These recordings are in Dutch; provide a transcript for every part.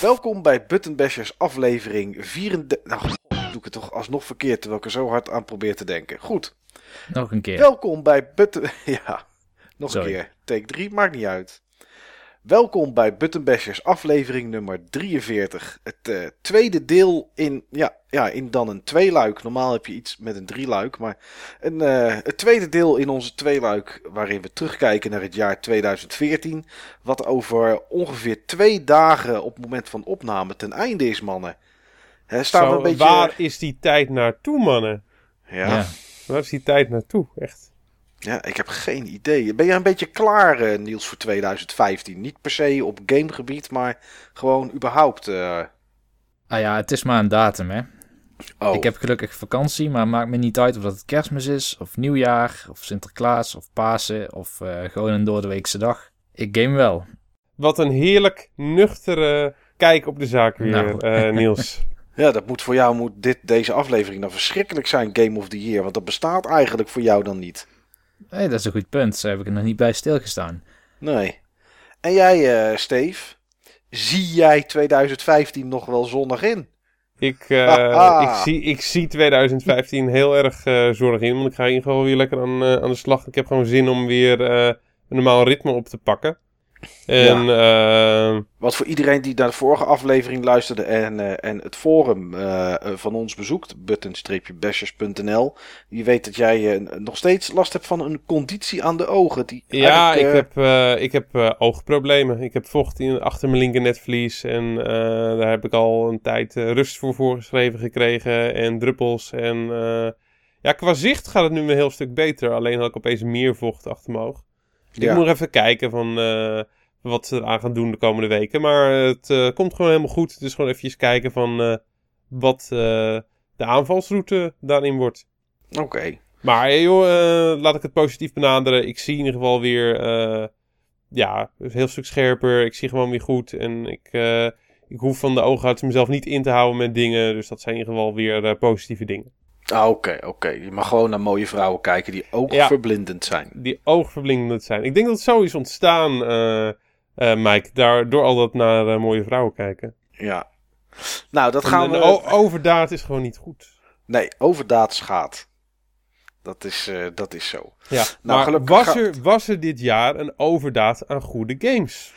Welkom bij Button Bashers aflevering 34. Ik het toch alsnog verkeerd terwijl ik er zo hard aan probeer te denken. Goed. Nog een keer. Welkom bij Button. Ja, nog Sorry. een keer. Take 3, maakt niet uit. Welkom bij Button Bashers aflevering nummer 43. Het eh, tweede deel in, ja, ja, in dan een tweeluik. Normaal heb je iets met een drieluik, maar een, eh, het tweede deel in onze tweeluik waarin we terugkijken naar het jaar 2014. Wat over ongeveer twee dagen op het moment van opname ten einde is, mannen. Staan Zo, een beetje... Waar is die tijd naartoe, mannen? Ja. Ja. Waar is die tijd naartoe? Echt. Ja, ik heb geen idee. Ben je een beetje klaar, eh, Niels, voor 2015? Niet per se op gamegebied, maar gewoon überhaupt. eh, Ah ja, het is maar een datum, hè. Oh, Ik heb gelukkig vakantie, maar maakt me niet uit of dat het kerstmis is, of nieuwjaar, of Sinterklaas, of Pasen, of eh, gewoon een doordeweekse dag. Ik game wel. Wat een heerlijk nuchtere kijk op de zaak weer, Nou. eh, Niels. ja, dat moet voor jou moet dit, deze aflevering dan verschrikkelijk zijn, Game of the Year. Want dat bestaat eigenlijk voor jou dan niet. Hé, dat is een goed punt. Zo heb ik er nog niet bij stilgestaan. Nee. En jij, eh Steve? Zie jij 2015 nog wel zonnig in? Ik, eh, ik, zie, ik zie 2015 heel erg eh zorg in, want ik ga in ieder geval weer lekker aan, eh, aan de slag. Ik heb gewoon zin om weer eh, een normaal ritme op te pakken. En eh, Wat voor iedereen die naar de vorige aflevering luisterde en, eh, en het forum eh, eh, van ons bezoekt, button-bashers.nl, die weet dat jij nog steeds last hebt van een conditie aan de ogen. Die Ja, ik heb, ik heb oogproblemen. Ik heb vocht in, achter mijn linker netvlies. En daar heb ik al een tijd rust voor voorgeschreven gekregen. En druppels. En ja, qua zicht gaat het nu een heel stuk beter. Alleen had ik opeens meer vocht achter mijn oog. Dus Ja. Ik moet nog even kijken van wat ze eraan gaan doen de komende weken. Maar het eh, komt gewoon helemaal goed. Dus gewoon even kijken van eh, wat eh, de aanvalsroute daarin wordt. Oké. Maar eh, joh, eh, laat ik het positief benaderen. Ik zie in ieder geval weer, eh, ja, een heel stuk scherper. Ik zie gewoon weer goed. En ik, eh, ik hoef van de oogarts mezelf niet in te houden met dingen. Dus dat zijn in ieder geval weer eh, positieve dingen. Ah, Oké, oké. Je mag gewoon naar mooie vrouwen kijken die ook Ja. verblindend zijn. Die oogverblindend zijn. Ik denk dat het zo is ontstaan, eh, Mike. Daar, door al dat naar eh, mooie vrouwen kijken. Ja. Nou, dat gaan we... overdaad is gewoon niet goed. Nee, overdaad schaadt. Dat is, eh, dat is zo. Ja, Nou, maar gelukkig was er, was er dit jaar een overdaad aan goede games?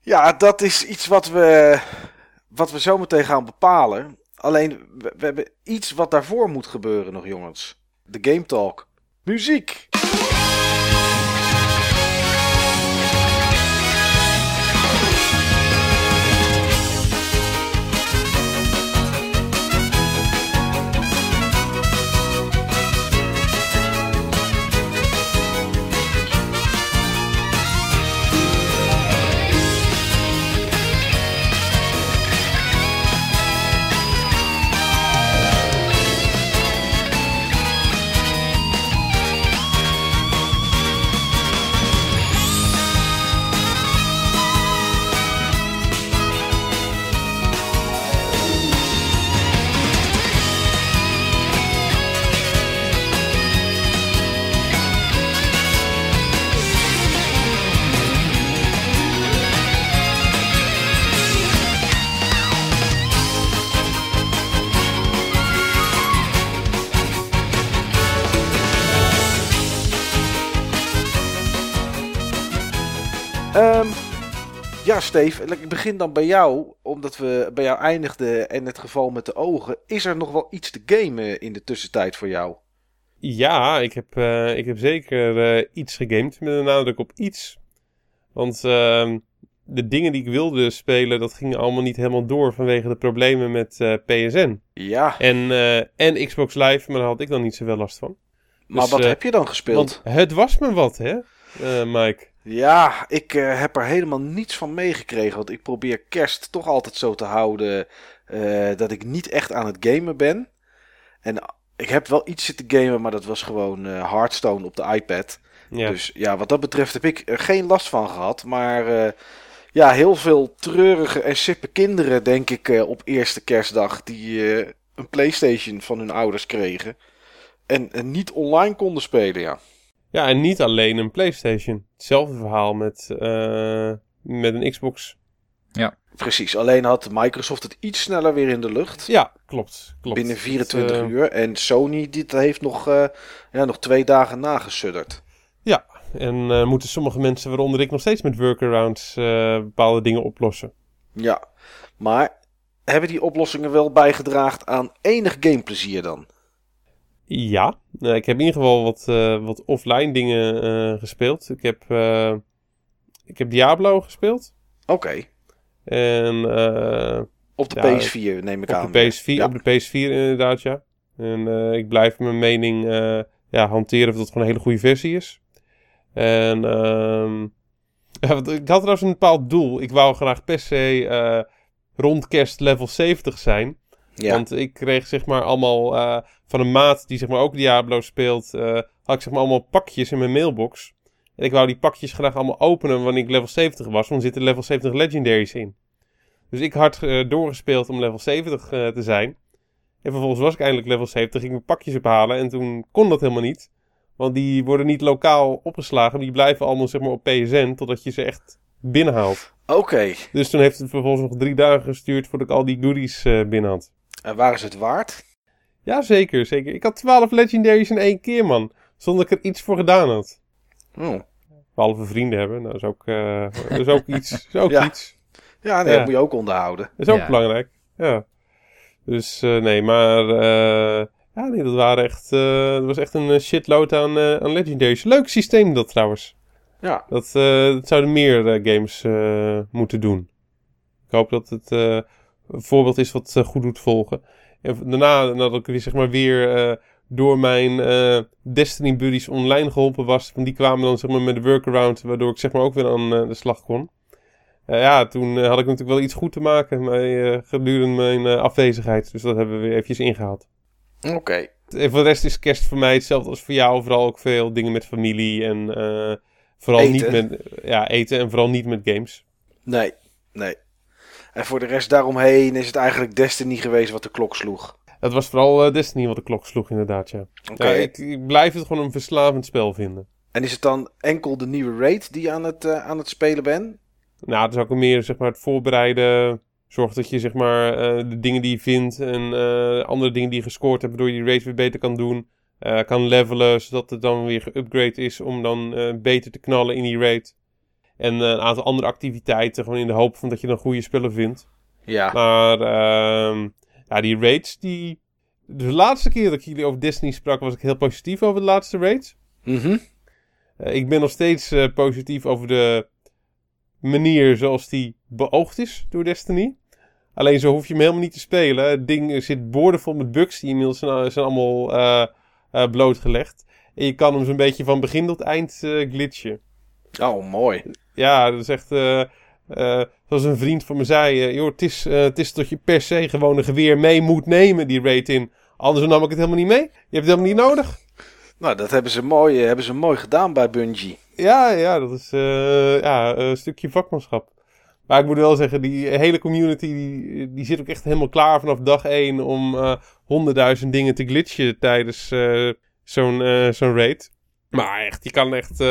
Ja, dat is iets wat we, wat we zo meteen gaan bepalen. Alleen, we, we hebben iets wat daarvoor moet gebeuren nog, jongens. De Game Talk. Muziek! Ehm, ja, Steve, ik begin dan bij jou. Omdat we bij jou eindigden en het geval met de ogen. Is er nog wel iets te gamen in de tussentijd voor jou? Ja, ik heb, eh, ik heb zeker eh, iets gegamed met een nadruk op iets. Want ehm, de dingen die ik wilde spelen, dat ging allemaal niet helemaal door vanwege de problemen met eh, PSN. Ja, En, en Xbox Live, maar daar had ik dan niet zoveel last van. maar dus, wat heb je dan gespeeld? Want het was me wat, hè, Mike? Ja, ik eh, heb er helemaal niets van meegekregen. Want ik probeer kerst toch altijd zo te houden eh, dat ik niet echt aan het gamen ben. En ik heb wel iets zitten gamen, maar dat was gewoon eh, Hearthstone op de iPad. Ja. Dus ja, wat dat betreft heb ik er geen last van gehad. Maar ja, heel veel treurige en sippe kinderen, denk ik, op eerste kerstdag. Die een PlayStation van hun ouders kregen. En, en niet online konden spelen, ja. Ja, en niet alleen een PlayStation. Hetzelfde verhaal met, eh, met een Xbox. Precies, alleen had Microsoft het iets sneller weer in de lucht. Ja, klopt. klopt. binnen Het, 24 eh, uur. En Sony dit heeft nog, eh, ja, nog twee dagen nagesudderd. En eh, moeten sommige mensen, waaronder ik, nog steeds met workarounds eh, bepaalde dingen oplossen. Ja, maar hebben die oplossingen wel bijgedragen aan enig gameplezier dan? Ja, eh, ik heb in ieder geval wat, eh, wat offline dingen eh, gespeeld. Ik heb, ik heb Diablo gespeeld. Oké, En op de Ja, PS4 neem ik op, aan. de PS4, Ja. op de PS4 inderdaad, ja. En ik blijf mijn mening ja, hanteren of dat gewoon een hele goede versie is. En ehm, ja, ik had trouwens een bepaald doel. Ik wou graag per se rond kerst level 70 zijn. Ja, Want ik kreeg zeg maar allemaal eh, van een maat die zeg maar ook Diablo speelt, eh, had ik zeg maar allemaal pakjes in mijn mailbox. En ik wou die pakjes graag allemaal openen wanneer ik level 70 was, want er zitten level 70 legendaries in. Dus ik had eh, doorgespeeld om level 70 eh, te zijn. En vervolgens was ik eindelijk level 70, ging ik mijn pakjes ophalen en toen kon dat helemaal niet. Want die worden niet lokaal opgeslagen, die blijven allemaal zeg maar op PSN totdat je ze echt binnenhaalt. oké. Dus toen heeft het vervolgens nog drie dagen gestuurd voordat ik al die goodies eh binnen had. En waar is het waard? Ja, zeker, zeker. Ik had 12 legendaries in één keer, man. Zonder dat ik er iets voor gedaan had. Oh. Behalve vrienden hebben, nou, dat is ook, eh, dat is ook iets. Dat is ook Ja. iets. Ja, nee, Ja. dat moet je ook onderhouden. Dat is ook Ja. belangrijk. Ja. Dus eh, nee, maar eh, ja, nee, dat waren echt, eh, dat was echt een shitload aan, eh, aan legendaries. Leuk systeem dat trouwens. Ja, Dat, eh, dat zouden meer games eh, moeten doen. Ik hoop dat het eh, voorbeeld is wat eh, goed doet volgen. En daarna, nadat ik weer, zeg maar, weer eh, door mijn eh, Destiny buddies online geholpen was, die kwamen dan zeg maar, met de workaround, waardoor ik zeg maar, ook weer aan de slag kon. Ja, toen had ik natuurlijk wel iets goed te maken eh, gedurende mijn afwezigheid. Dus dat hebben we weer eventjes ingehaald. oké. En voor de rest is kerst voor mij hetzelfde als voor jou. Vooral ook veel dingen met familie en vooral Eten. niet met ja, eten en vooral niet met games. Nee, nee. En voor de rest daaromheen is het eigenlijk Destiny geweest wat de klok sloeg. Het was vooral eh, Destiny wat de klok sloeg inderdaad, ja. Oké. Ja, ik, ik blijf het gewoon een verslavend spel vinden. En is het dan enkel de nieuwe raid die je aan het, eh, aan het spelen bent? Nou, het is ook meer zeg maar, het voorbereiden. Zorg dat je zeg maar, eh, de dingen die je vindt en andere dingen die je gescoord hebt, waardoor je die race weer beter kan doen. kan levelen, zodat het dan weer geüpgrade is om dan beter te knallen in die raid. En eh, een aantal andere activiteiten, gewoon in de hoop van dat je dan goede spullen vindt. Ja. Maar ehm, ja, die raids, die... De laatste keer dat ik jullie over Destiny sprak, was ik heel positief over de laatste raids. Mhm. Eh, ik ben nog steeds eh, positief over de manier zoals die beoogd is door Destiny. Alleen zo hoef je hem helemaal niet te spelen. Het ding zit boordevol met bugs die inmiddels zijn, zijn allemaal blootgelegd. En je kan hem zo'n beetje van begin tot eind glitchen. Oh, mooi. Ja, dat is echt... eh, zoals een vriend van me zei... eh, joh, het is, het is dat je per se gewoon een geweer mee moet nemen, die raid in. Anders nam ik het helemaal niet mee. Je hebt het helemaal niet nodig. Nou, dat hebben ze mooi, hebben ze mooi gedaan bij Bungie. Ja, ja, dat is ja, een stukje vakmanschap. Maar ik moet wel zeggen, die hele community die, die zit ook echt helemaal klaar vanaf dag één om honderdduizend dingen te glitchen tijdens zo'n zo'n raid. Maar echt, je kan echt,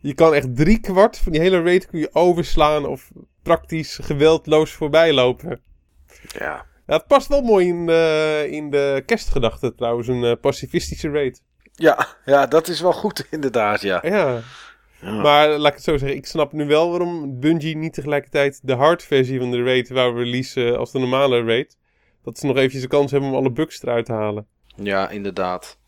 je kan echt drie kwart van die hele raid kun je overslaan of praktisch geweldloos voorbij lopen. Ja. Het past wel mooi in de, in de kerstgedachte trouwens, een eh, pacifistische raid. Ja, ja, dat is wel goed inderdaad, ja. Ja. Ja. Maar laat ik het zo zeggen, ik snap nu wel waarom Bungie niet tegelijkertijd de hard versie van de raid wou releasen als de normale raid. Dat ze nog eventjes de kans hebben om alle bugs eruit te halen. Ja, inderdaad.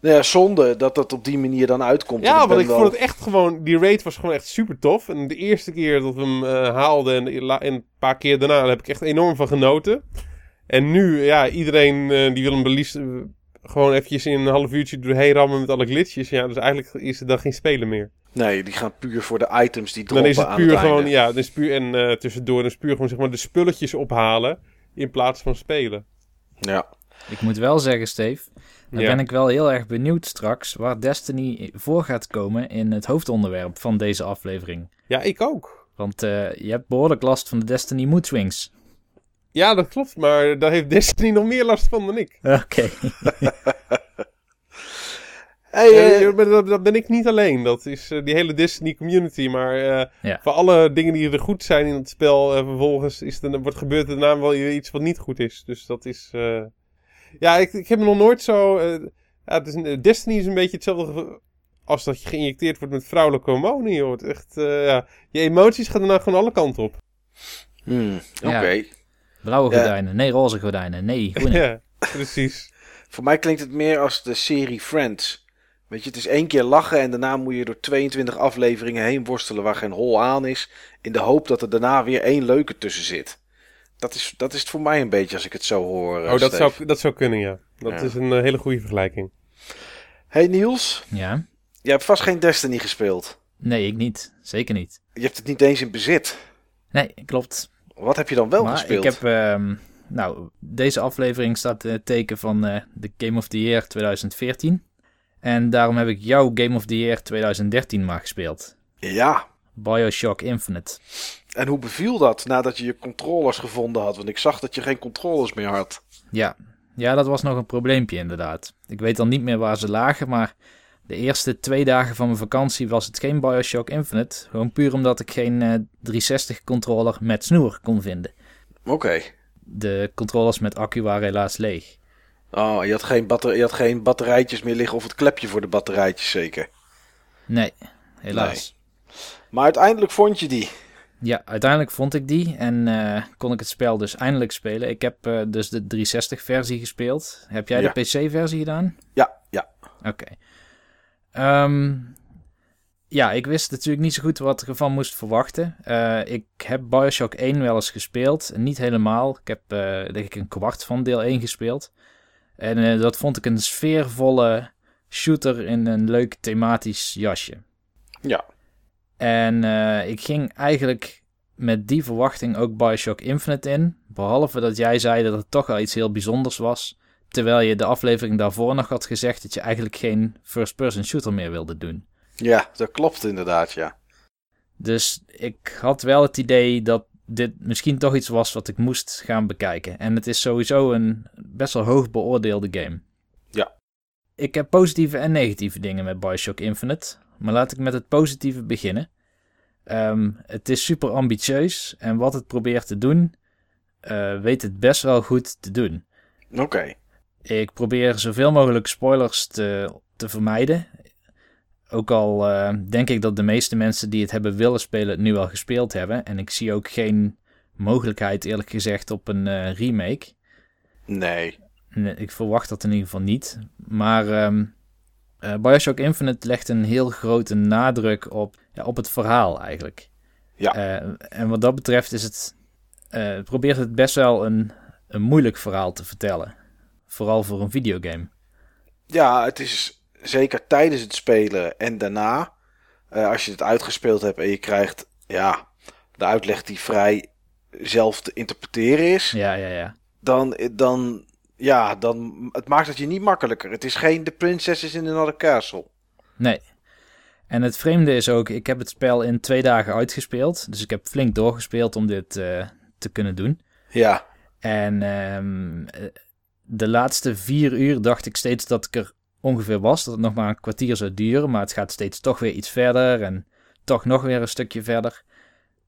Nou ja, zonde dat dat op die manier dan uitkomt. Ja, want ik wel- vond het echt gewoon, die raid was gewoon echt super tof. En de eerste keer dat we hem eh, haalden en, en een paar keer daarna daar heb ik echt enorm van genoten. En nu, ja, iedereen eh, die wil hem release, eh, gewoon eventjes in een half uurtje doorheen rammen met alle glitches. Ja, dus eigenlijk is er dan geen spelen meer. Nee, die gaan puur voor de items die Dan droppen is het aan puur het gewoon, ja, dan is puur en tussendoor dan is puur gewoon zeg maar de spulletjes ophalen in plaats van spelen. Ja. Ik moet wel zeggen, Steve, dan Ja. ben ik wel heel erg benieuwd straks waar Destiny voor gaat komen in het hoofdonderwerp van deze aflevering. Ja, ik ook. Want eh, je hebt behoorlijk last van de Destiny mood swings. Ja, dat klopt, maar daar heeft Destiny nog meer last van dan ik. Oké. Hey, eh, dat, dat ben ik niet alleen. Dat is eh, die hele Destiny community. Maar eh, Ja. voor alle dingen die er goed zijn in het spel, vervolgens is er, wordt gebeurt er daarna wel iets wat niet goed is. Dus dat is. eh, Ja, ik, ik heb me nog nooit zo. eh, ja, het is een- Destiny is een beetje hetzelfde als dat je geïnjecteerd wordt met vrouwelijke hormonen. Je wordt echt. eh, ja, je emoties gaan daarna gewoon alle kanten op. hmm, Oké. Ja. Blauwe Ja. gordijnen, nee roze gordijnen, nee groene. ja, precies. Voor mij klinkt het meer als de serie Friends. Weet je, het is één keer lachen en daarna moet je door 22 afleveringen heen worstelen waar geen hol aan is. In de hoop dat er daarna weer één leuke tussen zit. Dat is, dat is het voor mij een beetje als ik het zo hoor. eh, Oh, dat Steve. zou, dat zou kunnen, ja. Dat Ja. is een eh, hele goede vergelijking. Hey Niels, Ja? jij hebt vast geen Destiny gespeeld. Nee, ik niet. Zeker niet. Je hebt het niet eens in bezit. Nee, klopt. Wat heb je dan wel maar gespeeld? ik heb... ehm, nou, deze aflevering staat in het teken van eh, de Game of the Year 2014. En daarom heb ik jouw Game of the Year 2013 maar gespeeld. Ja. Bioshock Infinite. En hoe beviel dat nadat je je controllers gevonden had? Want ik zag dat je geen controllers meer had. Ja. ja, dat was nog een probleempje inderdaad. Ik weet dan niet meer waar ze lagen, maar de eerste twee dagen van mijn vakantie was het geen Bioshock Infinite. Gewoon puur omdat ik geen eh, 360 controller met snoer kon vinden. Oké. De controllers met accu waren helaas leeg. Oh, je had, geen batter je had geen batterijtjes meer liggen of het klepje voor de batterijtjes zeker. Nee, helaas. Maar uiteindelijk vond je die. Ja, uiteindelijk vond ik die en eh, kon ik het spel dus eindelijk spelen. Ik heb eh, dus de 360-versie gespeeld. Heb jij Ja. de PC-versie gedaan? Ja, ja. Oké. Ehm, ja, ik wist natuurlijk niet zo goed wat ik ervan moest verwachten. Eh, ik heb Bioshock 1 wel eens gespeeld. Niet helemaal. Ik heb denk ik een kwart van deel 1 gespeeld. En dat vond ik een sfeervolle shooter in een leuk thematisch jasje. Ja. En eh, ik ging eigenlijk met die verwachting ook Bioshock Infinite in. Behalve dat jij zei dat het toch wel iets heel bijzonders was. Terwijl je de aflevering daarvoor nog had gezegd dat je eigenlijk geen first-person shooter meer wilde doen. Ja, dat klopt inderdaad, ja. Dus ik had wel het idee dat dit misschien toch iets was wat ik moest gaan bekijken. En het is sowieso een best wel hoog beoordeelde game. Ja. Ik heb positieve en negatieve dingen met Bioshock Infinite. Maar laat ik met het positieve beginnen. Ehm, het is super ambitieus en wat het probeert te doen, eh, weet het best wel goed te doen. Oké. Ik probeer zoveel mogelijk spoilers te, te vermijden. Ook al eh, denk ik dat de meeste mensen die het hebben willen spelen het nu al gespeeld hebben. En ik zie ook geen mogelijkheid eerlijk gezegd op een eh, remake. Nee. Nee, ik verwacht dat in ieder geval niet. Maar ehm, eh, Bioshock Infinite legt een heel grote nadruk op, ja, op het verhaal eigenlijk. Ja. Eh, en wat dat betreft is het, eh, probeert het best wel een, een moeilijk verhaal te vertellen. Vooral voor een videogame. Ja, het is zeker tijdens het spelen en daarna. als je het uitgespeeld hebt en je krijgt, ja, de uitleg die vrij zelf te interpreteren is. Ja, ja, ja. Dan, dan, ja, dan, het maakt het je niet makkelijker. Het is geen The Princess is in Another Castle. Nee. En het vreemde is ook, ik heb het spel in twee dagen uitgespeeld. Dus ik heb flink doorgespeeld om dit eh, te kunnen doen. Ja, En ehm, eh, de laatste vier uur dacht ik steeds dat ik er ongeveer was. Dat het nog maar een kwartier zou duren. Maar het gaat steeds toch weer iets verder. En toch nog weer een stukje verder.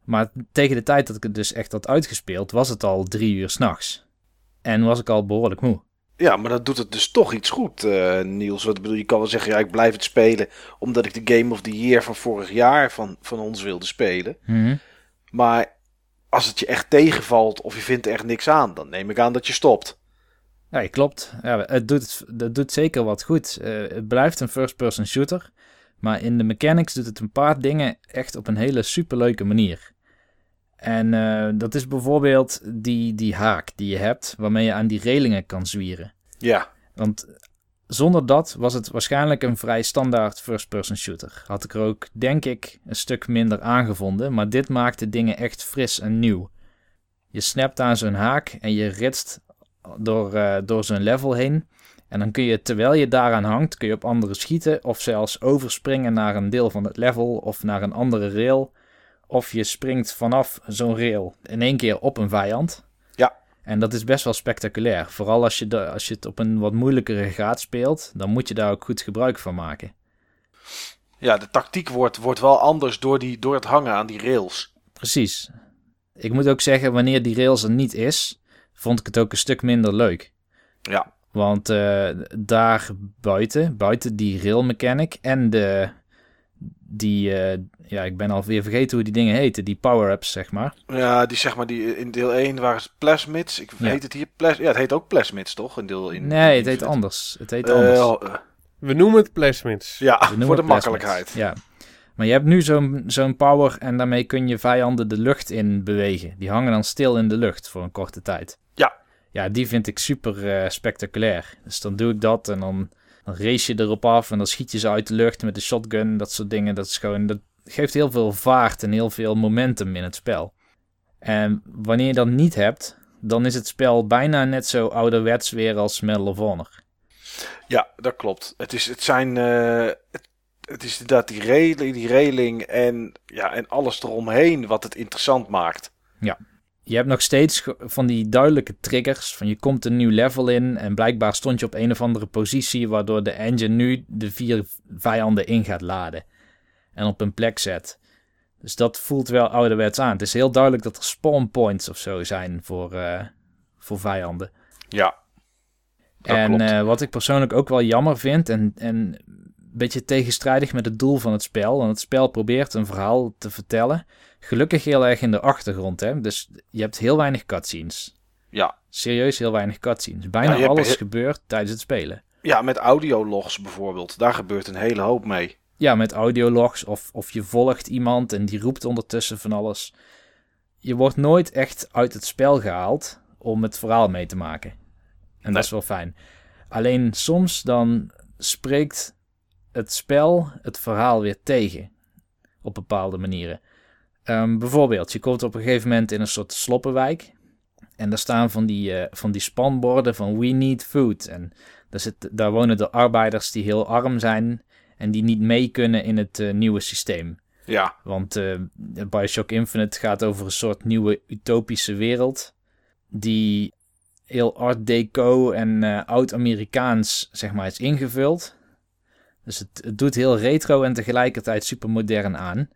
Maar tegen de tijd dat ik het dus echt had uitgespeeld, was het al drie uur s'nachts. En was ik al behoorlijk moe. Ja, maar dat doet het dus toch iets goed, eh, Niels. Wat bedoel, je kan wel zeggen, ja, ik blijf het spelen omdat ik de Game of the Year van vorig jaar van, van ons wilde spelen. Mhm. Maar als het je echt tegenvalt of je vindt er echt niks aan, dan neem ik aan dat je stopt. Ja, klopt. Ja, het doet, het doet zeker wat goed. Eh, het blijft een first-person shooter. Maar in de mechanics doet het een paar dingen echt op een hele superleuke manier. En eh, dat is bijvoorbeeld die, die haak die je hebt, waarmee je aan die relingen kan zwieren. Ja, Want zonder dat was het waarschijnlijk een vrij standaard first-person shooter. Had ik er ook, denk ik, een stuk minder aangevonden. Maar dit maakt de dingen echt fris en nieuw. Je snapt aan zo'n haak en je ritst door, uh, door zo'n level heen. En dan kun je, terwijl je daaraan hangt, kun je op anderen schieten. Of zelfs overspringen naar een deel van het level of naar een andere rail. Of je springt vanaf zo'n rail in één keer op een vijand. Ja. En dat is best wel spectaculair. Vooral als je, de, als je het op een wat moeilijkere graad speelt, dan moet je daar ook goed gebruik van maken. Ja, de tactiek wordt, wordt wel anders door, die, door het hangen aan die rails. Precies. Ik moet ook zeggen, wanneer die rails er niet is, vond ik het ook een stuk minder leuk. Ja. Want uh, daar buiten, buiten die rail mechanic en de, die, uh, ja, ik ben alweer vergeten hoe die dingen heten, die power-ups, zeg maar. Ja, die zeg maar, die in deel 1 waren het plasmids. Ik Ja. heet het hier plas, ja, het heet ook plasmids, toch? In deel in, Nee, in het heet anders. Het heet Eh, anders. eh, We noemen het plasmids. ja, voor de plasmids. makkelijkheid. Ja. Maar je hebt nu zo'n zo'n power en daarmee kun je vijanden de lucht in bewegen. Die hangen dan stil in de lucht voor een korte tijd. Ja. Ja, die vind ik super eh, spectaculair. Dus dan doe ik dat en dan, dan race je erop af en dan schiet je ze uit de lucht met de shotgun. Dat soort dingen. Dat is gewoon, dat geeft heel veel vaart en heel veel momentum in het spel. En wanneer je dat niet hebt, dan is het spel bijna net zo ouderwets weer als Medal of Honor. Ja, dat klopt. Het, is, het zijn. eh, het, het is inderdaad die railing, die railing en, ja, en alles eromheen wat het interessant maakt. Je hebt nog steeds van die duidelijke triggers. Van je komt een nieuw level in en blijkbaar stond je op een of andere positie. Waardoor de engine nu de vier vijanden in gaat laden. En op een plek zet. Dus dat voelt wel ouderwets aan. Het is heel duidelijk dat er spawn points of zo zijn voor, eh, voor vijanden. Ja. Dat en klopt. eh, wat ik persoonlijk ook wel jammer vind. En, en een beetje tegenstrijdig met het doel van het spel. Want het spel probeert een verhaal te vertellen. Gelukkig heel erg in de achtergrond. Hè? Dus je hebt heel weinig cutscenes. Ja. Serieus heel weinig cutscenes. Bijna Ja, je hebt alles gebeurt tijdens het spelen. ja, met audiologs bijvoorbeeld. Daar gebeurt een hele hoop mee. Ja, met audiologs of, of je volgt iemand en die roept ondertussen van alles. Je wordt nooit echt uit het spel gehaald om het verhaal mee te maken. En Nee. dat is wel fijn. Alleen soms dan spreekt het spel het verhaal weer tegen. Op bepaalde manieren. Ehm, bijvoorbeeld, je komt op een gegeven moment in een soort sloppenwijk. En daar staan van die, eh, van die spanborden van we need food. En daar, zit, daar wonen de arbeiders die heel arm zijn en die niet mee kunnen in het eh, nieuwe systeem. Ja. Want eh, Bioshock Infinite gaat over een soort nieuwe utopische wereld. Die heel art deco en oud-Amerikaans zeg maar is ingevuld. Dus het, het doet heel retro en tegelijkertijd supermodern aan.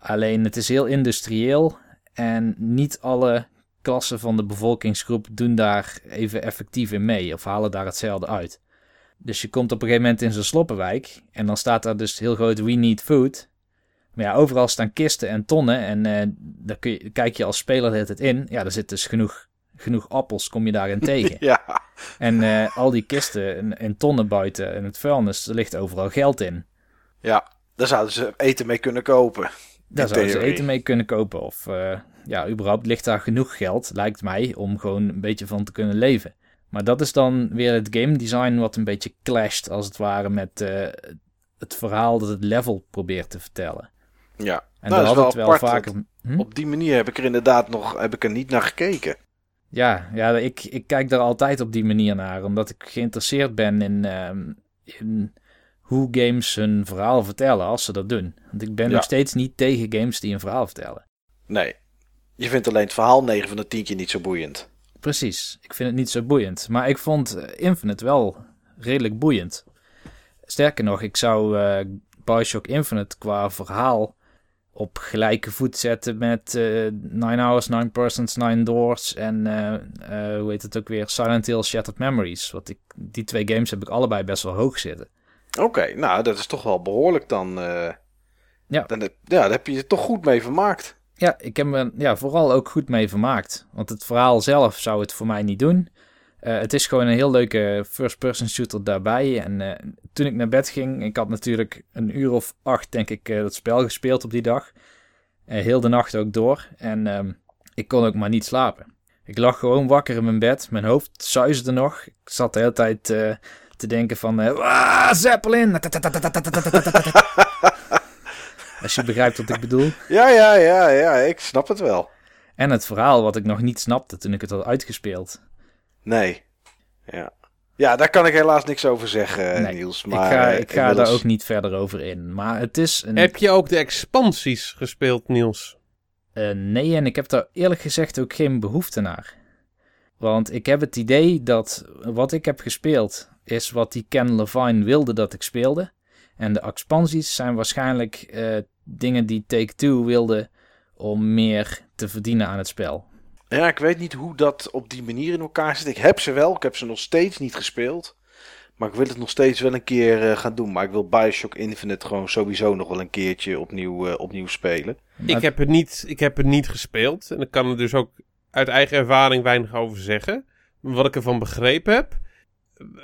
Alleen het is heel industrieel en niet alle klassen van de bevolkingsgroep doen daar even effectief in mee of halen daar hetzelfde uit. Dus je komt op een gegeven moment in zo'n sloppenwijk en dan staat daar dus heel groot We Need Food. Maar ja, overal staan kisten en tonnen en eh, daar kun je, kijk je als speler het het in. Ja, er zit dus genoeg, genoeg appels, kom je daarin tegen. Ja. En eh, al die kisten en, en tonnen buiten en het vuilnis, er ligt overal geld in. Ja. Daar zouden ze eten mee kunnen kopen. Daar zouden ze eten mee kunnen kopen. Of eh, ja, überhaupt ligt daar genoeg geld, lijkt mij, om gewoon een beetje van te kunnen leven. Maar dat is dan weer het game design wat een beetje clasht, als het ware, met eh, het verhaal dat het level probeert te vertellen. Ja. En Nou, dat is het wel wel apart, vaker... Hm? Op die manier heb ik er inderdaad nog heb ik er niet naar gekeken. Ja, ja ik, ik kijk daar altijd op die manier naar, omdat ik geïnteresseerd ben in, ehm, in hoe games hun verhaal vertellen als ze dat doen. Want ik ben Ja. nog steeds niet tegen games die een verhaal vertellen. Nee. Je vindt alleen het verhaal 9 van de 10 keer niet zo boeiend. Precies, ik vind het niet zo boeiend. Maar ik vond eh, Infinite wel redelijk boeiend. Sterker nog, ik zou eh Bioshock Infinite qua verhaal op gelijke voet zetten met eh Nine Hours, Nine Persons, Nine Doors en eh, hoe heet het ook weer? Silent Hill Shattered Memories. Want ik, die twee games heb ik allebei best wel hoog zitten. Oké, nou dat is toch wel behoorlijk dan. eh, Ja. Dan ja, daar heb je je toch goed mee vermaakt. Ja, ik heb me ja, vooral ook goed mee vermaakt. Want het verhaal zelf zou het voor mij niet doen. Eh, het is gewoon een heel leuke first-person shooter daarbij. En eh, toen ik naar bed ging, ik had natuurlijk een uur of acht, denk ik, dat spel gespeeld op die dag. Heel de nacht ook door. En ehm, ik kon ook maar niet slapen. Ik lag gewoon wakker in mijn bed. Mijn hoofd suisde nog. Ik zat de hele tijd te denken van... eh "Ah, Zeppelin! Als je begrijpt wat ik bedoel. Ja, ja, ja, ja, ik snap het wel. En het verhaal wat ik nog niet snapte toen ik het had uitgespeeld. Nee. Ja. Ja, daar kan ik helaas niks over zeggen, Nee, Niels. ik Maar, ga, eh, ik ga daar ook niet verder over in. Maar het is een... Heb je ook de expansies gespeeld, Niels? Eh, nee, en ik heb daar eerlijk gezegd ook geen behoefte naar. Want ik heb het idee dat wat ik heb gespeeld is wat die Ken Levine wilde dat ik speelde. En de expansies zijn waarschijnlijk eh, dingen die Take-Two wilde om meer te verdienen aan het spel. Ja, ik weet niet hoe dat op die manier in elkaar zit. Ik heb ze wel, ik heb ze nog steeds niet gespeeld. Maar ik wil het nog steeds wel een keer eh, gaan doen. Maar ik wil Bioshock Infinite gewoon sowieso nog wel een keertje opnieuw, eh, opnieuw spelen. Maar- Ik, heb het niet, ik heb het niet gespeeld. En ik kan er dus ook uit eigen ervaring weinig over zeggen. Maar wat ik ervan begrepen heb,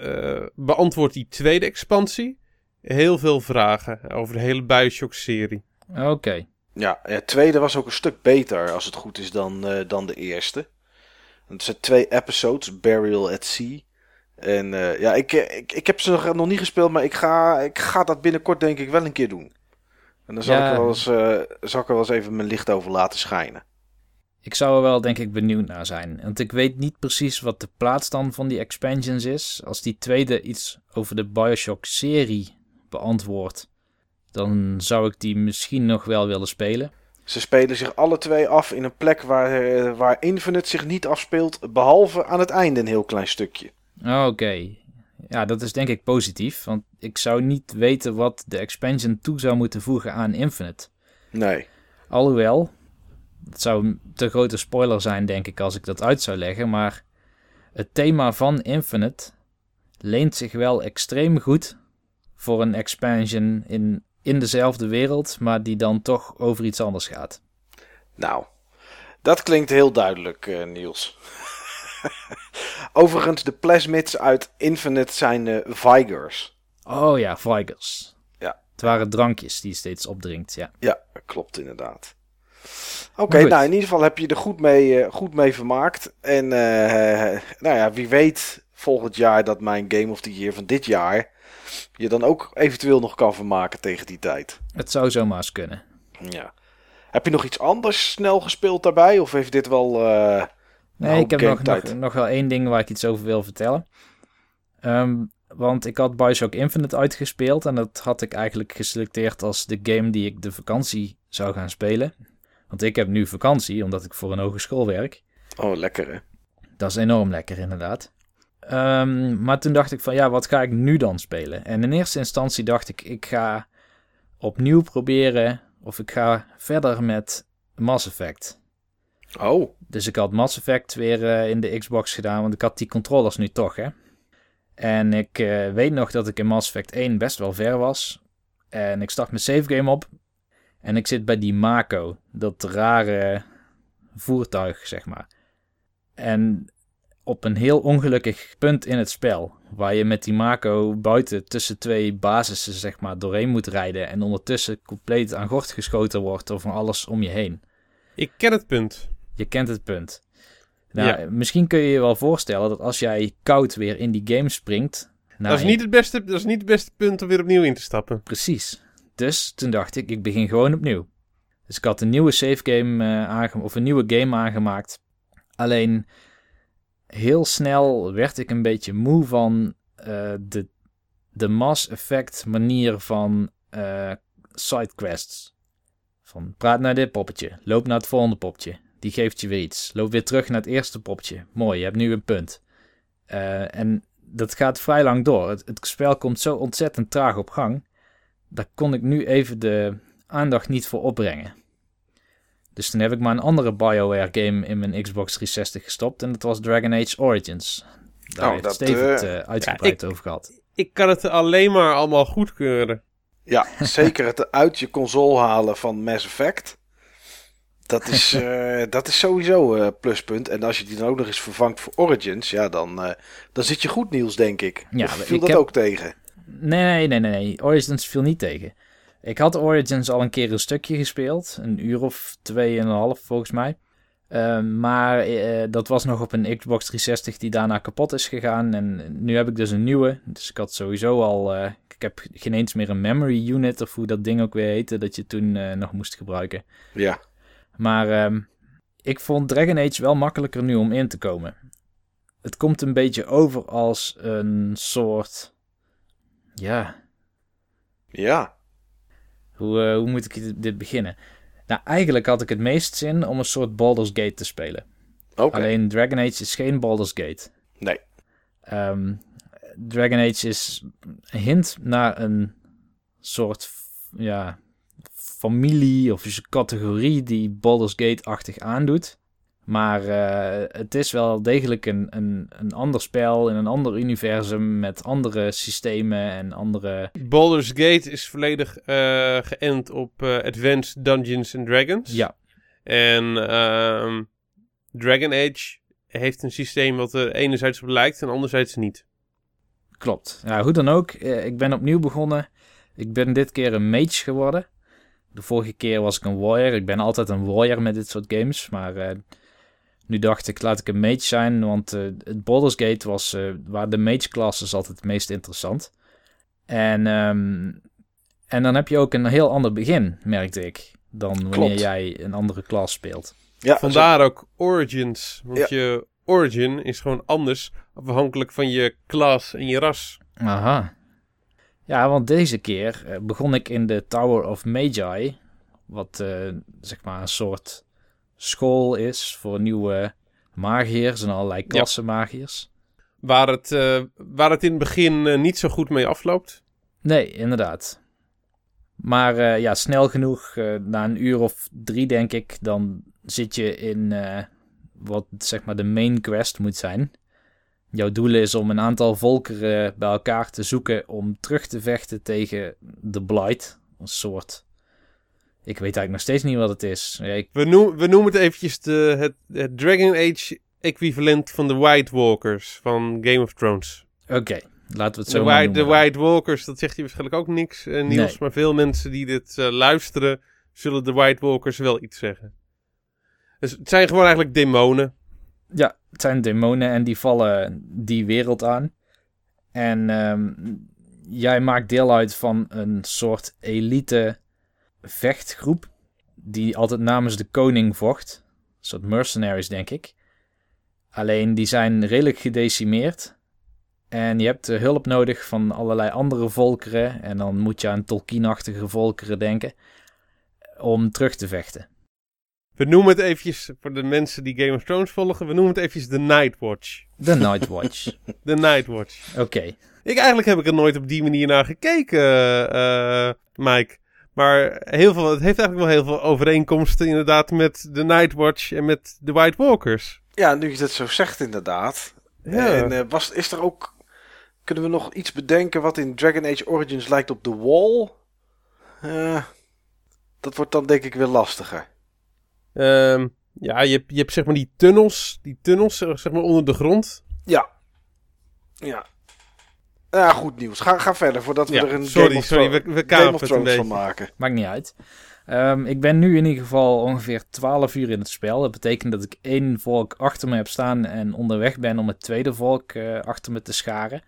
eh, beantwoordt die tweede expansie heel veel vragen over de hele Bioshock-serie. Oké. Ja, het tweede was ook een stuk beter, als het goed is, dan, eh, dan de eerste. Het zijn twee episodes, Burial at Sea. En eh, ja, ik, ik, ik heb ze nog, nog niet gespeeld, maar ik ga, ik ga dat binnenkort denk ik wel een keer doen. En dan zal, Ja. ik, er wel eens, eh, zal ik er wel eens even mijn licht over laten schijnen. Ik zou er wel denk ik benieuwd naar zijn. Want ik weet niet precies wat de plaats dan van die expansions is. Als die tweede iets over de Bioshock-serie beantwoordt, dan zou ik die misschien nog wel willen spelen. Ze spelen zich alle twee af in een plek waar, eh, waar Infinite zich niet afspeelt, behalve aan het einde een heel klein stukje. Oké. Ja, dat is denk ik positief. Want ik zou niet weten wat de expansion toe zou moeten voegen aan Infinite. Nee. Alhoewel, het zou een te grote spoiler zijn, denk ik, als ik dat uit zou leggen. Maar het thema van Infinite leent zich wel extreem goed voor een expansion in, in dezelfde wereld, maar die dan toch over iets anders gaat. Nou, dat klinkt heel duidelijk, eh, Niels. Overigens, de plasmids uit Infinite zijn eh Vigors. Oh ja, Vigors. Ja. Het waren drankjes die je steeds opdrinkt, ja. Ja, klopt inderdaad. Oké, nou in ieder geval heb je er goed mee, eh, goed mee vermaakt. En eh, nou ja, wie weet volgend jaar dat mijn Game of the Year van dit jaar je dan ook eventueel nog kan vermaken tegen die tijd. Het zou zomaar eens kunnen. Ja. Heb je nog iets anders snel gespeeld daarbij? Of heeft dit wel... eh, Nee, ik heb nog, nog, nog wel één ding waar ik iets over wil vertellen. Ehm, want ik had Bioshock Infinite uitgespeeld en dat had ik eigenlijk geselecteerd als de game die ik de vakantie zou gaan spelen. Want ik heb nu vakantie, omdat ik voor een hogeschool werk. Oh, lekker hè? Dat is enorm lekker, inderdaad. Ehm, maar toen dacht ik van, ja, wat ga ik nu dan spelen? En in eerste instantie dacht ik, ik ga opnieuw proberen, of ik ga verder met Mass Effect. Oh, Dus ik had Mass Effect weer eh, in de Xbox gedaan, want ik had die controllers nu toch, hè. En ik eh, weet nog dat ik in Mass Effect 1 best wel ver was. En ik start mijn save game op. En ik zit bij die Mako, dat rare voertuig, zeg maar. En op een heel ongelukkig punt in het spel, waar je met die Mako buiten tussen twee basissen, zeg maar, doorheen moet rijden. En ondertussen compleet aan gort geschoten wordt door van alles om je heen. Ik ken het punt. Je kent het punt. Nou, Ja. misschien kun je je wel voorstellen dat als jij koud weer in die game springt. Nou, dat, is niet het beste, dat is niet het beste punt om weer opnieuw in te stappen. Precies. Dus toen dacht ik, ik begin gewoon opnieuw. Dus ik had een nieuwe save game eh, aangemaakt, of een nieuwe game aangemaakt. Alleen heel snel werd ik een beetje moe van eh, de, de Mass Effect manier van eh sidequests. Van praat naar dit poppetje, loop naar het volgende poppetje. Die geeft je weer iets. Loop weer terug naar het eerste poppetje. Mooi, je hebt nu een punt. En dat gaat vrij lang door. Het spel komt zo ontzettend traag op gang. Daar kon ik nu even de aandacht niet voor opbrengen. Dus toen heb ik maar een andere BioWare game in mijn Xbox 360 gestopt. En dat was Dragon Age Origins. Daar Oh, heeft dat, Steven het eh, eh, uitgebreid ja, ik- over gehad. Ik kan het alleen maar allemaal goedkeuren. ja, zeker het uit je console halen van Mass Effect. Dat is, eh, dat is sowieso een pluspunt. En als je die dan ook nog eens vervangt voor Origins, ja, dan, eh, dan zit je goed, Niels, denk ik. Ja, Of viel ik dat heb- ook tegen? Nee, nee, nee, nee. Origins viel niet tegen. Ik had Origins al een keer een stukje gespeeld. Een uur of twee en een half volgens mij. Eh, maar eh, dat was nog op een Xbox 360 die daarna kapot is gegaan. En nu heb ik dus een nieuwe. Dus ik had sowieso al... eh, ik heb geen eens meer een memory unit of hoe dat ding ook weer heette... dat je toen eh, nog moest gebruiken. Ja, Maar ehm, ik vond Dragon Age wel makkelijker nu om in te komen. het komt een beetje over als een soort. Ja, Ja. hoe, eh, hoe moet ik dit beginnen? Nou, eigenlijk had ik het meest zin om een soort Baldur's Gate te spelen. Oké. Alleen Dragon Age is geen Baldur's Gate. Nee. Ehm, Dragon Age is een hint naar een soort ja, familie of een categorie die Baldur's Gate-achtig aandoet. Maar eh, het is wel degelijk een, een, een ander spel in een ander universum met andere systemen en andere... Baldur's Gate is volledig eh, geënt op eh, Advanced Dungeons and Dragons. Ja, En ehm, Dragon Age heeft een systeem wat er enerzijds op lijkt en anderzijds niet. klopt. Ja, hoe dan ook, ik ben opnieuw begonnen. Ik ben dit keer een mage geworden. De vorige keer was ik een warrior. Ik ben altijd een warrior met dit soort games. Maar nu dacht ik, laat ik een mage zijn. Want eh, het Baldur's Gate was, eh, waar de mage class is altijd het meest interessant. En, ehm, en dan heb je ook een heel ander begin, merkte ik. Dan wanneer Klopt. jij een andere class speelt. Ja, Vandaar ook Origins. Want Ja. je origin is gewoon anders afhankelijk van je klas en je ras. Aha. Ja, want deze keer eh, begon ik in de Tower of Magi. Wat eh, zeg maar een soort school is voor nieuwe magiërs en allerlei klassen magiërs. Waar het, eh, waar het in het begin eh, niet zo goed mee afloopt. Nee, inderdaad. Maar eh, ja, snel genoeg, na een uur of drie denk ik, dan zit je in wat zeg maar de main quest moet zijn. Jouw doel is om een aantal volkeren bij elkaar te zoeken om terug te vechten tegen de Blight. Een soort... Ik weet eigenlijk nog steeds niet wat het is. Ja, ik- We, noem, we noemen het eventjes de, het, het Dragon Age equivalent van de White Walkers van Game of Thrones. Oké, laten we het De, zo maar White, de noemen. White Walkers, dat zegt je waarschijnlijk ook niks, eh, Niels. Nee. Maar veel mensen die dit eh, luisteren, zullen de White Walkers wel iets zeggen. Dus het zijn gewoon eigenlijk demonen. Ja, het zijn demonen en die vallen die wereld aan. En ehm, jij maakt deel uit van een soort elite vechtgroep. Die altijd namens de koning vocht. Een soort mercenaries, denk ik. Alleen die zijn redelijk gedecimeerd. En je hebt eh, hulp nodig van allerlei andere volkeren. En dan moet je aan Tolkien-achtige volkeren denken. Om terug te vechten. We noemen het eventjes, voor de mensen die Game of Thrones volgen, we noemen het eventjes de Night Watch. De Night Watch. De Night Watch. Oké. Ik, eigenlijk heb ik er nooit op die manier naar gekeken, eh, Mike. Maar heel veel, het heeft eigenlijk wel heel veel overeenkomsten inderdaad met de Night Watch en met de White Walkers. Ja, nu je dat zo zegt inderdaad. Ja. En eh, was, is er ook... Kunnen we nog iets bedenken wat in Dragon Age Origins lijkt op The Wall? Eh, dat wordt dan denk ik weer lastiger. Ehm, ja, je hebt, je hebt zeg maar die tunnels, die tunnels zeg maar onder de grond. Ja. Ja. Ja, goed nieuws. Ga, ga verder voordat we Ja, er een sorry, Game of, sorry, we- we Game of Thrones van maken. Maakt niet uit. Ehm, ik ben nu in ieder geval ongeveer 12 uur in het spel. Dat betekent dat ik één volk achter me heb staan en onderweg ben om het tweede volk eh, achter me te scharen.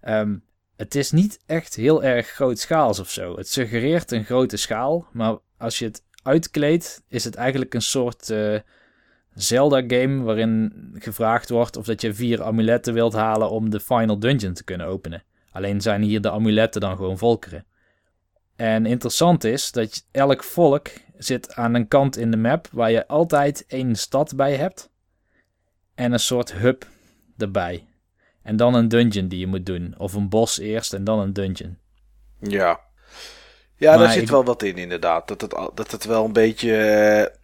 Ehm, het is niet echt heel erg grootschaals of zo. Het suggereert een grote schaal, maar als je het uitkleedt, is het eigenlijk een soort eh, Zelda-game waarin gevraagd wordt of dat je vier amuletten wilt halen om de final dungeon te kunnen openen. Alleen zijn hier de amuletten dan gewoon volkeren. En interessant is dat elk volk zit aan een kant in de map waar je altijd één stad bij hebt. En een soort hub erbij. En dan een dungeon die je moet doen. Of een bos eerst en dan een dungeon. Ja. Ja, Maar daar zit ik- wel wat in inderdaad. Dat het, dat het wel een beetje eh,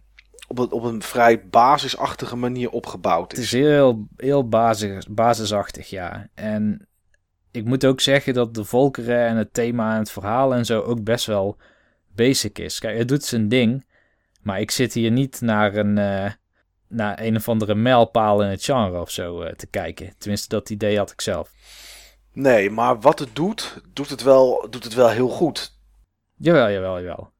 op, een, op een vrij basisachtige manier opgebouwd Het is. is heel, heel basis, basisachtig, ja. En ik moet ook zeggen dat de volkeren en het thema en het verhaal en zo ook best wel basic is. Kijk, het doet zijn ding, maar ik zit hier niet naar een, eh, naar een of andere mijlpaal in het genre of zo eh, te kijken. Tenminste, dat idee had ik zelf. Nee, maar wat het doet, doet het wel, doet het wel heel goed. Jawel, jawel, jawel.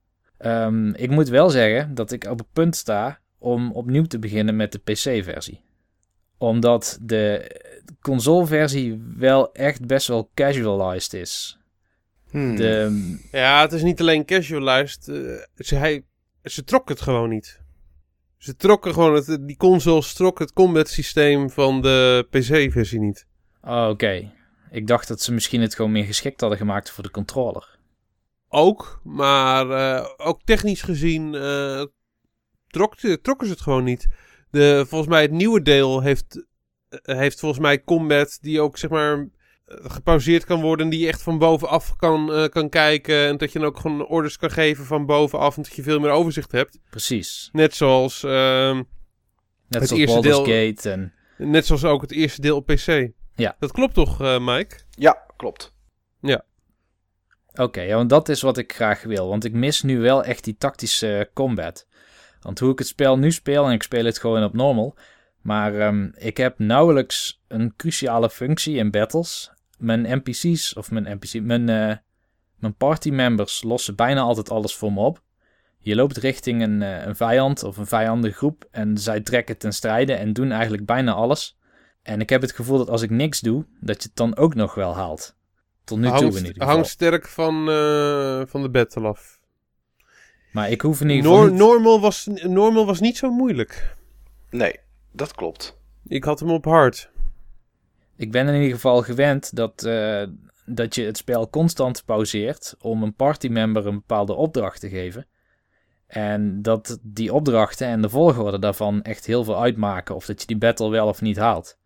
Ehm, ik moet wel zeggen dat ik op het punt sta om opnieuw te beginnen met de PC-versie. Omdat de console-versie wel echt best wel casualized is. Hmm. De, Ja, het is niet alleen casualized. eh, ze, hij, ze trok het gewoon niet. Ze trokken gewoon, het, die consoles trokken het combat systeem van de PC-versie niet. Oh, oké. Ik dacht dat ze misschien het gewoon meer geschikt hadden gemaakt voor de controller. Ook, maar uh, ook technisch gezien uh, trok, trokken ze het gewoon niet. De, volgens mij het nieuwe deel heeft, heeft volgens mij combat die ook zeg maar gepauzeerd kan worden. Die je echt van bovenaf kan, uh, kan kijken. En dat je dan ook gewoon orders kan geven van bovenaf. En dat je veel meer overzicht hebt. Precies. Net zoals... Uh, net het zoals eerste deel, Gate en... Net zoals ook het eerste deel op PC. Ja. Dat klopt toch, uh, Mike? Ja, klopt. Ja. Oké, want dat is wat ik graag wil. Want ik mis nu wel echt die tactische combat. Want hoe ik het spel nu speel, en ik speel het gewoon op normal... Maar um, ik heb nauwelijks een cruciale functie in battles mijn NPC's of mijn NPC, mijn, uh, mijn party members lossen bijna altijd alles voor me op. Je loopt richting een, uh, een vijand of een vijandige groep en zij trekken ten strijde en doen eigenlijk bijna alles. En ik heb het gevoel dat als ik niks doe, dat je het dan ook nog wel haalt. Tot nu toe in ieder geval. Hangt sterk van, uh, van de battle af. Maar ik hoef in ieder geval Nor niet... normal, was, normal was niet zo moeilijk. Nee, dat klopt. Ik had hem op hard ik ben in ieder geval gewend dat, uh, dat je het spel constant pauzeert om een partymember een bepaalde opdracht te geven. En dat die opdrachten en de volgorde daarvan echt heel veel uitmaken of dat je die battle wel of niet haalt.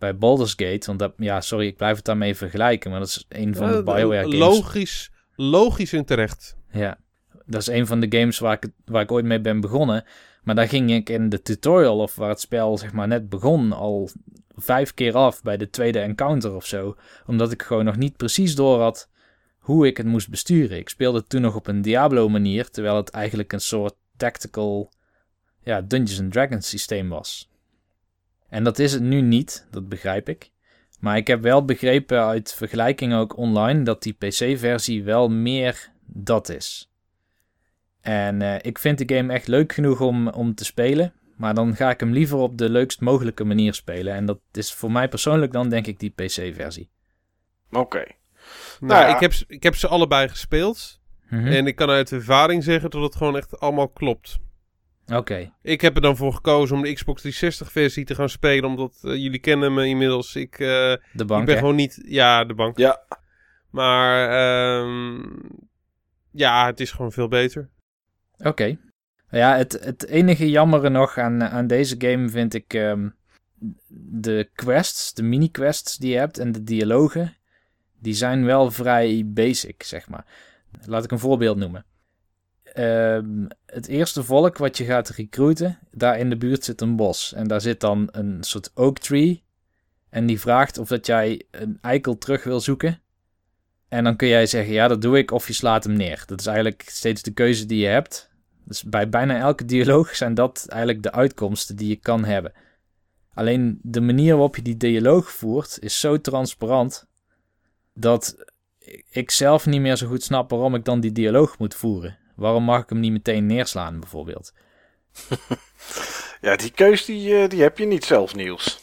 Bij Baldur's Gate, want dat, ja, sorry, ik blijf het daarmee vergelijken, maar dat is een van de BioWare games. Logisch, logisch en terecht. Ja, dat is een van de games waar ik, waar ik ooit mee ben begonnen. Maar daar ging ik in de tutorial, of waar het spel zeg maar net begon, al vijf keer af bij de tweede encounter of zo. Omdat ik gewoon nog niet precies door had hoe ik het moest besturen. Ik speelde toen nog op een Diablo manier, terwijl het eigenlijk een soort tactical ja, Dungeons and Dragons systeem was. En dat is het nu niet, dat begrijp ik. Maar ik heb wel begrepen uit vergelijking ook online dat die PC-versie wel meer dat is. En uh, ik vind de game echt leuk genoeg om, om te spelen. Maar dan ga ik hem liever op de leukst mogelijke manier spelen. En dat is voor mij persoonlijk dan denk ik die PC-versie. Oké. Nou, nou ja. ik, heb, ik heb ze allebei gespeeld. Mhm. En ik kan uit ervaring zeggen dat het gewoon echt allemaal klopt. Oké. Ik heb er dan voor gekozen om de Xbox 360 versie te gaan spelen. Omdat uh, jullie kennen me inmiddels. Ik, uh, de bank, ik ben hè? gewoon niet... Ja, de bank. Ja. Maar um, ja, het is gewoon veel beter. Oké. Okay. Ja, het, het enige jammere nog aan, aan deze game vind ik um, de quests, de mini-quests die je hebt en de dialogen. Die zijn wel vrij basic, zeg maar. Laat ik een voorbeeld noemen. Um, het eerste volk wat je gaat recruiten, daar in de buurt zit een bos. En daar zit dan een soort oak tree. En die vraagt of dat jij een eikel terug wil zoeken. En dan kun jij zeggen, ja, dat doe ik, of je slaat hem neer. Dat is eigenlijk steeds de keuze die je hebt. Dus bij bijna elke dialoog zijn dat eigenlijk de uitkomsten die je kan hebben. Alleen de manier waarop je die dialoog voert is zo transparant dat ik zelf niet meer zo goed snap waarom ik dan die dialoog moet voeren. Waarom mag ik hem niet meteen neerslaan, bijvoorbeeld? ja, die keus die, die heb je niet zelf, Niels.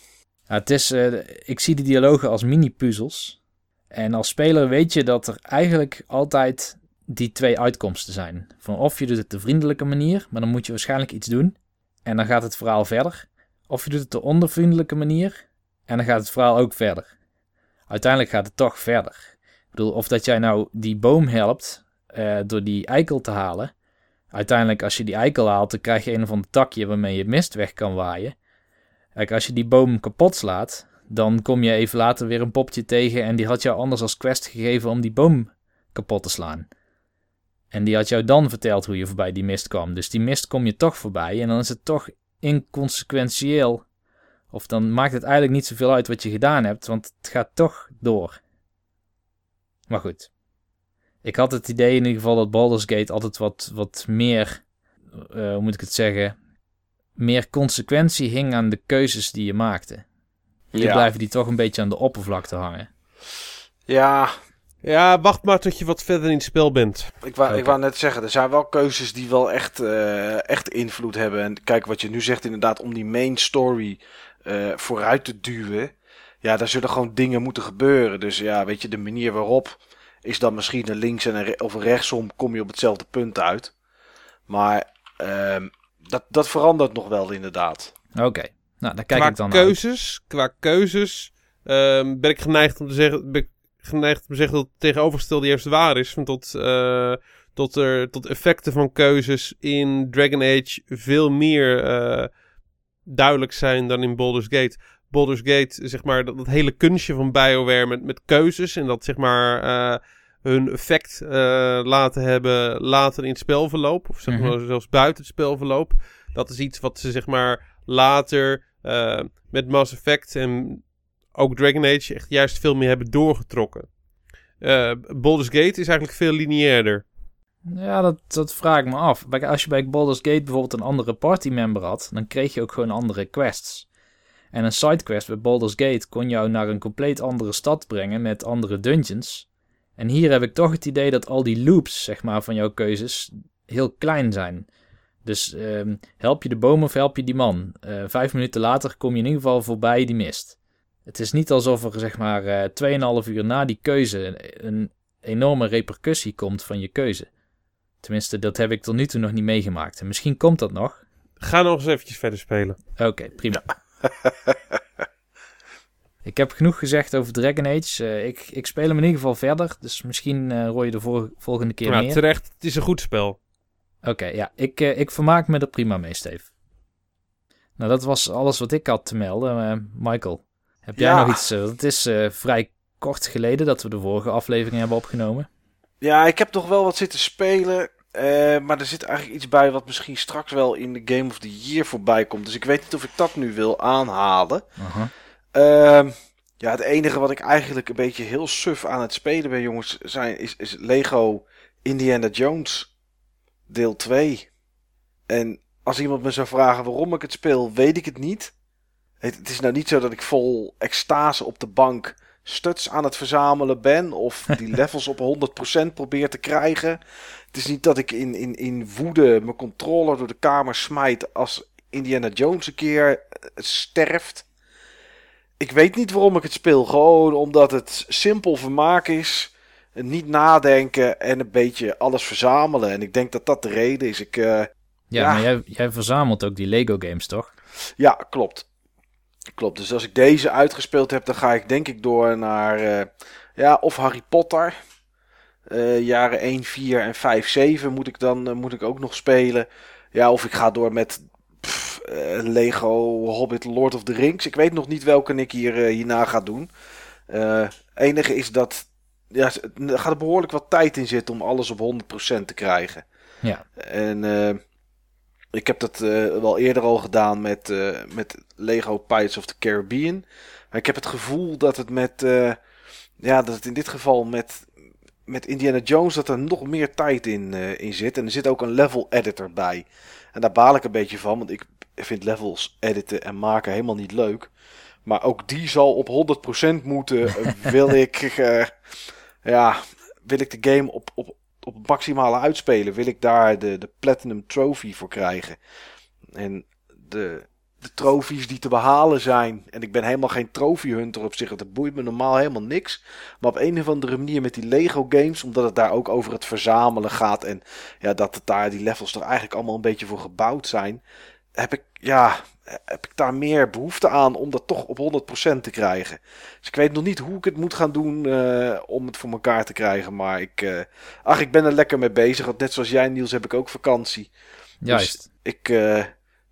Ja, het is, uh, ik zie die dialogen als mini-puzzels. En als speler weet je dat er eigenlijk altijd die twee uitkomsten zijn. Van of je doet het de vriendelijke manier, maar dan moet je waarschijnlijk iets doen. En dan gaat het verhaal verder. Of je doet het de onvriendelijke manier. En dan gaat het verhaal ook verder. Uiteindelijk gaat het toch verder. Ik bedoel, of dat jij nou die boom helpt uh, door die eikel te halen. Uiteindelijk, als je die eikel haalt, dan krijg je een of ander takje waarmee je mist weg kan waaien. Kijk, als je die boom kapot slaat, dan kom je even later weer een popje tegen en die had jou anders als quest gegeven om die boom kapot te slaan. En die had jou dan verteld hoe je voorbij die mist kwam. Dus die mist kom je toch voorbij en dan is het toch inconsequentieel. Of dan maakt het eigenlijk niet zoveel uit wat je gedaan hebt, want het gaat toch door. Maar goed. Ik had het idee in ieder geval dat Baldur's Gate altijd wat, wat meer, uh, hoe moet ik het zeggen, meer consequentie hing aan de keuzes die je maakte. Hier ja. blijven die toch een beetje aan de oppervlakte hangen. Ja, ja, wacht maar tot je wat verder in het spel bent. Ik wou, okay. ik wou net zeggen, er zijn wel keuzes die wel echt, uh, echt invloed hebben. En kijk, wat je nu zegt inderdaad, om die main story uh, vooruit te duwen. Ja, daar zullen gewoon dingen moeten gebeuren. Dus ja, weet je, de manier waarop is dan misschien een links en een re of een rechtsom kom je op hetzelfde punt uit. Maar uh, dat, dat verandert nog wel inderdaad. Oké, nou daar kijk qua ik dan naar. keuzes, qua keuzes ehm, ben ik geneigd om te zeggen, ben ik geneigd om te zeggen dat het tegenovergestelde juist waar is. Want tot, eh, tot, er, tot effecten van keuzes in Dragon Age veel meer eh, duidelijk zijn dan in Baldur's Gate. Baldur's Gate, zeg maar, dat, dat hele kunstje van BioWare met, met keuzes en dat zeg maar eh, hun effect eh, laten hebben later in het spelverloop, of zeg maar Mhm. zelfs buiten het spelverloop. Dat is iets wat ze zeg maar later eh, met Mass Effect en ook Dragon Age echt juist veel meer hebben doorgetrokken. Eh Baldur's Gate is eigenlijk veel lineairder. Ja, dat, dat vraag ik me af. Als je bij Baldur's Gate bijvoorbeeld een andere partymember had, dan kreeg je ook gewoon andere quests. En een sidequest bij Baldur's Gate kon jou naar een compleet andere stad brengen met andere dungeons. En hier heb ik toch het idee dat al die loops, zeg maar, van jouw keuzes heel klein zijn. Dus ehm, help je de boom of help je die man? Eh, vijf minuten later kom je in ieder geval voorbij die mist. Het is niet alsof er, zeg maar, eh 2,5 uur na die keuze een, enorme repercussie komt van je keuze. Tenminste, dat heb ik tot nu toe nog niet meegemaakt. En misschien komt dat nog. Ga nog eens eventjes verder spelen. Oké, prima. ik heb genoeg gezegd over Dragon Age. Eh, ik, ik speel hem in ieder geval verder. Dus misschien eh hoor je de vor- volgende keer Ja, meer. terecht, het is een goed spel. Oké, ja. Ik, eh, ik vermaak me er prima mee, Steve. Nou, dat was alles wat ik had te melden. Michael, heb jij Ja. nog iets? het is eh, vrij kort geleden dat we de vorige aflevering hebben opgenomen. Ja, ik heb toch wel wat zitten spelen. eh, maar er zit eigenlijk iets bij wat misschien straks wel in de Game of the Year voorbij komt. Dus ik weet niet of ik dat nu wil aanhalen. Aha. Ehm, ja, het enige wat ik eigenlijk een beetje heel suf aan het spelen ben, jongens, zijn, is, is Lego Indiana Jones deel 2. En als iemand me zou vragen waarom ik het speel, weet ik het niet. Het, het is nou niet zo dat ik vol extase op de bank stuts aan het verzamelen ben. Of die levels op 100% probeer te krijgen. Het is niet dat ik in, in, in woede mijn controller door de kamer smijt als Indiana Jones een keer eh, sterft. Ik weet niet waarom ik het speel. Gewoon omdat het simpel vermaak is. Niet nadenken en een beetje alles verzamelen. En ik denk dat dat de reden is. Ik, eh, Ja, Ja. maar jij, jij verzamelt ook die Lego games, toch? Ja, klopt. Klopt. Dus als ik deze uitgespeeld heb, dan ga ik denk ik door naar eh, ja, of Harry Potter. Eh, jaren 1, 4 en 5, 7 moet ik dan moet ik ook nog spelen. Ja, of ik ga door met Lego Hobbit Lord of the Rings. Ik weet nog niet welke ik hier, eh, hierna ga doen. Eh enige is dat ja, er gaat er behoorlijk wat tijd in zitten om alles op 100% te krijgen. Ja. En eh, ik heb dat eh, wel eerder al gedaan met, eh, met Lego Pirates of the Caribbean. Maar ik heb het gevoel dat het met, eh, ja, dat het in dit geval met, met Indiana Jones, dat er nog meer tijd in, eh, in zit. En er zit ook een level editor bij. En daar baal ik een beetje van, want ik vind levels editen en maken helemaal niet leuk. Maar ook die zal op 100% moeten, wil ik, eh, ja, wil ik de game op, op, op het maximale uitspelen. Wil ik daar de, de Platinum Trophy voor krijgen. En de, de trofies die te behalen zijn. En ik ben helemaal geen trofeehunter op zich. Dat boeit me normaal helemaal niks. Maar op een of andere manier met die Lego games. Omdat het daar ook over het verzamelen gaat. En ja, dat het daar die levels toch eigenlijk allemaal een beetje voor gebouwd zijn. Heb ik, ja, heb ik daar meer behoefte aan om dat toch op 100% te krijgen. Dus ik weet nog niet hoe ik het moet gaan doen eh, om het voor elkaar te krijgen. Maar ik, eh, ach, ik ben er lekker mee bezig. Want net zoals jij Niels heb ik ook vakantie. Juist. Ik, eh,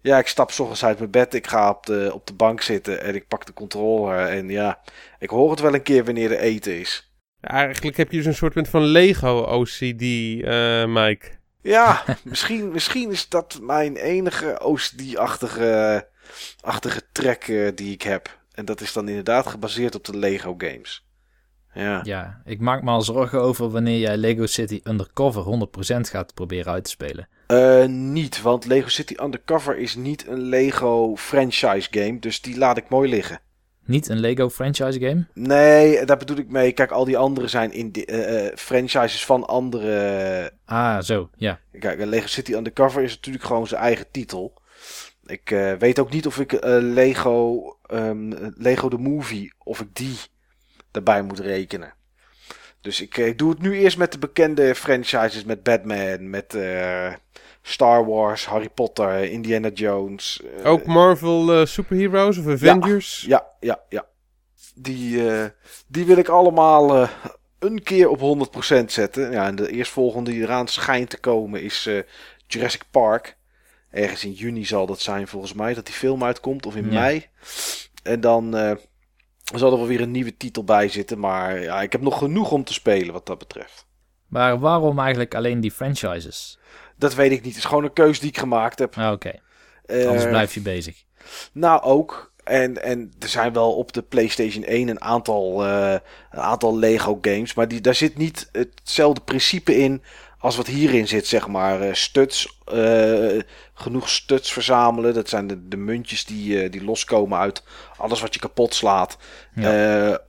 ja, ik stap 's ochtends uit mijn bed. Ik ga op de, op de bank zitten en ik pak de controller. En ja, ik hoor het wel een keer wanneer er eten is. Eigenlijk heb je dus een soort van Lego OCD, eh, Mike. Ja, misschien, misschien is dat mijn enige OCD-achtige achtige trek eh, die ik heb. En dat is dan inderdaad gebaseerd op de Lego games. Ja. Ja, ik maak me al zorgen over wanneer jij Lego City Undercover 100% gaat proberen uit te spelen. Eh, niet, want Lego City Undercover is niet een Lego franchise game. Dus die laat ik mooi liggen. Niet een Lego franchise game? Nee, daar bedoel ik mee. Kijk, al die andere zijn in de, eh, eh, franchises van andere. Ah, zo, ja. Kijk, Lego City Undercover is natuurlijk gewoon zijn eigen titel. Ik eh, weet ook niet of ik eh, Lego, ehm, Lego the Movie, of ik die daarbij moet rekenen. Dus ik, eh, ik doe het nu eerst met de bekende franchises, met Batman, met eh, Star Wars, Harry Potter, Indiana Jones. eh, Ook Marvel eh, Superheroes of Avengers. Ja, ja, ja. Die, eh, die wil ik allemaal eh, een keer op 100% zetten. Ja, en de eerstvolgende die eraan schijnt te komen is eh, Jurassic Park. Ergens in juni zal dat zijn volgens mij, dat die film uitkomt. Of in Ja. mei. En dan eh, zal er wel weer een nieuwe titel bij zitten. Maar ja, ik heb nog genoeg om te spelen wat dat betreft. Maar waarom eigenlijk alleen die franchises? Dat weet ik niet. Het is gewoon een keuze die ik gemaakt heb. Ah, Oké, Eh, anders blijf je bezig. Nou, ook. En, en er zijn wel op de PlayStation 1 een aantal, eh, een aantal Lego games. Maar die, daar zit niet hetzelfde principe in als wat hierin zit, zeg maar. Eh, studs, eh, genoeg studs verzamelen. Dat zijn de, de muntjes die, eh, die loskomen uit alles wat je kapot slaat.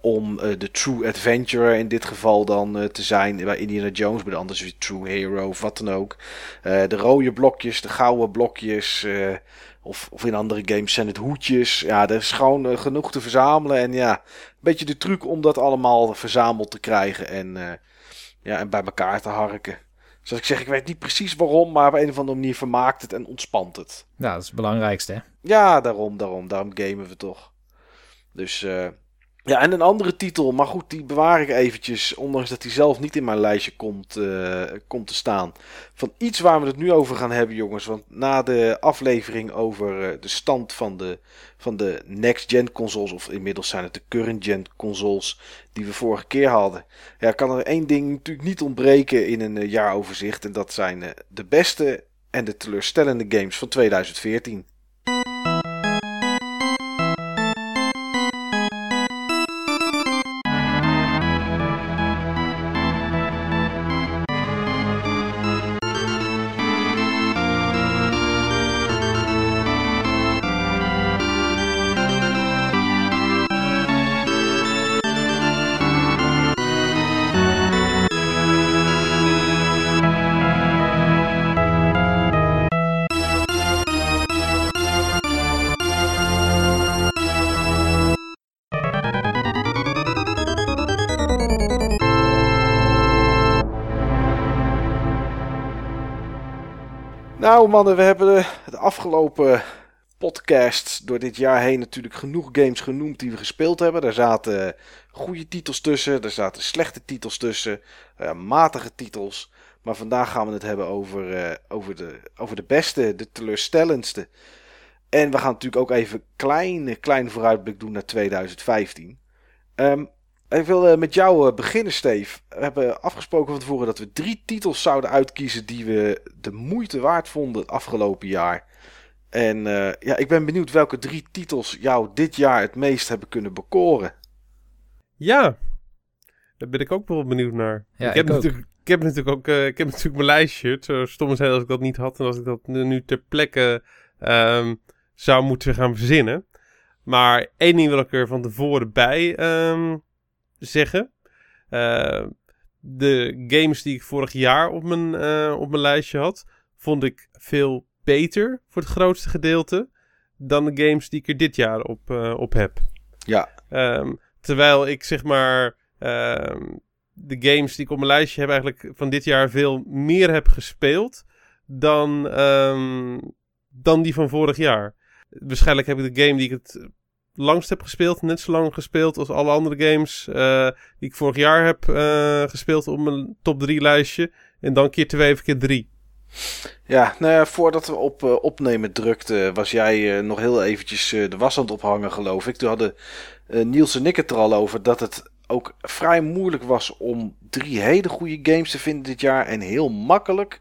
Om de true adventurer in dit geval dan te zijn. Bij Indiana Jones, bij de anders weer true hero of wat dan ook. De rode blokjes, de gouden blokjes... of, of in andere games zijn het hoedjes. Ja, er is gewoon genoeg te verzamelen. En ja, een beetje de truc om dat allemaal verzameld te krijgen. En, ja, en bij elkaar te harken. Zoals ik zeg, ik weet niet precies waarom. Maar op een of andere manier vermaakt het en ontspant het. Ja, dat is het belangrijkste, hè? Ja, daarom, daarom. Daarom gamen we toch. Dus eh, ja, en een andere titel. Maar goed, die bewaar ik eventjes. Ondanks dat die zelf niet in mijn lijstje komt, eh, komt te staan. Van iets waar we het nu over gaan hebben, jongens. Want na de aflevering over eh, de stand van de, van de next-gen consoles. Of inmiddels zijn het de current-gen consoles. Die we vorige keer hadden. Ja, kan er één ding natuurlijk niet ontbreken in een eh, jaaroverzicht. En dat zijn de beste en de teleurstellende games van 2014. We hebben de, afgelopen podcasts door dit jaar heen natuurlijk genoeg games genoemd die we gespeeld hebben. Daar zaten goede titels tussen, er zaten slechte titels tussen, eh, matige titels. Maar vandaag gaan we het hebben over, eh, over, de, over de beste, de teleurstellendste. En we gaan natuurlijk ook even een kleine, kleine vooruitblik doen naar 2015. Ehm, ik wil eh, met jou eh, beginnen, Steve. We hebben afgesproken van tevoren dat we drie titels zouden uitkiezen die we de moeite waard vonden het afgelopen jaar. En eh, ja, ik ben benieuwd welke drie titels jou dit jaar het meest hebben kunnen bekoren. Ja, daar ben ik ook wel benieuwd naar. Ja, ik, heb ik ook. natuurlijk, ik heb natuurlijk ook eh, ik heb natuurlijk mijn lijstje. Zo stom is het als ik dat niet had en als ik dat nu nu ter plekke ehm, zou moeten gaan verzinnen. Maar één ding wil ik er van tevoren bij ehm, zeggen. Eh, de games die ik vorig jaar op mijn, eh, op mijn lijstje had, vond ik veel beter voor het grootste gedeelte dan de games die ik er dit jaar op, eh, op heb. Ja, Ehm, terwijl ik zeg maar ehm, de games die ik op mijn lijstje heb eigenlijk van dit jaar veel meer heb gespeeld dan, ehm, dan die van vorig jaar. Waarschijnlijk heb ik de game die ik het langst heb gespeeld, net zo lang gespeeld als alle andere games eh, die ik vorig jaar heb eh, gespeeld op mijn top 3 lijstje. En dan keer 2 of keer 3. ja nou ja, voordat we op eh, opnemen drukten, was jij nog heel eventjes de was aan het ophangen, geloof ik. Toen hadden Niels en ik het er al over dat het ook vrij moeilijk was om drie hele goede games te vinden dit jaar. En heel makkelijk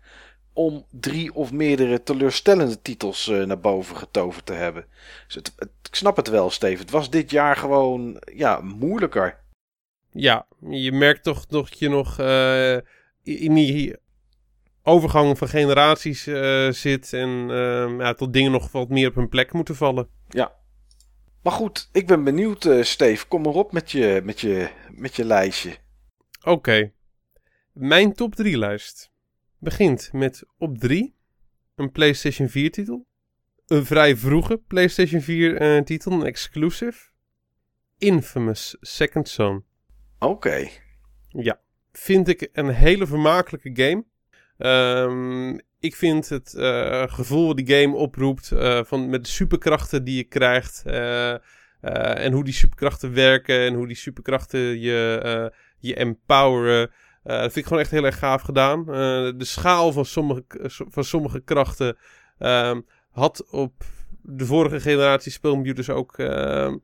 om drie of meerdere teleurstellende titels eh, naar boven getoverd te hebben. Dus het, het- ik snap het wel, Steve. Het was dit jaar gewoon ja, moeilijker. Ja, je merkt toch dat je nog eh, in die overgang van generaties eh, zit en ja, tot dingen nog wat meer op hun plek moeten vallen. Maar goed, ik ben benieuwd, Steve. Kom maar op met je, met je, met je lijstje. Oké, mijn top 3 lijst begint met op 3 een PlayStation 4 titel. Een vrij vroege PlayStation 4 eh, titel, een exclusive. Infamous Second Son. Oké. Ja, vind ik een hele vermakelijke game. Ehm, ik vind het uh, gevoel wat die game oproept uh, van, met de superkrachten die je krijgt. En hoe die superkrachten werken en hoe die superkrachten je, je empoweren. Dat vind ik gewoon echt heel erg gaaf gedaan. de schaal van sommige, van sommige krachten ehm, had op de vorige generatie speelcomputers ook ehm,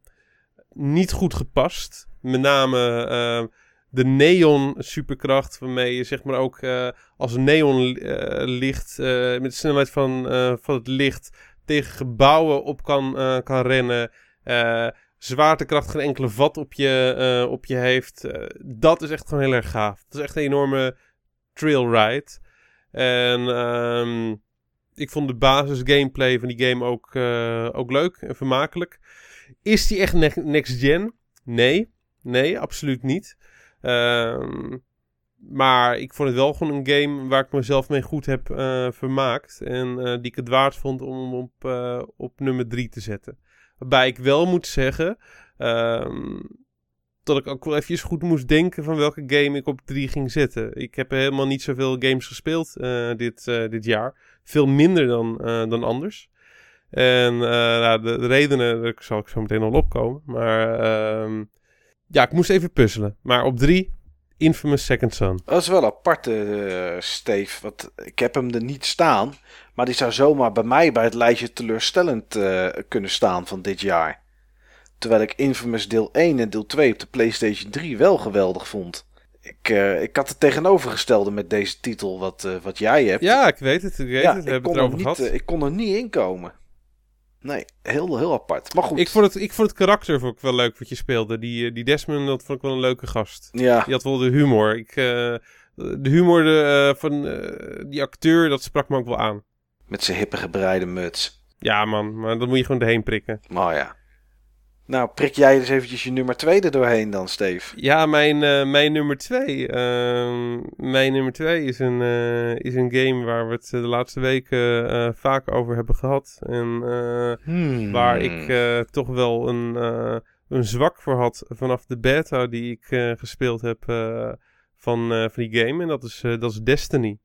niet goed gepast. Met name ehm, de neon superkracht, waarmee je zeg maar ook uh, als neon licht, met de snelheid van, van het licht, tegen gebouwen op kan, kan rennen. Zwaartekracht geen enkele vat op je, op je heeft. dat is echt gewoon heel erg gaaf. Dat is echt een enorme trail ride. En um, ik vond de basis gameplay van die game ook, ook leuk en vermakelijk. Is die echt next gen? Nee. Nee, absoluut niet. Ehm, maar ik vond het wel gewoon een game waar ik mezelf mee goed heb vermaakt. En die ik het waard vond om op, op nummer 3 te zetten. Waarbij ik wel moet zeggen um, dat ik ook wel even goed moest denken van welke game ik op 3 ging zetten. Ik heb helemaal niet zoveel games gespeeld dit, dit jaar. Veel minder dan, dan anders. En nou, de, de, redenen, daar zal ik zo meteen al opkomen. Maar um, ja, ik moest even puzzelen. Maar op drie, Infamous Second Son. Dat is wel apart, uh, Steve. Want ik heb hem er niet staan. Maar die zou zomaar bij mij bij het lijstje teleurstellend uh, kunnen staan van dit jaar. Terwijl ik Infamous deel 1 en deel 2 op de PlayStation 3 wel geweldig vond. Ik, uh, ik had het tegenovergestelde met deze titel wat, wat jij hebt. Ja, ik weet het. Ik weet ja, het. We hebben het erover niet, ik kon er niet in komen. Nee, heel, heel apart. Maar goed. Ik vond, het, ik vond het karakter vond ik wel leuk wat je speelde. Die, eh, die Desmond, dat vond ik wel een leuke gast. Ja. Die had wel de humor. Ik, uh, de humor de, uh, van uh, die acteur, dat sprak me ook wel aan. Met zijn hippe gebreide muts. Ja man, maar dat moet je gewoon erheen prikken. Maar ja. Nou, prik jij dus eventjes je nummer 2 er doorheen dan, Steve? Ja, mijn, uh, mijn nummer 2. Uh, mijn nummer 2 is, een, uh, is een game waar we het de laatste weken vaak over hebben gehad. En hmm. waar ik toch wel een, een zwak voor had vanaf de beta die ik gespeeld heb van, van die game. En dat is, dat is Destiny.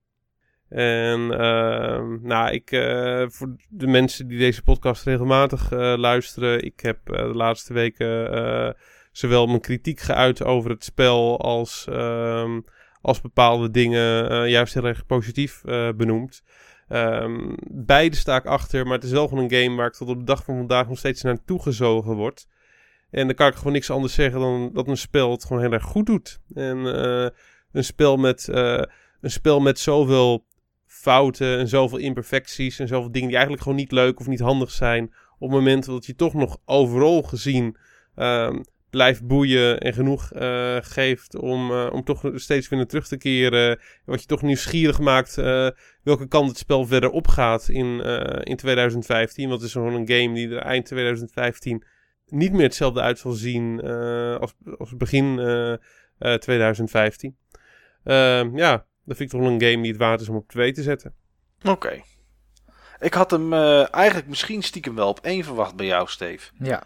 En uh, nou, ik, uh, voor de mensen die deze podcast regelmatig uh, luisteren, ik heb eh, de laatste weken zowel mijn kritiek geuit over het spel als, ehm, als bepaalde dingen juist heel erg positief benoemd. Um, beide sta ik achter, maar het is wel gewoon een game waar ik tot op de dag van vandaag nog steeds naartoe gezogen word. En dan kan ik gewoon niks anders zeggen dan dat een spel het gewoon heel erg goed doet. En een spel met, een spel met zoveel fouten en zoveel imperfecties en zoveel dingen die eigenlijk gewoon niet leuk of niet handig zijn. Op het moment dat je toch nog overal gezien uh, blijft boeien en genoeg uh, geeft om, uh, om toch steeds weer naar terug te keren. Wat je toch nieuwsgierig maakt uh, welke kant het spel verder opgaat in, in 2015. Want het is gewoon een game die er eind 2015 niet meer hetzelfde uit zal zien als, als begin 2015. Ehm, ja, dat vind ik toch een game die het waard is om op 2 te zetten. Oké. Ik had hem uh, eigenlijk misschien stiekem wel op 1 verwacht bij jou, Steve. Ja.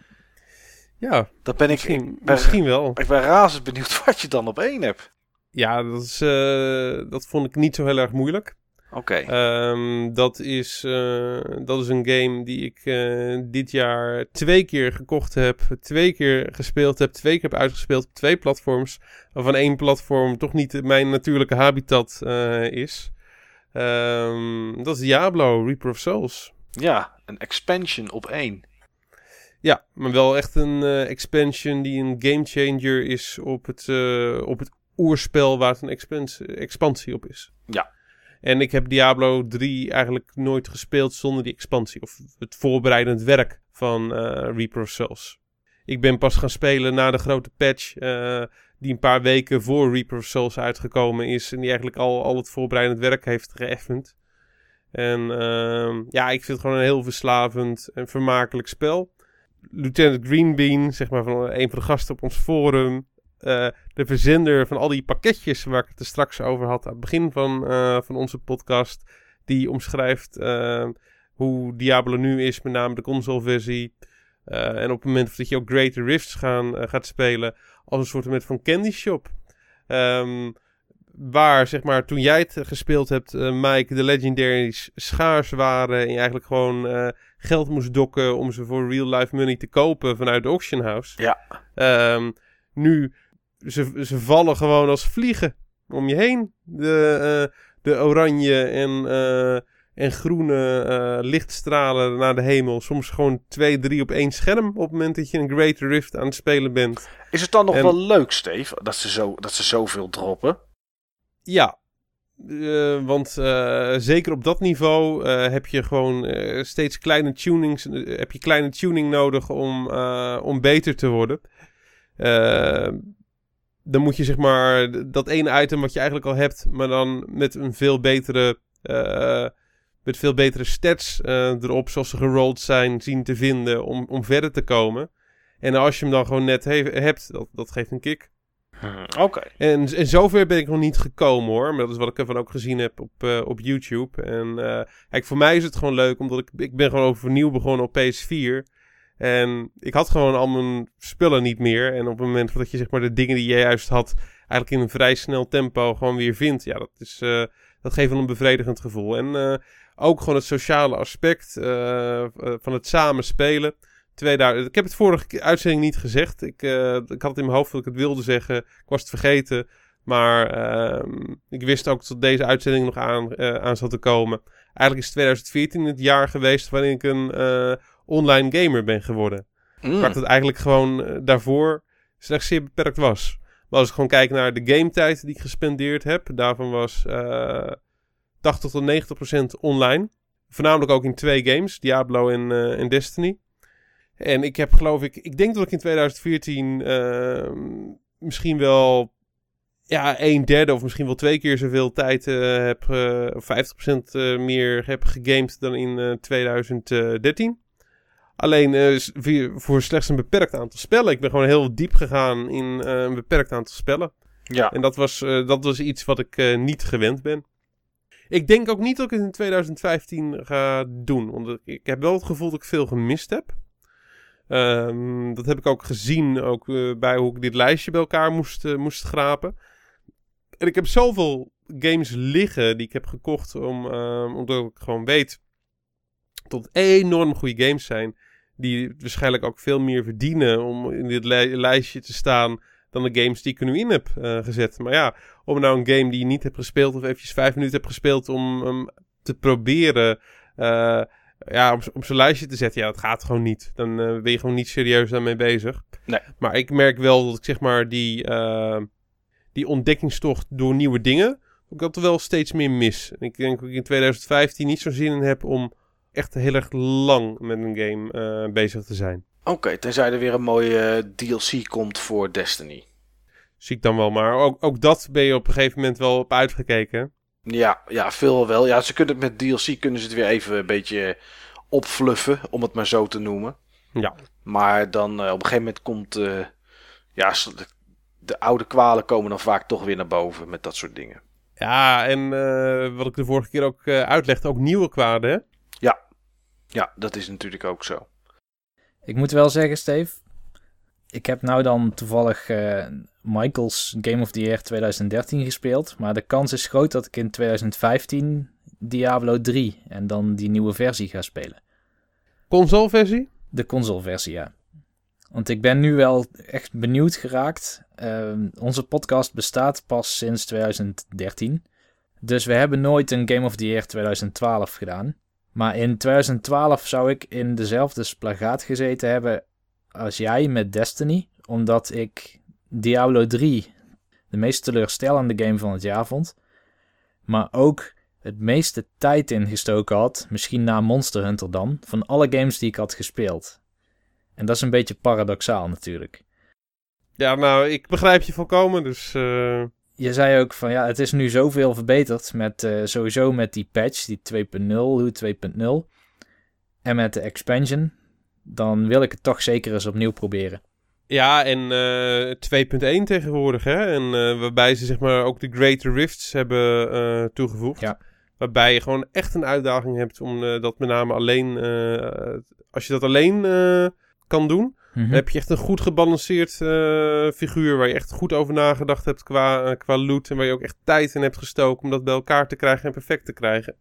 Ja, dat ben misschien, ik, ik ben, misschien wel. Ik ben razend benieuwd wat je dan op 1 hebt. Ja, dat, is, uh, dat vond ik niet zo heel erg moeilijk. Oké. Okay. Um, dat, is, uh, dat is een game die ik uh, dit jaar twee keer gekocht heb, twee keer gespeeld heb, twee keer heb uitgespeeld op twee platforms. Waarvan één platform toch niet mijn natuurlijke habitat uh, is. Um, dat is Diablo, Reaper of Souls. Ja, een expansion op één. Ja, maar wel echt een expansion die een gamechanger is op het, op het oerspel waar het een expansie op is. Ja. En ik heb Diablo 3 eigenlijk nooit gespeeld zonder die expansie. Of het voorbereidend werk van uh, Reaper of Souls. Ik ben pas gaan spelen na de grote patch uh, die een paar weken voor Reaper of Souls uitgekomen is. En die eigenlijk al, al het voorbereidend werk heeft geëffend. En uh, ja, ik vind het gewoon een heel verslavend en vermakelijk spel. Lieutenant Greenbean, zeg maar van een van de gasten op ons forum, uh, de verzender van al die pakketjes waar ik het er straks over had aan het begin van, uh, van onze podcast. Die omschrijft uh, hoe Diablo nu is, met name de consoleversie. en op het moment dat je ook Greater Rifts gaan, gaat spelen, als een soort van candy shop. Um, waar, zeg maar, toen jij het gespeeld hebt, uh, Mike, de legendaries schaars waren. En je eigenlijk gewoon uh, geld moest dokken om ze voor real life money te kopen vanuit de auction house. Ja. Um, nu, ze, ze vallen gewoon als vliegen om je heen. De, uh, de oranje en, en groene lichtstralen naar de hemel. Soms gewoon twee, drie op één scherm op het moment dat je een Great Rift aan het spelen bent. Is het dan nog wel leuk, Steve, dat ze, zo, dat ze zoveel droppen? Ja, want zeker op dat niveau heb je gewoon steeds kleine tunings, heb je kleine tuning nodig om, om beter te worden. Dan moet je zeg maar dat ene item wat je eigenlijk al hebt, maar dan met een veel betere, met veel betere stats erop, zoals ze gerold zijn, zien te vinden om, om verder te komen. En als je hem dan gewoon net he hebt, dat, dat geeft een kick. Hmm, oké. En, en zover ben ik nog niet gekomen hoor. Maar dat is wat ik ervan ook gezien heb op, uh, op YouTube. En kijk, voor mij is het gewoon leuk, omdat ik, ik ben gewoon overnieuw begonnen op PS4. En ik had gewoon al mijn spullen niet meer. En op het moment dat je zeg maar de dingen die je juist had, eigenlijk in een vrij snel tempo gewoon weer vindt. Ja, dat, is, uh, dat geeft wel een bevredigend gevoel. En ook gewoon het sociale aspect van het samen spelen. 2000. Ik heb het vorige uitzending niet gezegd. Ik, ik had het in mijn hoofd dat ik het wilde zeggen. Ik was het vergeten. Maar uh, ik wist ook dat deze uitzending nog aan, aan zat te komen. Eigenlijk is 2014 het jaar geweest waarin ik een online gamer ben geworden. Mm. Waar het eigenlijk gewoon daarvoor slechts zeer beperkt was. Maar als ik gewoon kijk naar de gametijd die ik gespendeerd heb. Daarvan was 80 tot 90 procent online. Voornamelijk ook in twee games. Diablo en, en Destiny. En ik heb geloof ik, ik denk dat ik in 2014 uh, misschien wel ja, een derde of misschien wel twee keer zoveel tijd heb, uh, 50% uh, meer heb gegamed dan in 2013. Alleen voor slechts een beperkt aantal spellen. Ik ben gewoon heel diep gegaan in een beperkt aantal spellen. Ja. En dat was, dat was iets wat ik niet gewend ben. Ik denk ook niet dat ik het in 2015 ga doen. Want ik heb wel het gevoel dat ik veel gemist heb. Um, dat heb ik ook gezien, ook bij hoe ik dit lijstje bij elkaar moest, moest schrapen. En ik heb zoveel games liggen die ik heb gekocht, om, uh, omdat ik gewoon weet dat het enorm goede games zijn. Die waarschijnlijk ook veel meer verdienen om in dit li lijstje te staan dan de games die ik er nu in heb uh, gezet. Maar ja, om nou een game die je niet hebt gespeeld of eventjes vijf minuten hebt gespeeld om um, te proberen ja, om, om zo'n lijstje te zetten, ja, dat gaat gewoon niet. Dan uh, ben je gewoon niet serieus daarmee bezig. Nee. Maar ik merk wel dat ik zeg maar die, uh, die ontdekkingstocht door nieuwe dingen, ik dat er wel steeds meer mis. En ik denk dat ik in 2015 niet zo zin in heb om echt heel erg lang met een game uh, bezig te zijn. Oké, okay, tenzij er weer een mooie DLC komt voor Destiny. Zie ik dan wel, maar ook, ook dat ben je op een gegeven moment wel op uitgekeken. Ja, ja, veel wel. Ja, ze kunnen het met DLC kunnen ze het weer even een beetje opfluffen, om het maar zo te noemen. Ja. Maar dan uh, op een gegeven moment komt uh, ja, de, de, oude kwalen komen dan vaak toch weer naar boven met dat soort dingen. Ja, en uh, wat ik de vorige keer ook uitlegde, ook nieuwe kwalen, hè? Ja. Ja, dat is natuurlijk ook zo. Ik moet wel zeggen, Steve, ik heb nou dan toevallig uh, Michael's Game of the Year 2013 gespeeld. Maar de kans is groot dat ik in 2015 Diablo 3 en dan die nieuwe versie ga spelen. Console-versie? De console-versie, ja. Want ik ben nu wel echt benieuwd geraakt. Uh, onze podcast bestaat pas sinds 2013. Dus we hebben nooit een Game of the Year 2012 gedaan. Maar in 2012 zou ik in dezelfde splagaat gezeten hebben als jij met Destiny, omdat ik Diablo 3 de meest teleurstellende game van het jaar vond. Maar ook het meeste tijd ingestoken had, misschien na Monster Hunter dan, van alle games die ik had gespeeld. En dat is een beetje paradoxaal natuurlijk. Ja, nou, ik begrijp je volkomen, dus... Uh... Je zei ook van, ja, het is nu zoveel verbeterd met, uh, sowieso met die patch, die 2.0, 2.0. En met de expansion, dan wil ik het toch zeker eens opnieuw proberen. Ja, en uh, eh, 2.1 tegenwoordig, hè? En uh, waarbij ze zeg maar ook de Greater Rifts hebben toegevoegd. Ja. Waarbij je gewoon echt een uitdaging hebt om dat met name alleen, als je dat alleen kan doen, Mhm. Dan heb je echt een goed gebalanceerd eh, figuur waar je echt goed over nagedacht hebt qua, eh, qua loot. En waar je ook echt tijd in hebt gestoken om dat bij elkaar te krijgen en perfect te krijgen.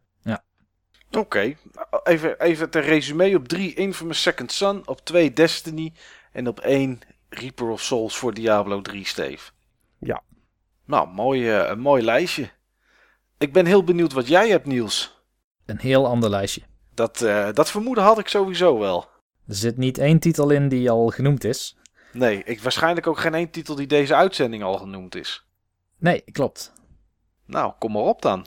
Oké, even, even ter resume. Op 3 Infamous Second Son, op 2 Destiny en op 1 Reaper of Souls voor Diablo 3, Steve. Ja. Nou, mooi, eh, een mooi lijstje. Ik ben heel benieuwd wat jij hebt, Niels. Een heel ander lijstje. Dat, eh, dat vermoeden had ik sowieso wel. Er zit niet één titel in die al genoemd is. Nee, ik, waarschijnlijk ook geen één titel die deze uitzending al genoemd is. Nee, klopt. Nou, kom maar op dan.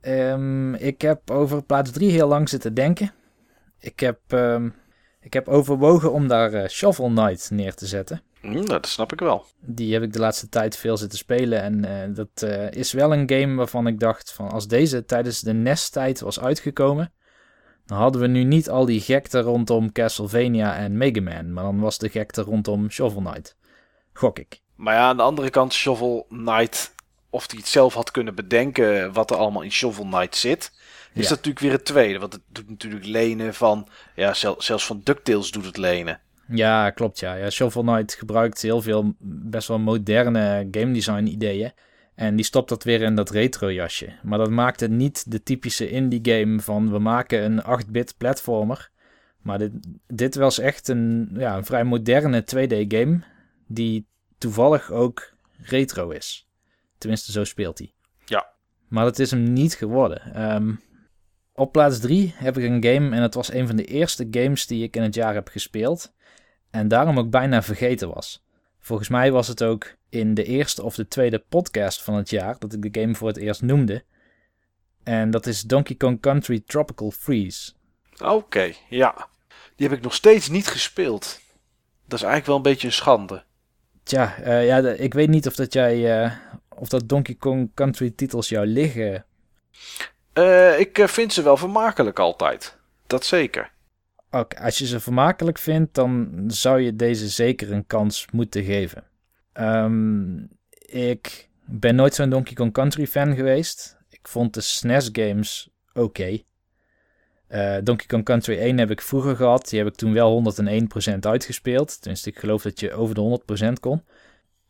Ehm, ik heb over plaats 3 heel lang zitten denken. Ik heb, ehm, ik heb overwogen om daar eh, Shovel Knight neer te zetten. Hm, dat snap ik wel. Die heb ik de laatste tijd veel zitten spelen. En eh, dat eh, is wel een game waarvan ik dacht: van als deze tijdens de NES-tijd was uitgekomen. Dan hadden we nu niet al die gekte rondom Castlevania en Mega Man. Maar dan was de gekte rondom Shovel Knight. Gok ik. Maar ja, aan de andere kant, Shovel Knight, of hij het zelf had kunnen bedenken wat er allemaal in Shovel Knight zit, is Ja. dat natuurlijk weer het tweede. Want het doet natuurlijk lenen van, ja, zel- zelfs van DuckTales doet het lenen. Ja, klopt ja. ja. Shovel Knight gebruikt heel veel best wel moderne game design ideeën. En die stopt dat weer in dat retro jasje. Maar dat maakt het niet de typische indie game van we maken een 8-bit platformer. Maar dit, dit was echt een, ja, een vrij moderne 2D game die toevallig ook retro is. Tenminste, zo speelt hij. Ja. Maar dat is hem niet geworden. Ehm, op plaats 3 heb ik een game en het was een van de eerste games die ik in het jaar heb gespeeld. En daarom ook bijna vergeten was. Volgens mij was het ook in de eerste of de tweede podcast van het jaar dat ik de game voor het eerst noemde. En dat is Donkey Kong Country Tropical Freeze. Oké, ja. Die heb ik nog steeds niet gespeeld. Dat is eigenlijk wel een beetje een schande. Tja, eh, ja, ik weet niet of dat jij, eh, of dat Donkey Kong Country titels jou liggen. Eh, ik vind ze wel vermakelijk altijd. Dat zeker. Als je ze vermakelijk vindt, dan zou je deze zeker een kans moeten geven. Ehm, ik ben nooit zo'n Donkey Kong Country fan geweest. Ik vond de SNES games oké. Eh, Donkey Kong Country 1 heb ik vroeger gehad. Die heb ik toen wel 101% uitgespeeld. Tenminste, ik geloof dat je over de 100% kon.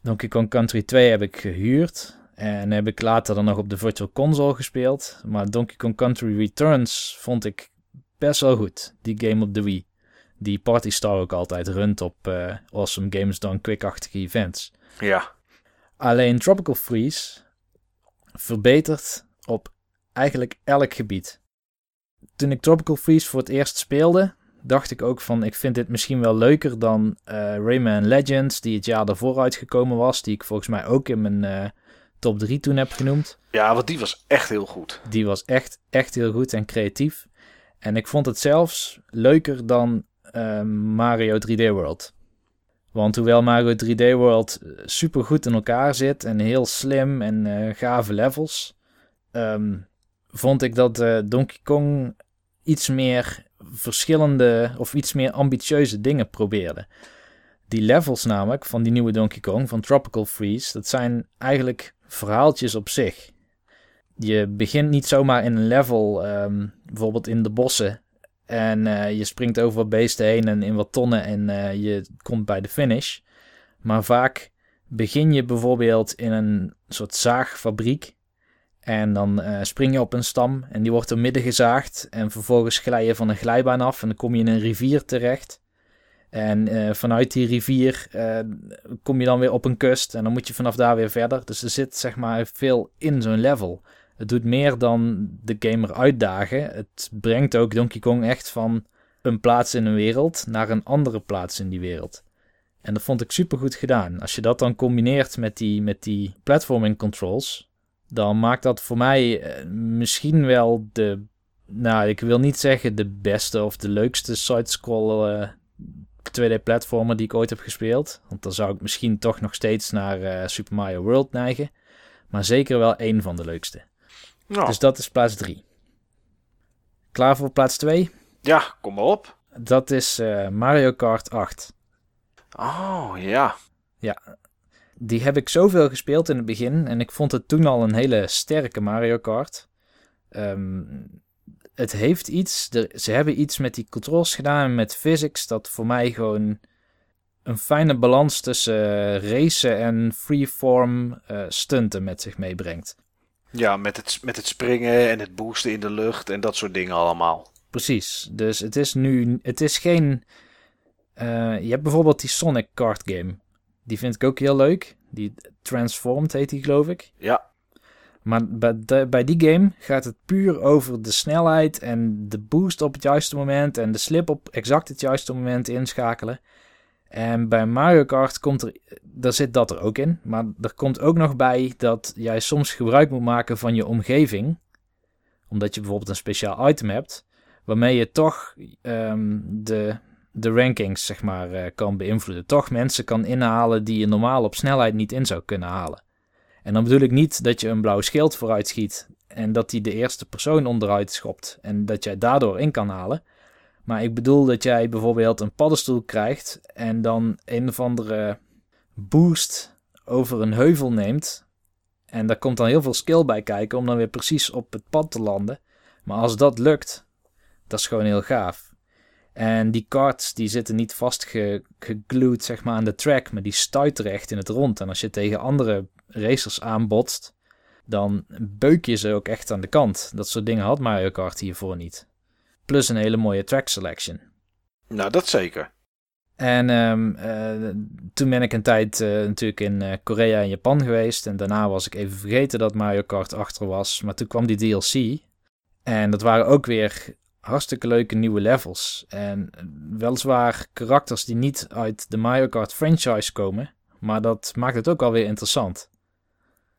Donkey Kong Country 2 heb ik gehuurd. En heb ik later dan nog op de Virtual Console gespeeld. Maar Donkey Kong Country Returns vond ik best wel goed. Die game op de Wii. Die Party Star ook altijd runt op eh, Awesome Games Done Quick-achtige events. Ja. Alleen Tropical Freeze verbetert op eigenlijk elk gebied. Toen ik Tropical Freeze voor het eerst speelde, dacht ik ook van ik vind dit misschien wel leuker dan eh, Rayman Legends, die het jaar daarvoor uitgekomen was, die ik volgens mij ook in mijn eh, top 3 toen heb genoemd. Ja, want die was echt heel goed. Die was echt, echt heel goed en creatief. En ik vond het zelfs leuker dan eh, Mario 3D World. Want hoewel Mario 3D World super goed in elkaar zit en heel slim en eh, gave levels, ehm, vond ik dat eh, Donkey Kong iets meer verschillende of iets meer ambitieuze dingen probeerde. Die levels namelijk van die nieuwe Donkey Kong, van Tropical Freeze, dat zijn eigenlijk verhaaltjes op zich. Je begint niet zomaar in een level, ehm, bijvoorbeeld in de bossen. En eh, je springt over wat beesten heen en in wat tonnen en eh, je komt bij de finish. Maar vaak begin je bijvoorbeeld in een soort zaagfabriek. En dan eh, spring je op een stam en die wordt door midden gezaagd. En vervolgens glij je van een glijbaan af en dan kom je in een rivier terecht. En vanuit die rivier kom je dan weer op een kust en dan moet je vanaf daar weer verder. Dus er zit zeg maar veel in zo'n level. Het doet meer dan de gamer uitdagen. Het brengt ook Donkey Kong echt van een plaats in een wereld naar een andere plaats in die wereld. En dat vond ik super goed gedaan. Als je dat dan combineert met die, met die platforming controls, dan maakt dat voor mij eh, misschien wel de, nou ik wil niet zeggen de beste of de leukste side-scroll eh, 2D-platformer die ik ooit heb gespeeld. Want dan zou ik misschien toch nog steeds naar eh, Super Mario World neigen. Maar zeker wel één van de leukste. Nou, Dus dat is plaats 3. Klaar voor plaats 2? ja, kom maar op. Dat is eh, Mario Kart 8. Oh, ja. Die heb ik zoveel gespeeld in het begin. En ik vond het toen al een hele sterke Mario Kart. Ehm, het heeft iets. er- ze hebben iets met die controls gedaan. en Met physics. Dat voor mij gewoon een fijne balans tussen uh, racen en freeform uh, stunten met zich meebrengt. Ja, met het, met het springen en het boosten in de lucht en dat soort dingen allemaal. Precies. Dus het is nu. Het is geen. Uh, je hebt bijvoorbeeld die Sonic Card Game. Die vind ik ook heel leuk. Die Transformed heet die, geloof ik. Ja. Maar bij, bij die game gaat het puur over de snelheid en de boost op het juiste moment en de slip op exact het juiste moment inschakelen. En bij Mario Kart komt er, daar zit dat er ook in, maar er komt ook nog bij dat jij soms gebruik moet maken van je omgeving, omdat je bijvoorbeeld een speciaal item hebt, waarmee je toch um, de, de rankings zeg maar uh, kan beïnvloeden. Toch mensen kan inhalen die je normaal op snelheid niet in zou kunnen halen. En dan bedoel ik niet dat je een blauw schild vooruit schiet en dat die de eerste persoon onderuit schopt en dat jij daardoor in kan halen. Maar ik bedoel dat jij bijvoorbeeld een paddenstoel krijgt en dan een of andere boost over een heuvel neemt. En daar komt dan heel veel skill bij kijken om dan weer precies op het pad te landen. Maar als dat lukt, dat is gewoon heel gaaf. En die karts die zitten niet vastgeglued zeg maar, aan de track, maar die stuiteren echt in het rond. En als je tegen andere racers aanbotst, dan beuk je ze ook echt aan de kant. Dat soort dingen had Mario Kart hiervoor niet. Plus een hele mooie track selection. Nou, dat zeker. En um, uh, toen ben ik een tijd uh, natuurlijk in uh, Korea en Japan geweest. En daarna was ik even vergeten dat Mario Kart achter was. Maar toen kwam die DLC. En dat waren ook weer hartstikke leuke nieuwe levels. En weliswaar karakters die niet uit de Mario Kart franchise komen. Maar dat maakt het ook alweer interessant.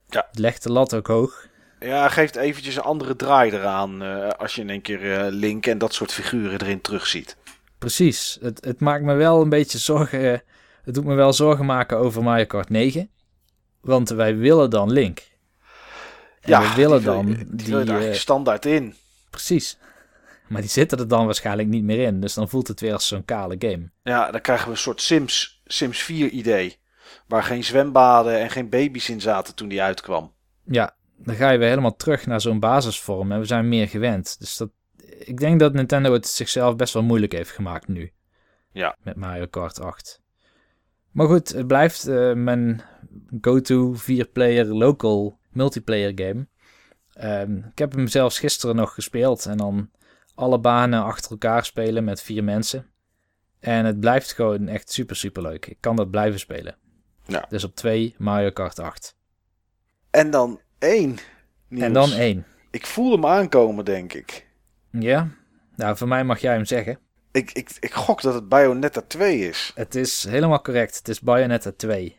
Ja. Het legt de lat ook hoog. Ja, geeft eventjes een andere draai eraan uh, als je in een keer uh, Link en dat soort figuren erin terugziet. Precies. Het, het maakt me wel een beetje zorgen. Het doet me wel zorgen maken over Mario Kart 9. Want wij willen dan Link. En ja, we willen die, dan die, die, wil je uh, standaard in. Precies. Maar die zitten er dan waarschijnlijk niet meer in. Dus dan voelt het weer als zo'n kale game. Ja, dan krijgen we een soort Sims, Sims 4 idee. Waar geen zwembaden en geen baby's in zaten toen die uitkwam. Ja, dan ga je weer helemaal terug naar zo'n basisvorm. En we zijn meer gewend. Dus dat, ik denk dat Nintendo het zichzelf best wel moeilijk heeft gemaakt nu. Ja. Met Mario Kart 8. Maar goed, het blijft uh, mijn go-to 4-player local multiplayer game. Um, ik heb hem zelfs gisteren nog gespeeld. En dan alle banen achter elkaar spelen met vier mensen. En het blijft gewoon echt super, super leuk. Ik kan dat blijven spelen. Ja. Dus op 2 Mario Kart 8. En dan één. En dan 1. Ik voel hem aankomen, denk ik. Ja? Nou, voor mij mag jij hem zeggen. Ik, ik, ik gok dat het Bayonetta 2 is. Het is helemaal correct. Het is Bayonetta 2.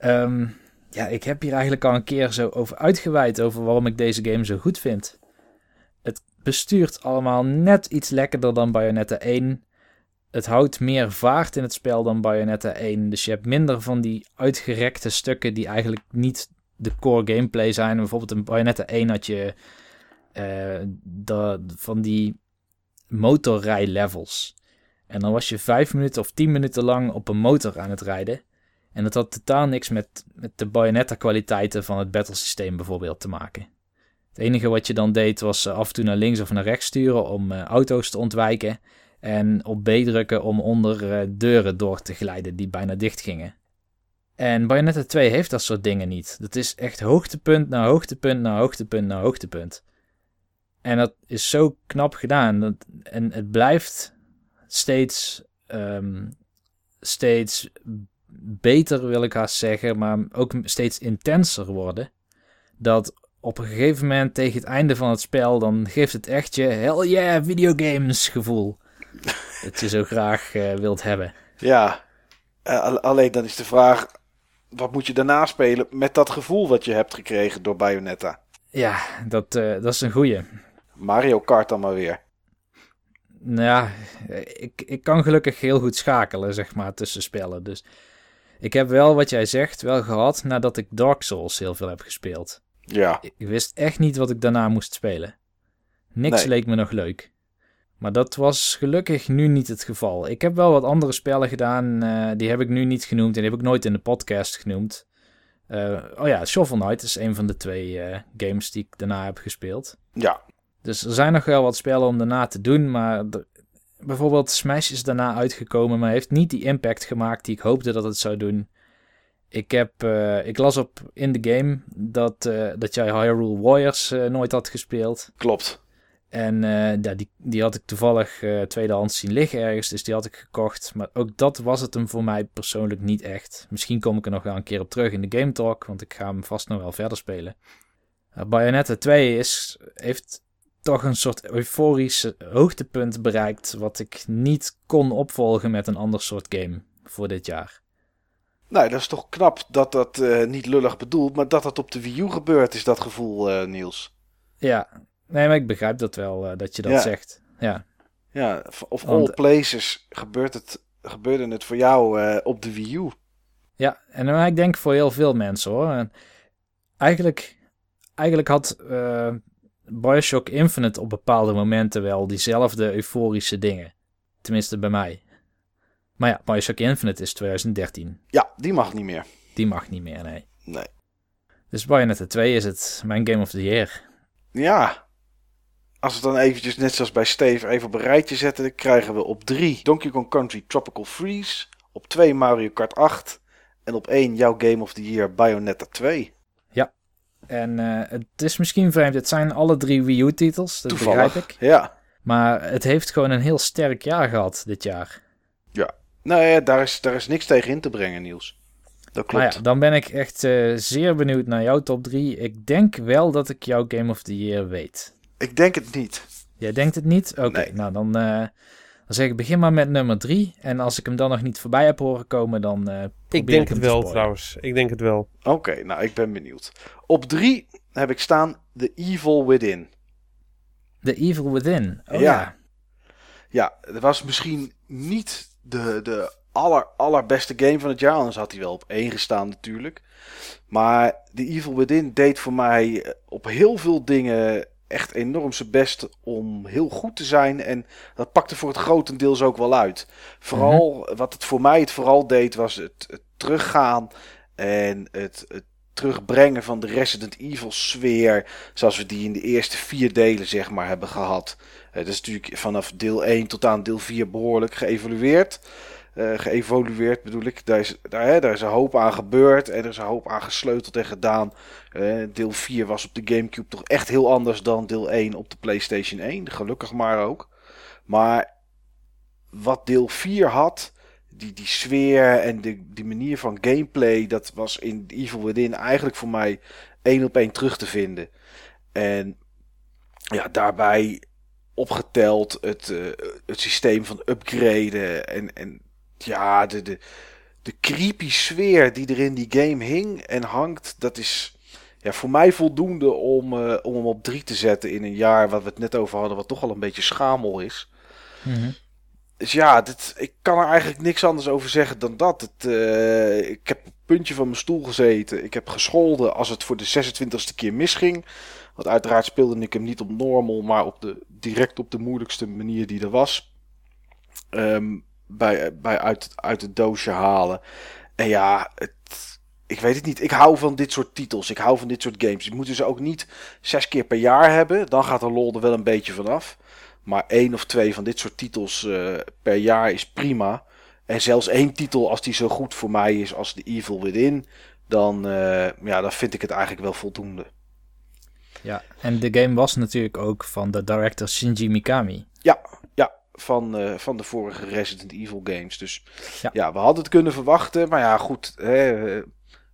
Um, ja, ik heb hier eigenlijk al een keer zo over uitgeweid over waarom ik deze game zo goed vind. Het bestuurt allemaal net iets lekkerder dan Bayonetta 1. Het houdt meer vaart in het spel dan Bayonetta 1. Dus je hebt minder van die uitgerekte stukken die eigenlijk niet de core gameplay zijn. Bijvoorbeeld in Bayonetta 1 had je de, van die motorrijlevels. En dan was je vijf minuten of tien minuten lang op een motor aan het rijden. En dat had totaal niks met, met de Bayonetta kwaliteiten van het battlesysteem bijvoorbeeld te maken. Het enige wat je dan deed was uh, af en toe naar links of naar rechts sturen om uh, auto's te ontwijken. En op B drukken om onder deuren door te glijden die bijna dicht gingen. En Bayonetta 2 heeft dat soort dingen niet. Dat is echt hoogtepunt naar hoogtepunt naar hoogtepunt naar hoogtepunt. En dat is zo knap gedaan. Dat, en het blijft steeds, um, steeds beter, wil ik haast zeggen, maar ook steeds intenser worden. Dat op een gegeven moment tegen het einde van het spel, dan geeft het echt je hell yeah videogames gevoel. dat je zo graag uh, wilt hebben. Ja, uh, alleen dan is de vraag, wat moet je daarna spelen met dat gevoel wat je hebt gekregen door Bayonetta? Ja, dat, uh, dat is een goeie. Mario Kart dan maar weer. Nou ja, ik, ik kan gelukkig heel goed schakelen, zeg maar, tussen spellen. Dus ik heb wel, wat jij zegt, wel gehad nadat ik Dark Souls heel veel heb gespeeld. Ja. Ik, ik wist echt niet wat ik daarna moest spelen. Niks Nee. leek me nog leuk. Maar dat was gelukkig nu niet het geval. Ik heb wel wat andere spellen gedaan, eh, die heb ik nu niet genoemd en die heb ik nooit in de podcast genoemd. Eh, oh ja, Shovel Knight is een van de twee eh, games die ik daarna heb gespeeld. Ja. Dus er zijn nog wel wat spellen om daarna te doen, maar bijvoorbeeld Smash is daarna uitgekomen, maar heeft niet die impact gemaakt die ik hoopte dat het zou doen. Ik, heb, uh, ik las op in de game dat, uh, dat jij Hyrule Warriors uh, nooit had gespeeld. Klopt. En ja, die, die had ik toevallig tweedehands zien liggen ergens, dus die had ik gekocht. Maar ook dat was het hem voor mij persoonlijk niet echt. Misschien kom ik er nog wel een keer op terug in de Game Talk, want ik ga hem vast nog wel verder spelen. Bayonetta 2 is, heeft toch een soort euforisch hoogtepunt bereikt. Wat ik niet kon opvolgen met een ander soort game voor dit jaar. Nou, dat is toch knap dat dat uh, niet lullig bedoeld, maar dat dat op de Wii U gebeurt, is dat gevoel, uh, Niels. Ja, nee, maar ik begrijp dat wel, uh, dat je dat ja. zegt. Ja, ja of all places gebeurt het, gebeurde het voor jou op de Wii U. Ja, en maar ik denk voor heel veel mensen hoor. En eigenlijk, eigenlijk had Bioshock Infinite op bepaalde momenten wel diezelfde euforische dingen. Tenminste bij mij. Maar ja, Bioshock Infinite is 2013. Ja, die mag niet meer. Die mag niet meer, nee. Nee. Dus Bayonetta 2 is het mijn Game of the Year. Ja. Als we dan eventjes, net zoals bij Steve, even op een rijtje zetten... dan krijgen we op 3 Donkey Kong Country Tropical Freeze... op 2 Mario Kart 8... en op 1 jouw Game of the Year Bayonetta 2. Ja. En uh, het is misschien vreemd, het zijn alle drie Wii U-titels, dat Toevallig, begrijp ik. ja. Maar het heeft gewoon een heel sterk jaar gehad dit jaar. Ja. Nou ja, daar is, daar is niks tegen in te brengen, Niels. Dat klopt. Maar ja, dan ben ik echt uh, zeer benieuwd naar jouw top 3. Ik denk wel dat ik jouw Game of the Year weet. Ik denk het niet. Jij denkt het niet? Oké, okay, nee. nou dan, uh, dan zeg ik begin maar met nummer 3. En als ik hem dan nog niet voorbij heb horen komen, dan uh, Ik denk het wel trouwens. Ik denk het wel. Oké, okay, nou ik ben benieuwd. Op 3 heb ik staan The Evil Within. The Evil Within? Oh, ja. ja. Ja, het was misschien niet de, de aller, allerbeste game van het jaar. Anders had hij wel op één gestaan natuurlijk. Maar The Evil Within deed voor mij op heel veel dingen echt enorm zijn best om heel goed te zijn. En dat pakte voor het grotendeels ook wel uit. Vooral, mm -hmm. wat het voor mij het vooral deed, was het, het teruggaan en het, het terugbrengen van de Resident Evil sfeer. Zoals we die in de eerste vier delen zeg maar hebben gehad. Uh, dat is natuurlijk vanaf deel 1 tot aan deel 4 behoorlijk geëvolueerd. Uh, geëvolueerd bedoel ik. Daar is, daar, hè, daar is een hoop aan gebeurd en er is een hoop aan gesleuteld en gedaan. Uh, deel 4 was op de Gamecube toch echt heel anders dan deel 1 op de PlayStation 1. Gelukkig maar ook. Maar wat deel 4 had, die, die sfeer en de, die manier van gameplay, dat was in Evil Within eigenlijk voor mij één op één terug te vinden. En ja, daarbij opgeteld het, uh, het systeem van upgraden en, en ja, de, de, de creepy sfeer die er in die game hing en hangt, dat is ja, voor mij voldoende om, uh, om hem op drie te zetten in een jaar wat we het net over hadden, wat toch al een beetje schamel is. Mm -hmm. Dus ja, dit, ik kan er eigenlijk niks anders over zeggen dan dat. Het, uh, ik heb op het puntje van mijn stoel gezeten. Ik heb gescholden als het voor de 26e keer misging. Want uiteraard speelde ik hem niet op normal, maar op de, direct op de moeilijkste manier die er was. Um, bij, bij uit, uit het doosje halen. En ja, het, ik weet het niet. Ik hou van dit soort titels. Ik hou van dit soort games. Je moet ze ook niet zes keer per jaar hebben. Dan gaat de lol er wel een beetje vanaf. Maar één of twee van dit soort titels uh, per jaar is prima. En zelfs één titel, als die zo goed voor mij is als The Evil Within, dan, uh, ja, dan vind ik het eigenlijk wel voldoende. Ja, en de game was natuurlijk ook van de director Shinji Mikami. Ja van, uh, van de vorige Resident Evil games. Dus ja. ja. we hadden het kunnen verwachten. Maar ja, goed. Hè,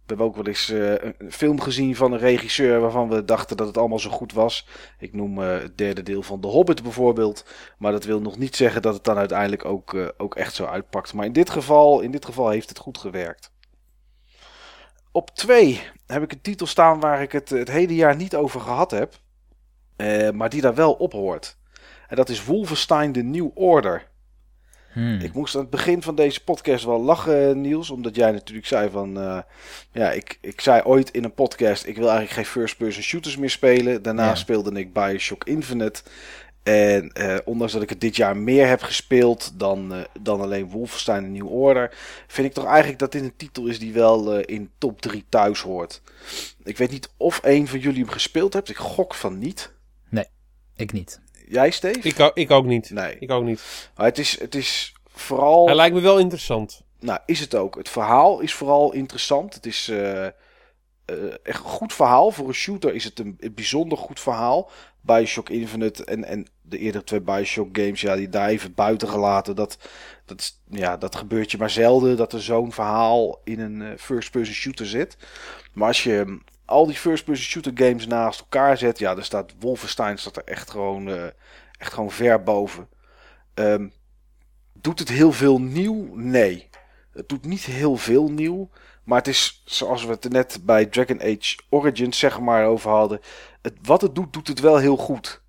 we hebben ook wel eens uh, een film gezien van een regisseur waarvan we dachten dat het allemaal zo goed was. Ik noem uh, het derde deel van The Hobbit bijvoorbeeld. Maar dat wil nog niet zeggen dat het dan uiteindelijk ook, ook echt zo uitpakt. Maar in dit, geval, in dit geval heeft het goed gewerkt. Op twee heb ik een titel staan waar ik het het hele jaar niet over gehad heb. maar die daar wel op hoort. En dat is Wolfenstein The New Order. Hmm. Ik moest aan het begin van deze podcast wel lachen, Niels. Omdat jij natuurlijk zei van... Uh, ja, ik, ik zei ooit in een podcast... Ik wil eigenlijk geen first-person shooters meer spelen. Daarna ja. speelde ik Bioshock Infinite. En uh, ondanks dat ik het dit jaar meer heb gespeeld dan, uh, dan alleen Wolfenstein The New Order... vind ik toch eigenlijk dat dit een titel is die wel in top 3 thuis hoort. Ik weet niet of een van jullie hem gespeeld hebt. Ik gok van niet. Nee, ik niet. Jij, Steve? Ik, ook- ik ook niet. Nee. Ik ook niet. Maar het is, het is vooral... Hij lijkt me wel interessant. Nou, is het ook. Het verhaal is vooral interessant. Het is eh, eh, echt een goed verhaal. Voor een shooter is het een, een bijzonder goed verhaal. Bioshock Infinite en, en de eerdere twee Bioshock games, ja, die daar even buiten gelaten. Dat, dat, ja, dat gebeurt je maar zelden, dat er zo'n verhaal in een eh, first-person shooter zit. Maar als je al die first-person shooter games naast elkaar zet, ja, dan staat Wolfenstein staat er echt gewoon, eh, echt gewoon ver boven. Ehm, doet het heel veel nieuw? Nee. Het doet niet heel veel nieuw. Maar het is, zoals we het net bij Dragon Age Origins zeg maar over hadden. Het, wat het doet, doet het wel heel goed.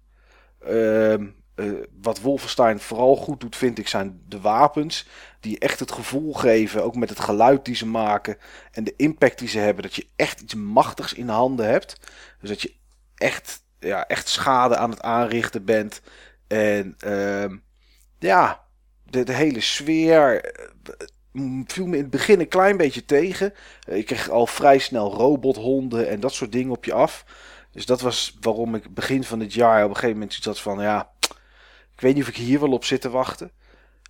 Ehm, eh, wat Wolfenstein vooral goed doet, vind ik, zijn de wapens. Die echt het gevoel geven, ook met het geluid die ze maken. En de impact die ze hebben. Dat je echt iets machtigs in handen hebt. Dus dat je echt, ja, echt schade aan het aanrichten bent. En ehm, ja, de, hele sfeer eh, viel me in het begin een klein beetje tegen. Eh, Ik kreeg al vrij snel robothonden en dat soort dingen op je af. Dus dat was waarom ik begin van dit jaar op een gegeven moment zoiets had van... Ja, ik weet niet of ik hier wel op zit te wachten.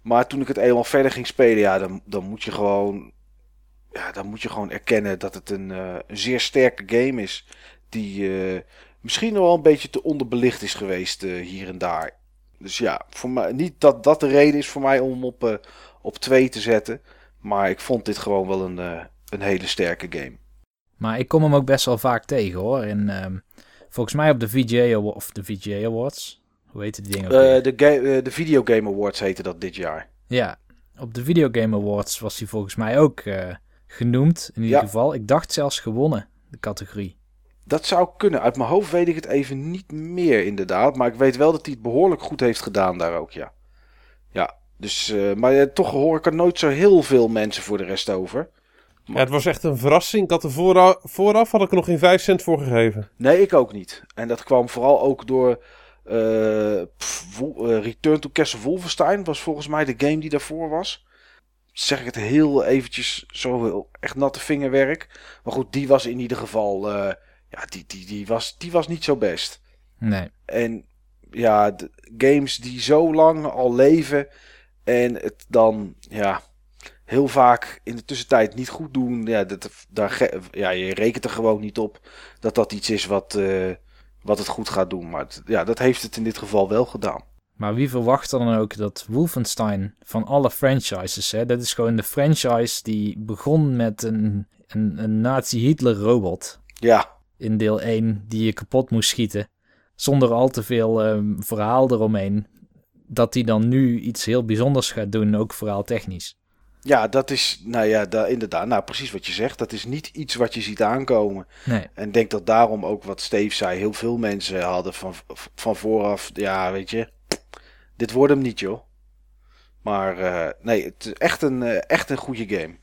Maar toen ik het eenmaal verder ging spelen, ja, dan, dan moet je gewoon... Ja, dan moet je gewoon erkennen dat het een, eh, een zeer sterke game is. Die eh, misschien nog wel een beetje te onderbelicht is geweest eh, hier en daar. Dus ja, voor mij, niet dat dat de reden is voor mij om op, op 2 te zetten. Maar ik vond dit gewoon wel een, een hele sterke game. Maar ik kom hem ook best wel vaak tegen hoor. En ehm, volgens mij op de VGA, of de VGA Awards. Hoe die dingen? Eh, de, ga- eh, de Video Game Awards heette dat dit jaar. Ja, op de Video Game Awards was hij volgens mij ook eh, genoemd. In ieder Ja. geval. Ik dacht zelfs gewonnen, de categorie. Dat zou kunnen. Uit mijn hoofd weet ik het even niet meer inderdaad. Maar ik weet wel dat hij het behoorlijk goed heeft gedaan daar ook, ja. Ja, dus, eh, maar toch hoor ik er nooit zo heel veel mensen voor de rest over. Ja, het was echt een verrassing. Ik had er vooraf, vooraf had ik er nog geen 5 cent voor gegeven. Nee, ik ook niet. En dat kwam vooral ook door pff, Wo- eh, Return to Castle Wolfenstein. Was volgens mij de game die daarvoor was. Zeg ik het heel eventjes zo echt natte vingerwerk. Maar goed, die was in ieder geval... eh, ja, die, die, die, was, die was niet zo best. Nee. En ja, de games die zo lang al leven en het dan ja, heel vaak in de tussentijd niet goed doen, ja, dat, daar, ja, je rekent er gewoon niet op dat dat iets is wat, eh, wat het goed gaat doen. Maar het- ja, dat heeft het in dit geval wel gedaan. Maar wie verwacht er dan ook dat Wolfenstein van alle franchises, hè, dat is gewoon de franchise die begon met een, een, een Nazi-Hitler-robot Ja, in deel 1 die je kapot moest schieten. Zonder al te veel ehm, verhaal eromheen. Dat die dan nu iets heel bijzonders gaat doen, ook verhaaltechnisch. Ja dat is, nou ja, da, inderdaad, nou precies wat je zegt. Dat is niet iets wat je ziet aankomen. Nee. En ik denk dat daarom ook wat Steve zei, heel veel mensen hadden van, van vooraf, ja, weet je, dit wordt hem niet, joh. Maar eh, nee, het is echt een, eh, echt een goede game.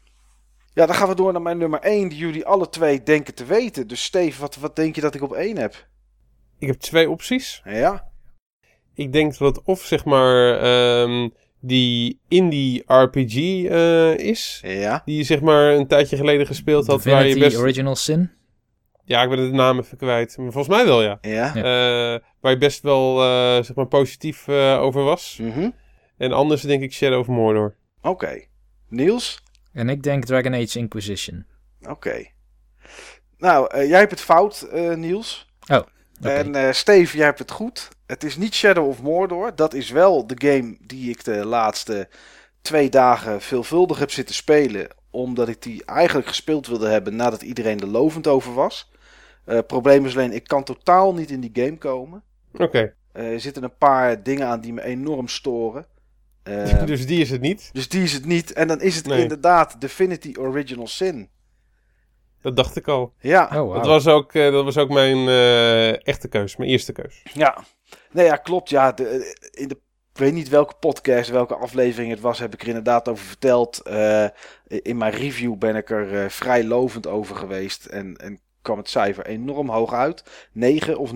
Ja, dan gaan we door naar mijn nummer 1, die jullie alle twee denken te weten. Dus Steve, wat, wat denk je dat ik op 1 heb? Ik heb twee opties. Ja, Ik denk dat of zeg maar ehm, die indie RPG eh, is. ja, Die je zeg maar een tijdje geleden gespeeld had. Waar je best... Original Sin. Ja, ik ben de naam even kwijt. Maar volgens mij wel ja. ja. Eh, waar je best wel eh, zeg maar positief eh, over was. Mhm. En anders denk ik Shadow of Mordor. Oké. Niels? En ik denk Dragon Age Inquisition. Oké. Nou, jij hebt het fout, eh, Niels. Oké. En eh Steve, jij hebt het goed. Het is niet Shadow of Mordor. Dat is wel de game die ik de laatste twee dagen veelvuldig heb zitten spelen. Omdat ik die eigenlijk gespeeld wilde hebben nadat iedereen er lovend over was. Eh probleem is alleen, ik kan totaal niet in die game komen. Oké, Eh, er zitten een paar dingen aan die me enorm storen. Eh, dus die is het niet. dus die is het niet. En dan is het Nee. inderdaad Divinity Original Sin. Dat dacht ik al. Ja, Oh, wow. Dat, was ook, eh, dat was ook mijn eh, echte keus. Mijn eerste keus. Ja, nee, ja, klopt. Ja, in de, ik weet niet welke podcast, welke aflevering het was, heb ik er inderdaad over verteld. Eh, in mijn review ben ik er eh, vrij lovend over geweest en, en kwam het cijfer enorm hoog uit. 9 of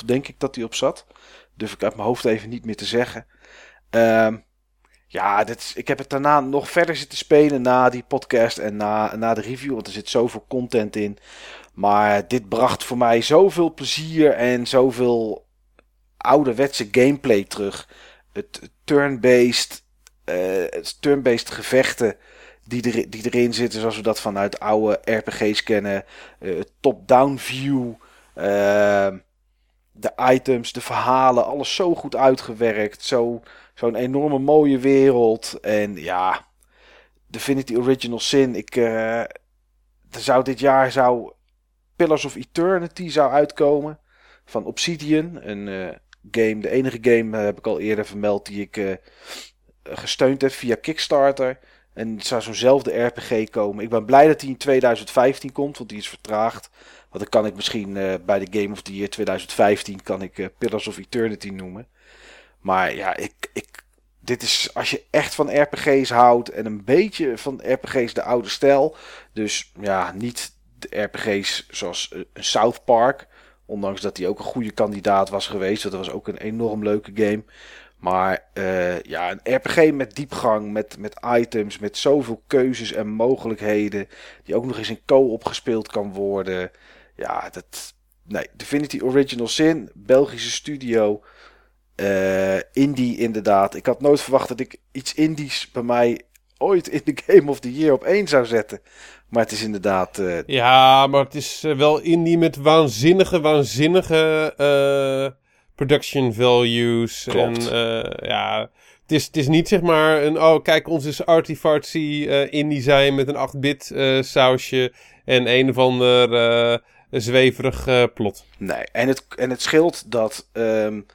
9,5 denk ik dat hij op zat. Durf ik uit mijn hoofd even niet meer te zeggen. Ehm, ja, dit ik heb het daarna nog verder zitten spelen na die podcast en na, na de review, want er zit zoveel content in. Maar dit bracht voor mij zoveel plezier en zoveel ouderwetse gameplay terug. Het turn-based, uh, turn-based gevechten die, die erin zitten, zoals we dat vanuit oude RPG's kennen. Uh, Top-down view, uh, de items, de verhalen, alles zo goed uitgewerkt. Zo, zo'n enorme mooie wereld. En ja, Divinity Original Sin. Ik, uh, er zou dit jaar zou Pillars of Eternity zou uitkomen van Obsidian. Een game, de enige game heb ik al eerder vermeld die ik uh, gesteund heb via Kickstarter. En het zou zo'nzelfde RPG komen. Ik ben blij dat hij in 2015 komt, want die is vertraagd. Want dan kan ik misschien uh, bij de Game of the Year 2015 kan ik Pillars of Eternity noemen. Maar ja, ik, ik, dit is als je echt van RPG's houdt en een beetje van RPG's de oude stijl. Dus ja, niet de RPG's zoals uh, South Park. Ondanks dat hij ook een goede kandidaat was geweest. Dat was ook een enorm leuke game. Maar uh, ja, een RPG met diepgang, met, met items, met zoveel keuzes en mogelijkheden. Die ook nog eens in co-op gespeeld kan worden. Ja, dat. Nee, Divinity Original Sin, Belgische studio. Uh, indie inderdaad. Ik had nooit verwacht dat ik iets indies bij mij ooit in de Game of the Year op één zou zetten. Maar het is inderdaad. Uh... Ja, maar het is wel indie met waanzinnige, waanzinnige production values. Klopt. En uh, ja, het is, het is niet zeg maar een, oh kijk, ons is artifartsy uh, indie zijn met een 8-bit uh, sausje en een of ander zweverig plot. Nee, en het, en het scheelt dat um,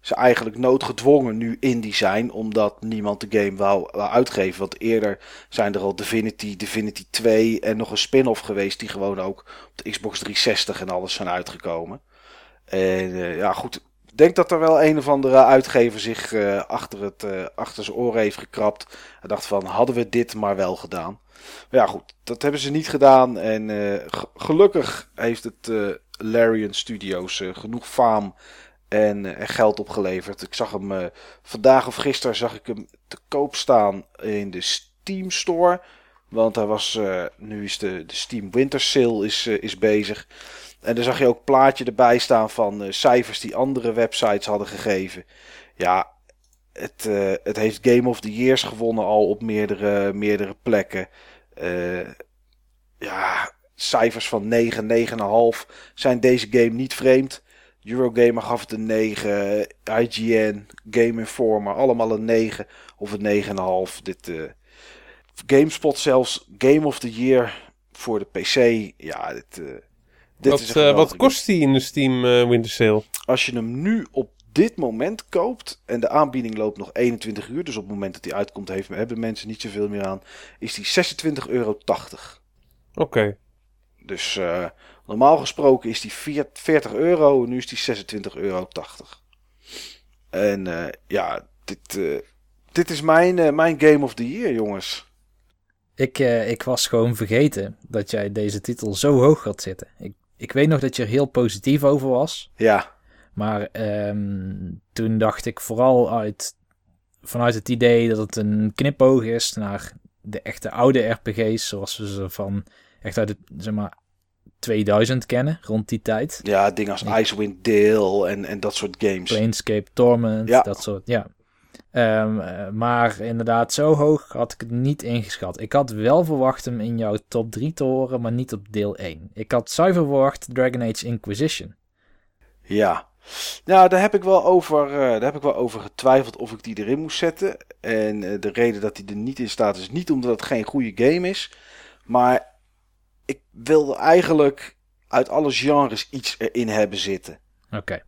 ze eigenlijk noodgedwongen nu indie zijn, omdat niemand de game wou, uitgeven. Want eerder zijn er al Divinity, Divinity 2 en nog een spin-off geweest die gewoon ook op de Xbox 360 en alles zijn uitgekomen. En ja, goed, ik denk dat er wel een of andere uitgever zich uh, achter, het, uh, achter zijn oren heeft gekrapt. En dacht van, hadden we dit maar wel gedaan. Maar ja goed, dat hebben ze niet gedaan. En gelukkig heeft het Larian Studios genoeg faam en, en, geld opgeleverd. Ik zag hem vandaag of gisteren zag ik hem te koop staan in de Steam Store. Want hij was, nu is de, de Steam Winter Sale is, is bezig. En dan zag je ook plaatje erbij staan van cijfers die andere websites hadden gegeven. Ja, het, het heeft Game of the Years gewonnen al op meerdere, meerdere plekken. Ja, cijfers van 9, 9,5 zijn deze game niet vreemd. Eurogamer gaf het een 9, IGN, Game Informer, allemaal een 9 of een 9,5. Dit, GameSpot zelfs Game of the Year voor de PC. Ja, dit dit wat, uh, wat kost die in de Steam Winter Sale? Als je hem nu op dit moment koopt en de aanbieding loopt nog 21 uur, dus op het moment dat die uitkomt heeft, hebben mensen niet zoveel meer aan, is die 26,80 euro. Oké. Okay. Dus normaal gesproken is die 40 euro, nu is die 26,80 euro. En ja, dit, dit is mijn, mijn Game of the Year, jongens. Ik, ik was gewoon vergeten dat jij deze titel zo hoog gaat zitten. Ik ik weet nog dat je er heel positief over was. Ja. Maar um, toen dacht ik vooral uit, vanuit het idee dat het een knipoog is naar de echte oude RPG's, zoals we ze van echt uit het, zeg maar, 2000 kennen, rond die tijd. Ja, dingen als Icewind Dale en, en dat soort games. Planescape Torment, ja. dat soort, ja. Um, maar inderdaad, zo hoog had ik het niet ingeschat. Ik had wel verwacht hem in jouw top 3 te horen, maar niet op deel 1. Ik had zuiver verwacht Dragon Age Inquisition. Ja, nou, daar heb ik wel over, uh, daar heb ik wel over getwijfeld of ik die erin moest zetten. En uh, de reden dat hij er niet in staat is niet omdat het geen goede game is. Maar ik wilde eigenlijk uit alle genres iets erin hebben zitten. Oké.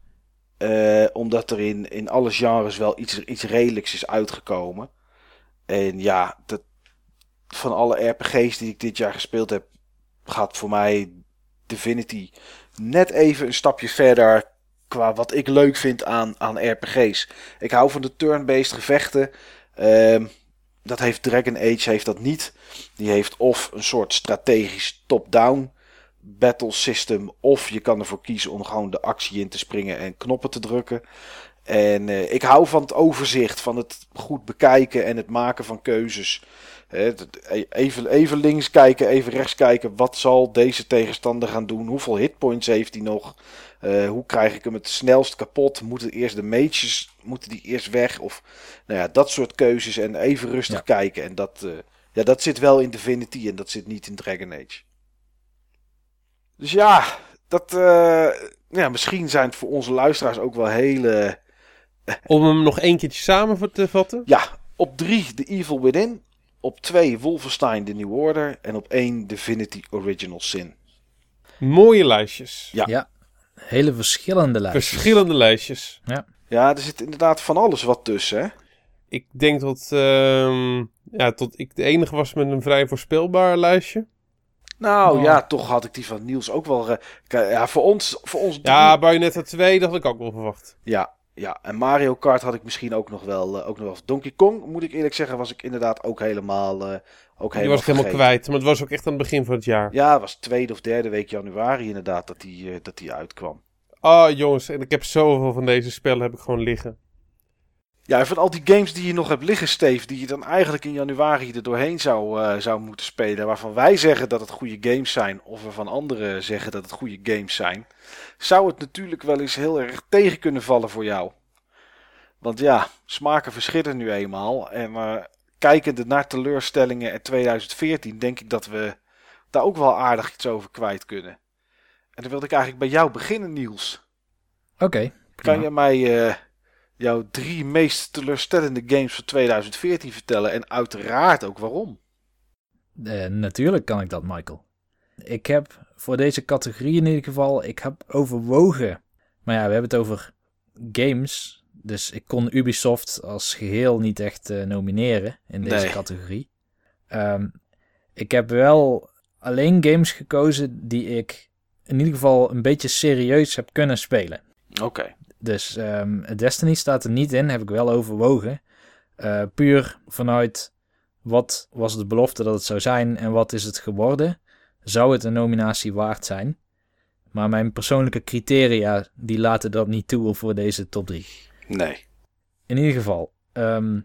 Uh, omdat er in, in alle genres wel iets, iets redelijks is uitgekomen. En ja, dat, van alle RPG's die ik dit jaar gespeeld heb, gaat voor mij Divinity net even een stapje verder qua wat ik leuk vind aan, aan RPG's. Ik hou van de turn-based gevechten. Uh, dat heeft Dragon Age heeft dat niet. Die heeft of een soort strategisch top-down battle system. Of je kan ervoor kiezen om gewoon de actie in te springen en knoppen te drukken. En eh, ik hou van het overzicht, van het goed bekijken en het maken van keuzes. E- even, even links kijken, even rechts kijken. Wat zal deze tegenstander gaan doen? Hoeveel hitpoints heeft hij nog? Eh, hoe krijg ik hem het snelst kapot? Moeten eerst de mages moeten die eerst weg? Of nou ja, dat soort keuzes. En even rustig Ja. kijken. En dat, eh, ja, dat zit wel in Divinity en dat zit niet in Dragon Age. Dus ja, dat, eh, ja, misschien zijn het voor onze luisteraars ook wel hele. Om hem nog één keertje samen te vatten. Ja, op 3 The Evil Within. Op 2 Wolfenstein The New Order. En op 1 Divinity Original Sin. Mooie lijstjes. Ja. Ja, hele verschillende lijstjes. Verschillende lijstjes. Ja, er zit inderdaad van alles wat tussen. Hè? Ik denk dat, ehm, ja, tot ik de enige was met een vrij voorspelbaar lijstje. Nou Oh. ja, toch had ik die van Niels ook wel. eh, ja, voor ons, voor ons drie- Ja, Bayonetta 2, dat had ik ook wel verwacht. ja, ja, en Mario Kart had ik misschien ook nog wel. eh, ook nog wel. Donkey Kong, moet ik eerlijk zeggen, was ik inderdaad ook helemaal. eh ook Die helemaal was ik helemaal kwijt. Maar het was ook echt aan het begin van het jaar. Ja, het was tweede of derde week januari inderdaad dat die, eh, dat die uitkwam. Ah, jongens, en ik heb zoveel van deze spellen heb ik gewoon liggen. Ja, van al die games die je nog hebt liggen, Steve, die je dan eigenlijk in januari er doorheen zou, eh, zou moeten spelen, waarvan wij zeggen dat het goede games zijn, of waarvan anderen zeggen dat het goede games zijn, zou het natuurlijk wel eens heel erg tegen kunnen vallen voor jou. Want ja, smaken verschillen nu eenmaal. En eh, kijkende naar teleurstellingen in 2014, denk ik dat we daar ook wel aardig iets over kwijt kunnen. En dan wilde ik eigenlijk bij jou beginnen, Niels. Oké, Kan je mij eh, jouw drie meest teleurstellende games van 2014 vertellen? En uiteraard ook waarom. Eh, natuurlijk kan ik dat, Michael. Ik heb voor deze categorie in ieder geval, ik heb overwogen. Maar ja, we hebben het over games. Dus ik kon Ubisoft als geheel niet echt eh, nomineren in deze Nee. categorie. Ehm, ik heb wel alleen games gekozen die ik in ieder geval een beetje serieus heb kunnen spelen. Oké. Dus ehm, Destiny staat er niet in, heb ik wel overwogen. Eh, puur vanuit wat was de belofte dat het zou zijn en wat is het geworden. Zou het een nominatie waard zijn? Maar mijn persoonlijke criteria die laten dat niet toe voor deze top 3. Nee. In ieder geval, ehm,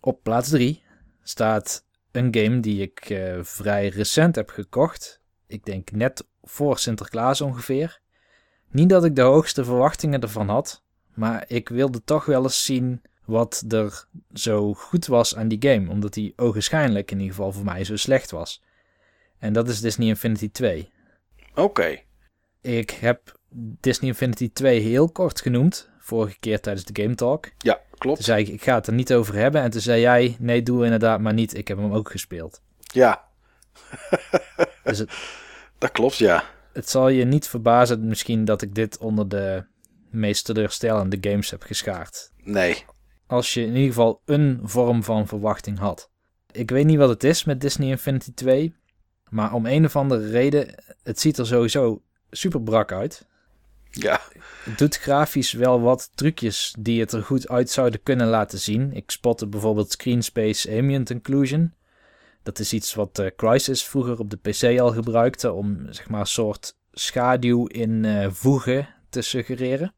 op plaats 3 staat een game die ik eh, vrij recent heb gekocht. Ik denk net voor Sinterklaas ongeveer. Niet dat ik de hoogste verwachtingen ervan had, maar ik wilde toch wel eens zien wat er zo goed was aan die game, omdat die ogenschijnlijk in ieder geval voor mij zo slecht was. En dat is Disney Infinity 2. Oké. Ik heb Disney Infinity 2 heel kort genoemd, vorige keer tijdens de Game Talk. Ja, Toen klopt. zei ik, ik ga het er niet over hebben. En toen zei jij, nee, doe inderdaad maar niet. Ik heb hem ook gespeeld. Ja, Dus het, dat klopt, ja. Het zal je niet verbazen misschien dat ik dit onder de meest teleurstellende games heb geschaard. Nee. Als je in ieder geval een vorm van verwachting had. Ik weet niet wat het is met Disney Infinity 2. Maar om een of andere reden, het ziet er sowieso super brak uit. Ja. Het doet grafisch wel wat trucjes die het er goed uit zouden kunnen laten zien. Ik spotte bijvoorbeeld Screen Space Ambient Inclusion. Dat is iets wat eh, Crysis vroeger op de PC al gebruikte om zeg maar een soort schaduw in eh, voegen te suggereren.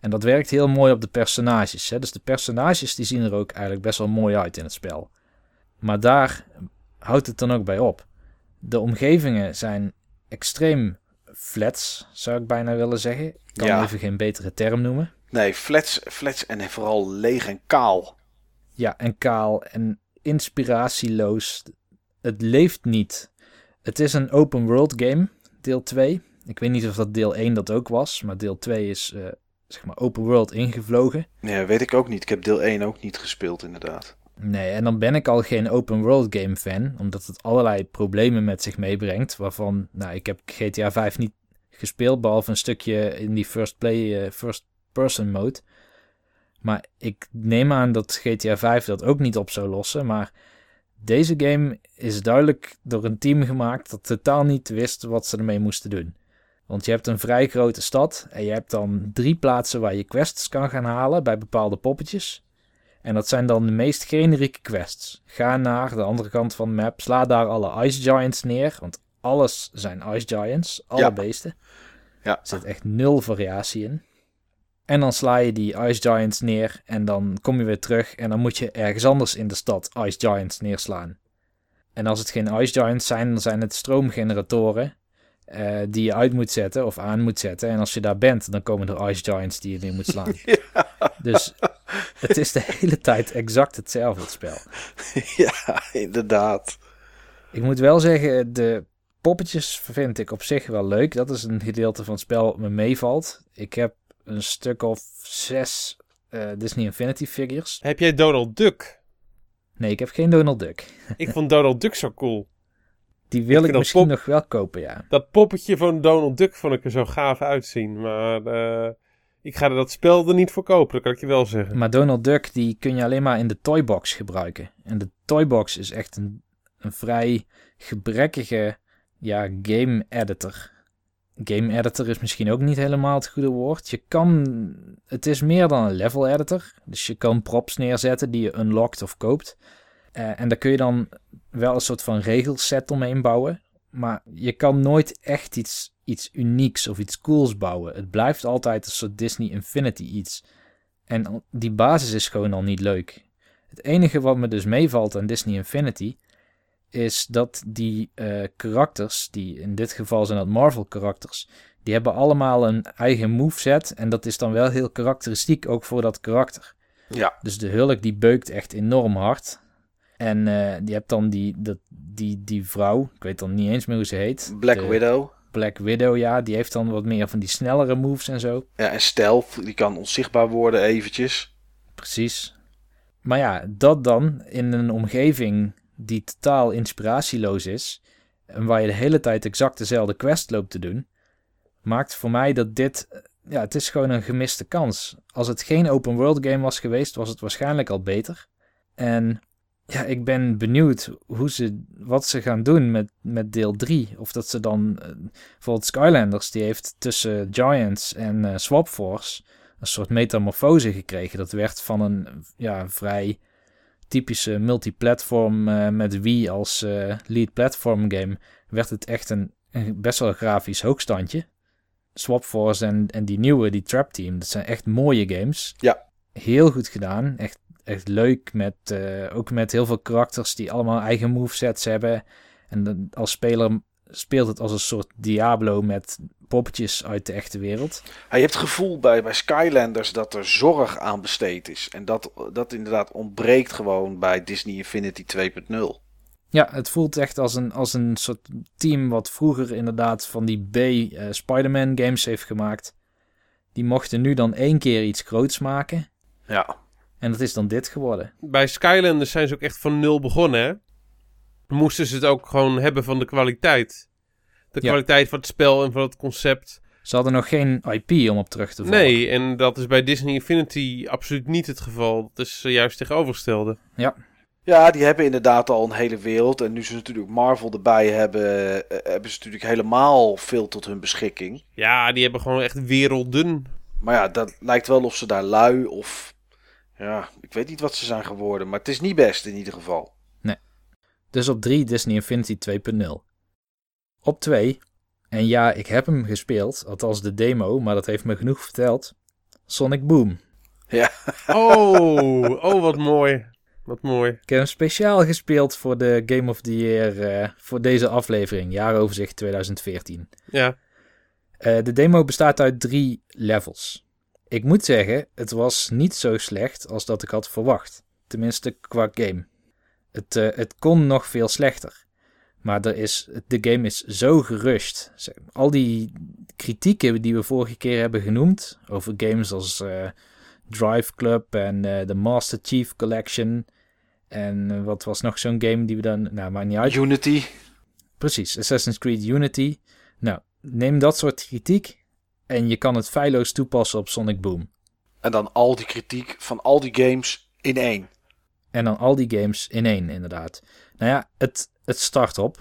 En dat werkt heel mooi op de personages. Hè? Dus de personages die zien er ook eigenlijk best wel mooi uit in het spel. Maar daar houdt het dan ook bij op. De omgevingen zijn extreem flats, zou ik bijna willen zeggen. Ik kan Ja. even geen betere term noemen. Nee, flats, flats en vooral leeg en kaal. Ja, en kaal en inspiratieloos. Het leeft niet. Het is een open world game, deel 2. Ik weet niet of dat deel 1 dat ook was, maar deel 2 is eh, zeg maar open world ingevlogen. Ja, weet ik ook niet. Ik heb deel 1 ook niet gespeeld, inderdaad. Nee, en dan ben ik al geen open world game fan, omdat het allerlei problemen met zich meebrengt. Waarvan, nou, ik heb GTA 5 niet gespeeld, behalve een stukje in die first play, eh, first person mode. Maar ik neem aan dat GTA 5 dat ook niet op zou lossen. Maar deze game is duidelijk door een team gemaakt dat totaal niet wist wat ze ermee moesten doen. Want je hebt een vrij grote stad en je hebt dan drie plaatsen waar je quests kan gaan halen bij bepaalde poppetjes. En dat zijn dan de meest generieke quests. Ga naar de andere kant van de map, sla daar alle Ice Giants neer. Want alles zijn Ice Giants, alle Ja. beesten. Ja. Er zit echt nul variatie in. En dan sla je die Ice Giants neer en dan kom je weer terug en dan moet je ergens anders in de stad Ice Giants neerslaan. En als het geen Ice Giants zijn, dan zijn het stroomgeneratoren eh, die je uit moet zetten of aan moet zetten. En als je daar bent, dan komen er Ice Giants die je neer moet slaan. Dus het is de hele tijd exact hetzelfde het spel. ja, inderdaad. Ik moet wel zeggen, de poppetjes vind ik op zich wel leuk. Dat is een gedeelte van het spel wat me meevalt. Ik heb een stuk of zes eh, Disney Infinity figures. Heb jij Donald Duck? Nee, ik heb geen Donald Duck. Ik vond Donald Duck zo cool. Die wil ik misschien nog wel kopen, ja. Dat poppetje van Donald Duck vond ik er zo gaaf uitzien. Maar eh, ik ga er dat spel er niet voor kopen, dat kan ik je wel zeggen. Maar Donald Duck, die kun je alleen maar in de Toybox gebruiken. En de Toybox is echt een, een vrij gebrekkige ja, game editor. Game editor is misschien ook niet helemaal het goede woord. Je kan, het is meer dan een level editor. Dus je kan props neerzetten die je unlockt of koopt. Eh, en daar kun je dan wel een soort van regelset omheen bouwen. Maar je kan nooit echt iets, iets unieks of iets cools bouwen. Het blijft altijd een soort Disney Infinity iets. En die basis is gewoon al niet leuk. Het enige wat me dus meevalt aan Disney Infinity is dat die eh, karakters, die in dit geval zijn dat Marvel karakters, die hebben allemaal een eigen moveset en dat is dan wel heel karakteristiek ook voor dat karakter. Ja, Dus de Hulk die beukt echt enorm hard. En eh je hebt dan die, dat, die, die vrouw, ik weet dan niet eens meer hoe ze heet. Black De Widow. Black Widow, ja, die heeft dan wat meer van die snellere moves en zo. Ja, en Stealth, die kan onzichtbaar worden eventjes. Precies. Maar ja, dat dan in een omgeving die totaal inspiratieloos is. En waar je de hele tijd exact dezelfde quest loopt te doen. Maakt voor mij dat dit. eh, Ja, het is gewoon een gemiste kans. Als het geen open world game was geweest, was het waarschijnlijk al beter. En ja, ik ben benieuwd hoe ze, wat ze gaan doen met, met deel 3. Of dat ze dan. eh, bijvoorbeeld Skylanders, die heeft tussen Giants en eh, Swap Force een soort metamorfose gekregen. Dat werd van een ja, vrij typische multiplatform eh met Wii als eh, lead platform game, werd het echt een, een best wel grafisch hoogstandje. Swap Force en, en die nieuwe, die Trap Team, dat zijn echt mooie games. Ja. Heel goed gedaan. Echt, echt leuk. Met, eh, ook met heel veel karakters die allemaal eigen movesets hebben. En dan als speler speelt het als een soort Diablo met poppetjes uit de echte wereld. Ja, je hebt het gevoel bij, bij Skylanders dat er zorg aan besteed is. En dat, dat inderdaad ontbreekt gewoon bij Disney Infinity 2.0. Ja, het voelt echt als een, als een soort team wat vroeger inderdaad van die B eh, Spider-Man games heeft gemaakt. Die mochten nu dan één keer iets groots maken. Ja, En dat is dan dit geworden. Bij Skylanders zijn ze ook echt van nul begonnen, hè? Moesten ze het ook gewoon hebben van de kwaliteit. De Ja. kwaliteit van het spel en van het concept. Ze hadden nog geen IP om op terug te vallen. Nee, en dat is bij Disney Infinity absoluut niet het geval. Dat is eh, juist tegenovergestelde. Ja, die hebben inderdaad al een hele wereld. En nu ze natuurlijk Marvel erbij hebben, eh, hebben ze natuurlijk helemaal veel tot hun beschikking. Ja, die hebben gewoon echt werelden. Maar ja, dat lijkt wel of ze daar lui of... Ja, ik weet niet wat ze zijn geworden. Maar het is niet best in ieder geval. Dus op 3 Disney Infinity 2.0. Op 2, en ja, ik heb hem gespeeld, althans de demo, maar dat heeft me genoeg verteld. Sonic Boom. Ja, Oh, oh wat mooi. Wat mooi. Ik heb hem speciaal gespeeld voor de Game of the Year eh, voor deze aflevering, jaaroverzicht 2014. Ja, Eh, de demo bestaat uit drie levels. Ik moet zeggen, het was niet zo slecht als dat ik had verwacht. Tenminste qua game. Het, eh, het kon nog veel slechter. Maar er is, de game is zo. Zeg, Al die kritieken die we vorige keer hebben genoemd over games als eh, Drive Club en eh, de Master Chief Collection. En wat was nog zo'n game die we dan... Nou, maakt niet uit. Unity. Precies, Assassin's Creed Unity. Nou, neem dat soort kritiek en je kan het feilloos toepassen op Sonic Boom. En dan al die kritiek van al die games in één. En dan al die games in één, inderdaad. Nou ja, het, het start op,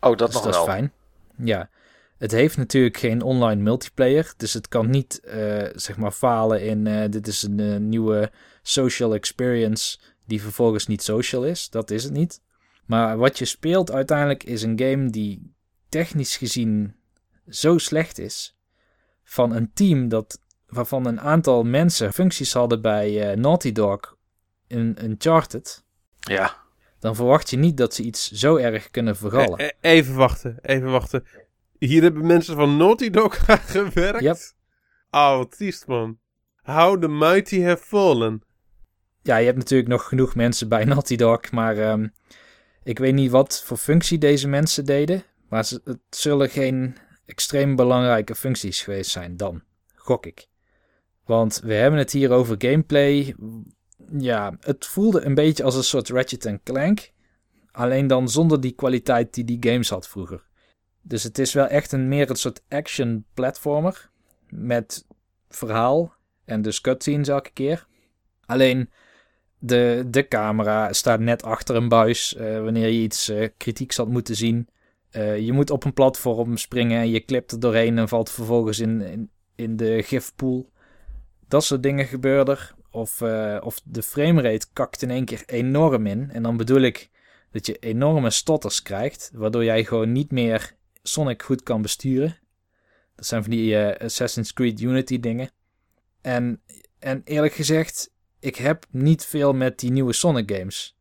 Oh, dat dus nog dat wel. is fijn. Ja, het heeft natuurlijk geen online multiplayer, dus het kan niet, eh, zeg maar, falen in eh, dit is een eh, nieuwe social experience die vervolgens niet social is. Dat is het niet. Maar wat je speelt uiteindelijk is een game die technisch gezien zo slecht is. Van een team dat, waarvan een aantal mensen functies hadden bij Naughty Dog in Uncharted. Ja. Dan verwacht je niet dat ze iets zo erg kunnen vergallen. E- e- even wachten, even wachten. Hier hebben mensen van Naughty Dog aan gewerkt. Yep. Oh, wat triest man. How the mighty have fallen. Ja, je hebt natuurlijk nog genoeg mensen bij Naughty Dog, maar ehm, ik weet niet wat voor functie deze mensen deden. Maar ze, het zullen geen extreem belangrijke functies geweest zijn dan, gok ik. Want we hebben het hier over gameplay. Ja, het voelde een beetje als een soort Ratchet Clank. Alleen dan zonder die kwaliteit die die games had vroeger. Dus het is wel echt een meer een soort action platformer. Met verhaal en dus cutscenes elke keer. Alleen de, de camera staat net achter een buis uh, wanneer je iets uh, kritieks had moeten zien. Uh, je moet op een platform springen en je klipt er doorheen en valt vervolgens in, in, de gifpool. Dat soort dingen gebeuren er. Of, of de framerate kakt in één keer enorm in. En dan bedoel ik dat je enorme stotters krijgt, waardoor jij gewoon niet meer Sonic goed kan besturen. Dat zijn van die Assassin's Creed Unity dingen. En, en eerlijk gezegd, ik heb niet veel met die nieuwe Sonic games.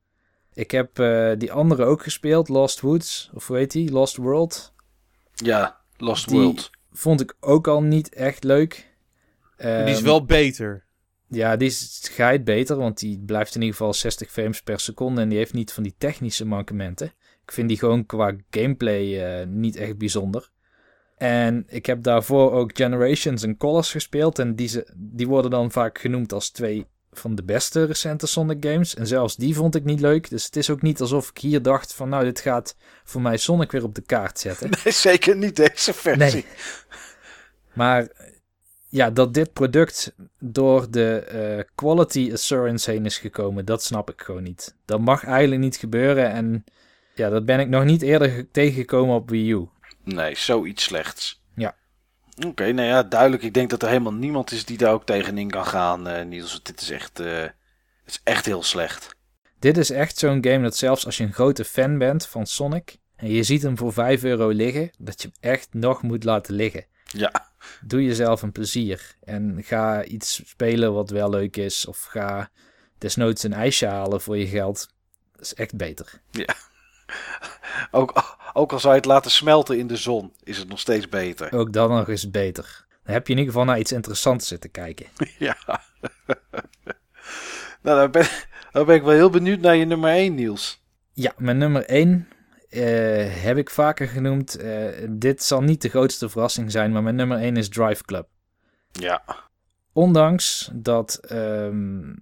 Ik heb uh, die andere ook gespeeld, Lost Woods, of hoe heet die? Lost World. Ja, Lost die World. vond ik ook al niet echt leuk. die is Ehm, wel beter. Ja, die geit beter, want die blijft in ieder geval 60 frames per seconde en die heeft niet van die technische mankementen. Ik vind die gewoon qua gameplay uh, niet echt bijzonder. En ik heb daarvoor ook Generations en Colors gespeeld en die, ze, die worden dan vaak genoemd als twee van de beste recente Sonic games. En zelfs die vond ik niet leuk. Dus het is ook niet alsof ik hier dacht van nou, dit gaat voor mij Sonic weer op de kaart zetten. Nee, zeker niet deze versie. Nee. Maar ja, dat dit product door de uh, quality assurance heen is gekomen, dat snap ik gewoon niet. Dat mag eigenlijk niet gebeuren en ja, dat ben ik nog niet eerder tegengekomen op Wii U. Nee, zoiets slechts. Ja. Oké, okay, nou ja, duidelijk. Ik denk dat er helemaal niemand is die daar ook tegenin kan gaan, uh, Niels. Dit is echt, uh, het is echt heel slecht. Dit is echt zo'n game dat zelfs als je een grote fan bent van Sonic en je ziet hem voor 5 euro liggen, dat je hem echt nog moet laten liggen. Ja. Doe jezelf een plezier en ga iets spelen wat wel leuk is of ga desnoods een ijsje halen voor je geld. Dat is echt beter. Ja. Ook, ook al zou je het laten smelten in de zon, is het nog steeds beter. Ook dan nog eens beter. Dan heb je in ieder geval naar iets interessants zitten kijken. Ja. nou, dan ben, dan ben ik wel heel benieuwd naar je nummer 1, Niels. Ja, mijn nummer 1 uh, heb ik vaker genoemd. Uh, dit zal niet de grootste verrassing zijn, maar mijn nummer 1 is Drive Club. Ja. Ondanks dat, um,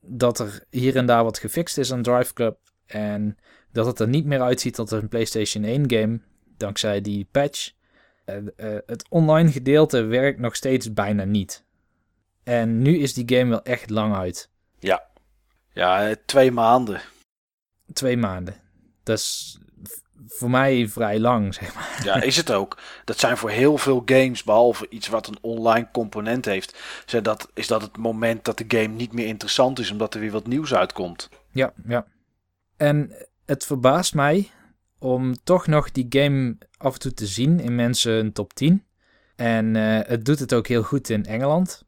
dat er hier en daar wat gefixt is aan Drive Club en dat het er niet meer uitziet als een PlayStation 1 game, dankzij die patch. Uh, uh, het online gedeelte werkt nog steeds bijna niet. En nu is die game wel echt lang uit. Ja, ja twee maanden. Twee maanden. Dat is voor mij vrij lang, zeg maar. Ja, is het ook. Dat zijn voor heel veel games, behalve iets wat een online component heeft, zijn dat, is dat het moment dat de game niet meer interessant is, omdat er weer wat nieuws uitkomt. Ja, ja. En het verbaast mij om toch nog die game af en toe te zien in mensen een top 10. En uh, het doet het ook heel goed in Engeland.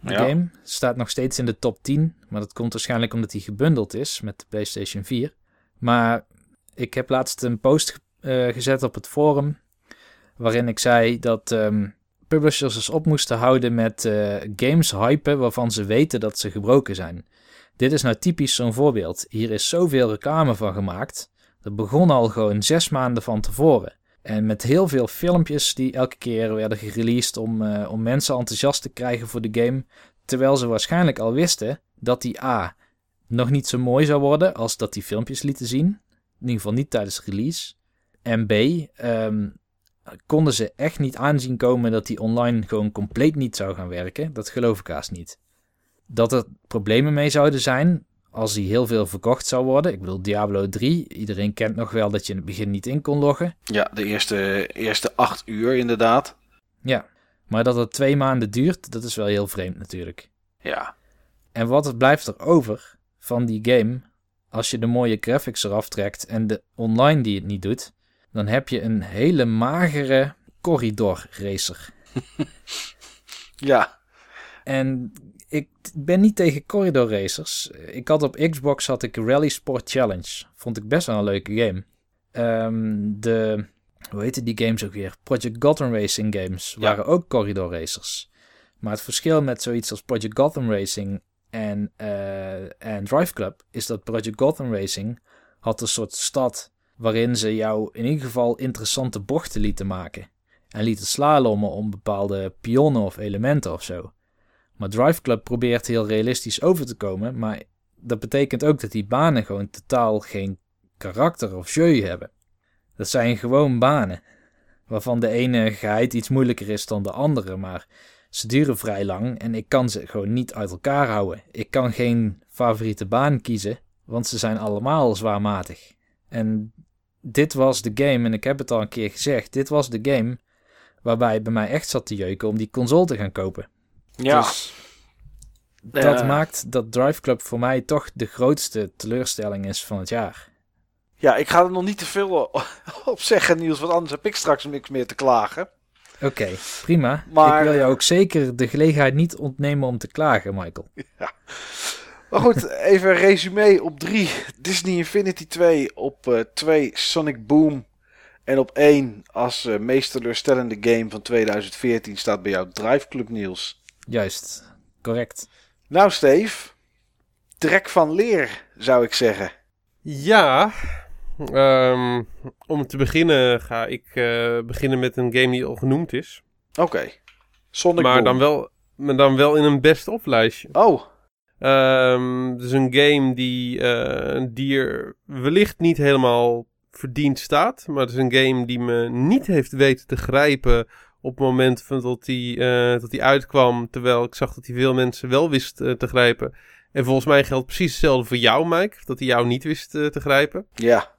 De ja. game staat nog steeds in de top 10, maar dat komt waarschijnlijk omdat hij gebundeld is met de PlayStation 4. Maar ik heb laatst een post uh, gezet op het forum waarin ik zei dat um, publishers dus op moesten houden met uh, games hypen waarvan ze weten dat ze gebroken zijn. Dit is nou typisch zo'n voorbeeld. Hier is zoveel reclame van gemaakt. Dat begon al gewoon zes maanden van tevoren. En met heel veel filmpjes die elke keer werden gereleased om, uh, om mensen enthousiast te krijgen voor de game. Terwijl ze waarschijnlijk al wisten dat die A nog niet zo mooi zou worden als dat die filmpjes lieten zien. In ieder geval niet tijdens release. En B, um, konden ze echt niet aanzien komen dat die online gewoon compleet niet zou gaan werken. Dat geloof ik haast niet. Dat er problemen mee zouden zijn als die heel veel verkocht zou worden. Ik bedoel, Diablo 3, iedereen kent nog wel dat je in het begin niet in kon loggen. Ja, de eerste, eerste acht uur inderdaad. Ja, maar dat het twee maanden duurt, dat is wel heel vreemd natuurlijk. Ja. En wat blijft er over van die game als je de mooie graphics eraf trekt en de online die het niet doet? dan heb je een hele magere corridor racer. Ja, En ik ben niet tegen corridor racers. Ik had op Xbox had ik Rally Sport Challenge. Vond ik best wel een leuke game. Ehm, de, hoe heette die games ook weer? Project Gotham Racing games Ja. waren ook corridor racers. Maar het verschil met zoiets als Project Gotham Racing en, eh, en Drive Club is dat Project Gotham Racing had een soort stad waarin ze jou in ieder geval interessante bochten lieten maken. En lieten slalommen om bepaalde pionnen of elementen of zo. Maar Drive Club probeert heel realistisch over te komen, maar dat betekent ook dat die banen gewoon totaal geen karakter of jeu hebben. Dat zijn gewoon banen, waarvan de ene geheid iets moeilijker is dan de andere, maar ze duren vrij lang en ik kan ze gewoon niet uit elkaar houden. Ik kan geen favoriete baan kiezen, want ze zijn allemaal zwaarmatig. En dit was de game, en ik heb het al een keer gezegd, dit was de game waarbij het bij mij echt zat te jeuken om die console te gaan kopen. ja. Dus dat maakt dat Drive Club voor mij toch de grootste teleurstelling is van het jaar. ja, ik ga er nog niet te veel op zeggen, Niels, want anders heb ik straks niks meer te klagen. Oké, prima. Maar- Ik wil jou ook zeker de gelegenheid niet ontnemen om te klagen, Michael. Maar goed, even een resume. Op 3 Disney Infinity 2. Op 2 Sonic Boom. En op 1 als eh, meest teleurstellende game van 2014 staat bij jou Drive Club Niels. Juist, correct. Nou Steve, trek van leer zou ik zeggen. Ja, ehm, om te beginnen ga ik eh, beginnen met een game die al genoemd is. Oké, Sonic maar Boom. dan wel, maar dan wel in een best-of lijstje. Oh, het is een game die, die er wellicht niet helemaal verdiend staat. Maar het is een game die me niet heeft weten te grijpen op het moment van dat die, eh, dat die uitkwam. Terwijl ik zag dat hij veel mensen wel wist te grijpen. En volgens mij geldt precies hetzelfde voor jou, Mike. Dat hij jou niet wist te grijpen. ja.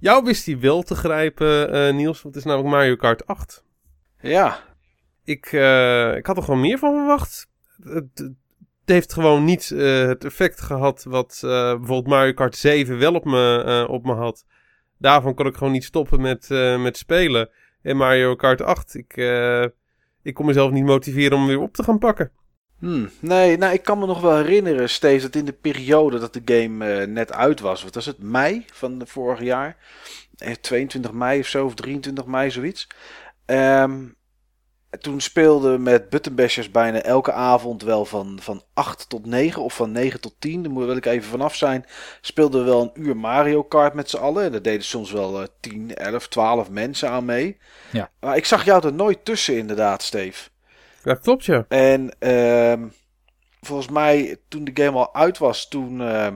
Jou wist hij wel te grijpen, eh, Niels. Want het is namelijk Mario Kart 8. Ja, Ik, eh, ik had er gewoon meer van verwacht. Het, het heeft gewoon niet eh, het effect gehad wat bijvoorbeeld Mario Kart 7 wel op me, op me had. Daarvan kon ik gewoon niet stoppen met, met spelen. En Mario Kart 8, ik, ik kon mezelf niet motiveren om weer op te gaan pakken. Hmm, nee, nou, ik kan me nog wel herinneren, Steve, dat in de periode dat de game eh, net uit was, wat was het, mei van vorig jaar? Eh, 22 mei of zo, of 23 mei, zoiets. Ehm, toen speelden we met Buttonbashers bijna elke avond wel van, van 8 tot 9 of van 9 tot 10, daar moet wil ik even vanaf zijn. Speelden we wel een uur Mario Kart met z'n allen. En daar deden soms wel eh 10, 11, 12 mensen aan mee. Ja. Maar ik zag jou er nooit tussen, inderdaad, Steve. Dat klopt, ja. En ehm, volgens mij, toen de game al uit was, toen, ehm,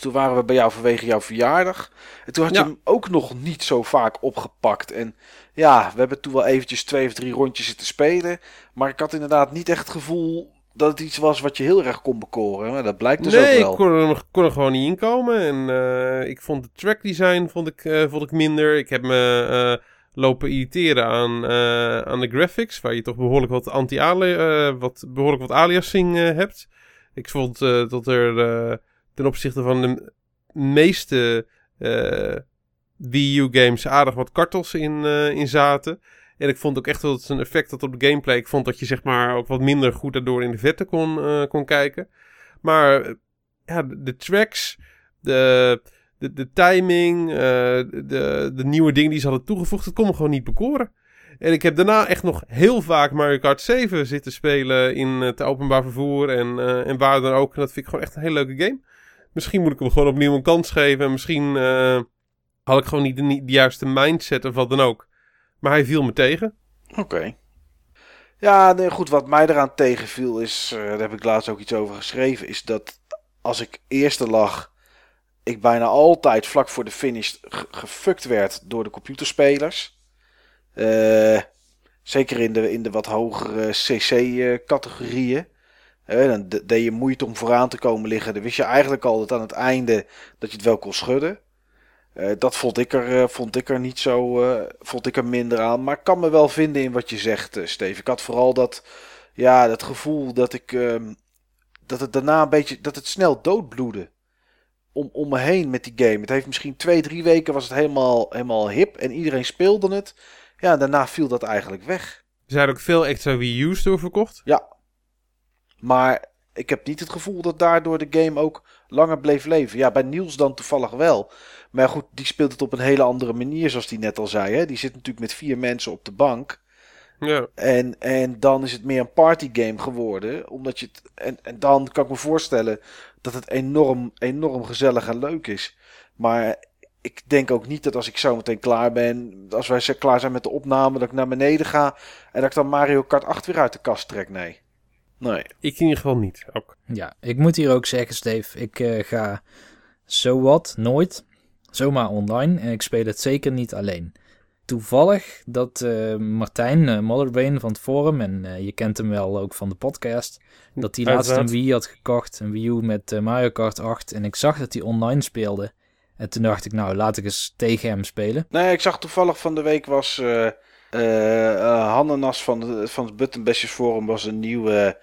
toen waren we bij jou vanwege jouw verjaardag. En toen had Ja. je hem ook nog niet zo vaak opgepakt. En ja, we hebben toen wel eventjes twee of drie rondjes zitten spelen. Maar ik had inderdaad niet echt het gevoel dat het iets was wat je heel erg kon bekoren. Maar dat blijkt dus nee, ook wel. ik kon er, kon er gewoon niet in komen. En eh, ik vond het trackdesign vond ik, eh, vond ik minder. Ik heb me eh, lopen irriteren aan, eh, aan de graphics, waar je toch behoorlijk wat, anti wat, behoorlijk wat aliasing eh, hebt. Ik vond dat er ten opzichte van de meeste Wii U games aardig wat kartels in, in zaten. En ik vond ook echt dat het een effect had op de gameplay. Ik vond dat je zeg maar ook wat minder goed daardoor in de vette kon, kon kijken. Maar ja, de, de tracks, de, de, de timing, eh, de, de nieuwe dingen die ze hadden toegevoegd, dat kon me gewoon niet bekoren. En ik heb daarna echt nog heel vaak Mario Kart 7 zitten spelen in het openbaar vervoer en, eh, en waar dan ook. En dat vind ik gewoon echt een hele leuke game. Misschien moet ik hem gewoon opnieuw een kans geven. En misschien eh, had ik gewoon niet de, de juiste mindset of wat dan ook. Maar hij viel me tegen. Oké. Ja, nee, goed. Wat mij eraan tegenviel is, daar heb ik laatst ook iets over geschreven, is dat als ik eerste lag, ik bijna altijd vlak voor de finish ge- gefukt werd door de computerspelers. Eh, zeker in de, in de wat hogere CC-categorieën. Eh, dan de- deed je moeite om vooraan te komen liggen. Dan wist je eigenlijk al dat aan het einde dat je het wel kon schudden. Eh, dat vond ik, er, eh, vond ik er niet zo. eh, vond ik er minder aan. Maar ik kan me wel vinden in wat je zegt, eh, Steve. Ik had vooral dat. Ja, dat gevoel dat ik. ehm, dat het daarna een beetje. Dat het snel doodbloedde. Om, om me heen met die game. Het heeft misschien twee, drie weken was het helemaal, helemaal hip en iedereen speelde het. Ja, daarna viel dat eigenlijk weg. Er zijn ook veel extra Wii U's doorverkocht. Ja. Maar ik heb niet het gevoel dat daardoor de game ook langer bleef leven. Ja, bij Niels dan toevallig wel. Maar goed, die speelt het op een hele andere manier, zoals die net al zei. Hè? Die zit natuurlijk met vier mensen op de bank. Ja. En, en dan is het meer een partygame geworden. Omdat je het, en, en dan kan ik me voorstellen dat het enorm, enorm gezellig en leuk is. Maar ik denk ook niet dat als ik zo meteen klaar ben, als wij klaar zijn met de opname, dat ik naar beneden ga en dat ik dan Mario Kart 8 weer uit de kast trek. Nee. Nee. Ik in ieder geval niet. Ook. Ja, ik moet hier ook zeggen, Steve, ik uh, ga zowat nooit zomaar online en ik speel het zeker niet alleen. Toevallig dat uh, Martijn uh, van het forum, en je kent hem wel ook van de podcast, dat hij laatst een Wii had gekocht, een Wii U met Mario Kart 8, en ik zag dat hij online speelde. En toen dacht ik, nou, laat ik eens tegen hem spelen. Nee, ik zag toevallig van de week was uh, Hannenas van, de, van het Buttonbashers Forum was een nieuwe,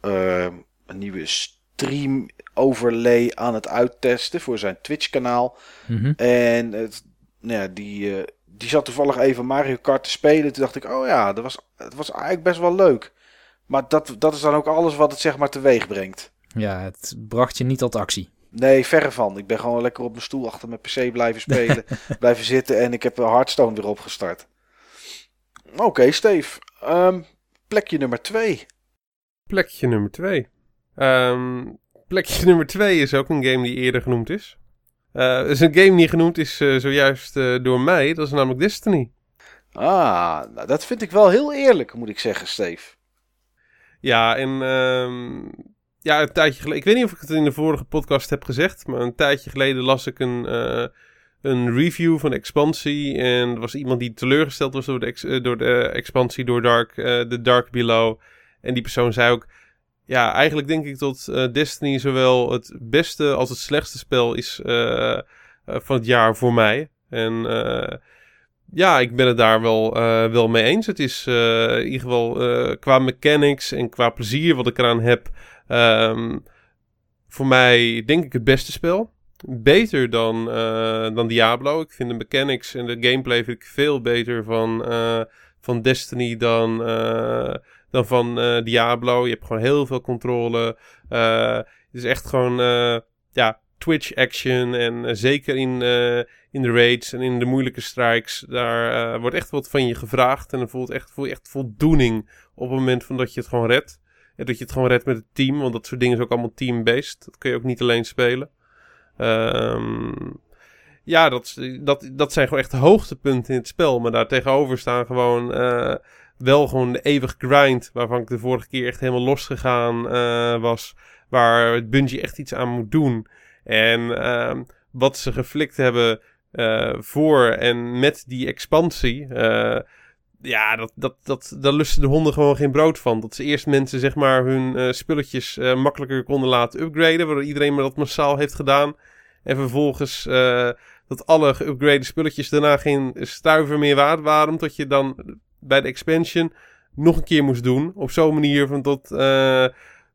een nieuwe stream overlay aan het uittesten voor zijn Twitch kanaal. Mm -hmm. En het, nou ja, die, die zat toevallig even Mario Kart te spelen. Toen dacht ik, oh ja, dat was, het was eigenlijk best wel leuk. Maar dat, dat is dan ook alles wat het zeg maar teweeg brengt. Ja, het bracht je niet tot actie. Nee, verre van. Ik ben gewoon lekker op mijn stoel achter mijn PC blijven spelen. blijven zitten en ik heb Hearthstone weer opgestart. Oké, okay, Steve. Um, plekje nummer twee. Plekje nummer twee. Um, plekje nummer twee is ook een game die eerder genoemd is. Uh, is een game die genoemd is uh, zojuist uh, door mij. Dat is namelijk Destiny. Ah, nou, dat vind ik wel heel eerlijk, moet ik zeggen, Steve. Ja, en um, ja, een tijdje geleden. Ik weet niet of ik het in de vorige podcast heb gezegd. Maar een tijdje geleden las ik een, een review van expansie. En er was iemand die teleurgesteld was door de, ex, door de expansie, door Dark, de Dark Below. En die persoon zei ook. Ja, eigenlijk denk ik dat Destiny zowel het beste als het slechtste spel is van het jaar voor mij. En ja, ik ben het daar wel, wel mee eens. Het is in ieder geval qua mechanics en qua plezier wat ik eraan heb. Um, voor mij denk ik het beste spel. Beter dan, uh, dan Diablo. Ik vind de mechanics en de gameplay vind ik veel beter van, uh, van Destiny dan, uh, dan van Diablo. Je hebt gewoon heel veel controle. het is echt gewoon ja, Twitch action. En zeker in, in de raids en in de moeilijke strikes. Daar wordt echt wat van je gevraagd. En dan voelt echt, voel je echt voldoening op het moment van dat je het gewoon redt. Ja, dat je het gewoon redt met het team. Want dat soort dingen is ook allemaal team-based. Dat kun je ook niet alleen spelen. Um, ja, dat, dat, dat zijn gewoon echt hoogtepunten in het spel. Maar daar tegenover staan gewoon wel gewoon de eeuwige grind. Waarvan ik de vorige keer echt helemaal losgegaan uh, was. Waar het Bungie echt iets aan moet doen. En uh, wat ze geflikt hebben uh, voor en met die expansie ja, dat, dat, dat, daar lusten de honden gewoon geen brood van. Dat ze eerst mensen zeg maar hun spulletjes makkelijker konden laten upgraden. Waardoor iedereen maar dat massaal heeft gedaan. En vervolgens dat alle geüpgrade spulletjes daarna geen stuiver meer waard waren. Omdat je dan bij de expansion nog een keer moest doen. Op zo'n manier van tot,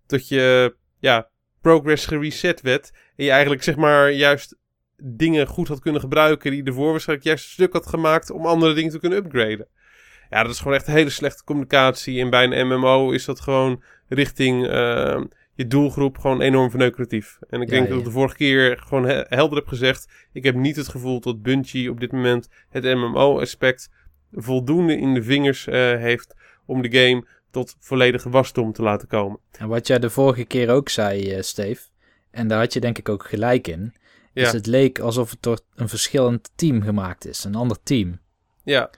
dat je ja, progress gereset werd. En je eigenlijk zeg maar juist dingen goed had kunnen gebruiken. Die ervoor waarschijnlijk juist een stuk had gemaakt om andere dingen te kunnen upgraden. Ja, dat is gewoon echt hele slechte communicatie. En bij een MMO is dat gewoon richting uh, je doelgroep gewoon enorm verneukeratief. En ik ja, denk ja. dat ik de vorige keer gewoon he helder heb gezegd. Ik heb niet het gevoel dat Bungie op dit moment het MMO-aspect voldoende in de vingers uh, heeft om de game tot volledige wasdom te laten komen. En wat jij de vorige keer ook zei, uh, Steve, en daar had je denk ik ook gelijk in, ja. is het leek alsof het door een verschillend team gemaakt is, een ander team. Ja.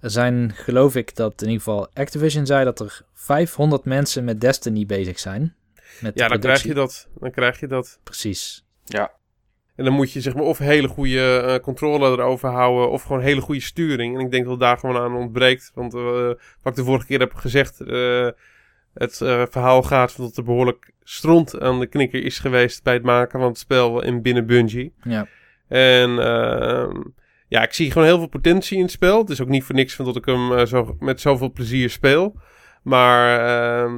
Er zijn, geloof ik, dat in ieder geval Activision zei dat er 500 mensen met Destiny bezig zijn. Met ja, dan krijg je dat. Dan krijg je dat. Precies. Ja. En dan moet je zeg maar of hele goede uh, controle erover houden of gewoon hele goede sturing. En ik denk dat daar gewoon aan ontbreekt. Want uh, wat ik de vorige keer heb gezegd, uh, het verhaal gaat van dat er behoorlijk stront aan de knikker is geweest bij het maken van het spel in binnen Bungie. Ja. En ehm, ja, ik zie gewoon heel veel potentie in het spel. Het is ook niet voor niks van dat ik hem zo, met zoveel plezier speel. Maar uh,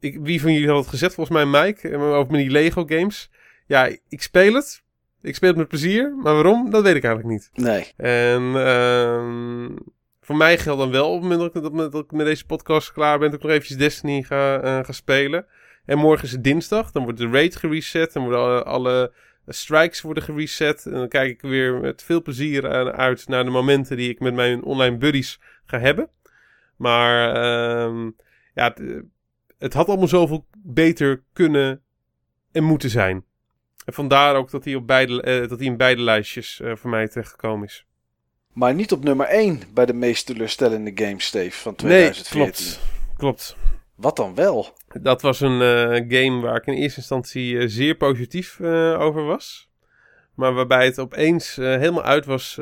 ik, wie van jullie had het gezegd? Volgens mij Mike, over die Lego games. Ja, ik speel het. Ik speel het met plezier, maar waarom, dat weet ik eigenlijk niet. Nee. En ehm, voor mij geldt dan wel op het moment dat ik, dat, dat ik met deze podcast klaar ben, dat ik nog eventjes Destiny ga, eh, ga spelen. En morgen is het dinsdag, dan wordt de raid gereset, dan worden alle, alle strikes worden gereset. En dan kijk ik weer met veel plezier aan- uit naar de momenten die ik met mijn online buddies ga hebben. Maar ehm, ja, het, het had allemaal zoveel beter kunnen en moeten zijn. En vandaar ook dat hij, op beide, eh, dat hij in beide lijstjes eh, voor mij terechtgekomen is. Maar niet op nummer 1 bij de meest teleurstellende games, Steve, van Nee, 2014. klopt. Klopt. Wat dan wel? Dat was een eh, game waar ik in eerste instantie zeer positief over was. Maar waarbij het opeens helemaal uit was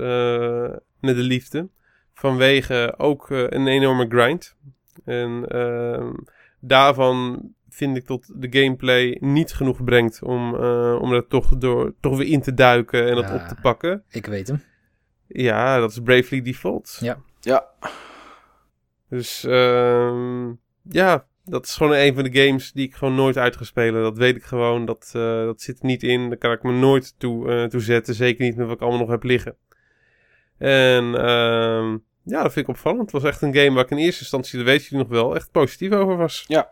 met de liefde. Vanwege ook een enorme grind. En ehm, daarvan vind ik dat de gameplay niet genoeg brengt om, eh, om er toch, door, toch weer in te duiken en dat Ja. op te pakken. Ik weet hem. Ja, dat is Bravely Default. Ja. Ja, Dus ehm, ja, dat is gewoon een van de games die ik gewoon nooit uit ga spelen. Dat weet ik gewoon. Dat, eh, dat zit er niet in. Daar kan ik me nooit toe, eh, toe zetten. Zeker niet met wat ik allemaal nog heb liggen. En ehm, ja, dat vind ik opvallend. Het was echt een game waar ik in eerste instantie, dat weet je nog wel, echt positief over was. Ja,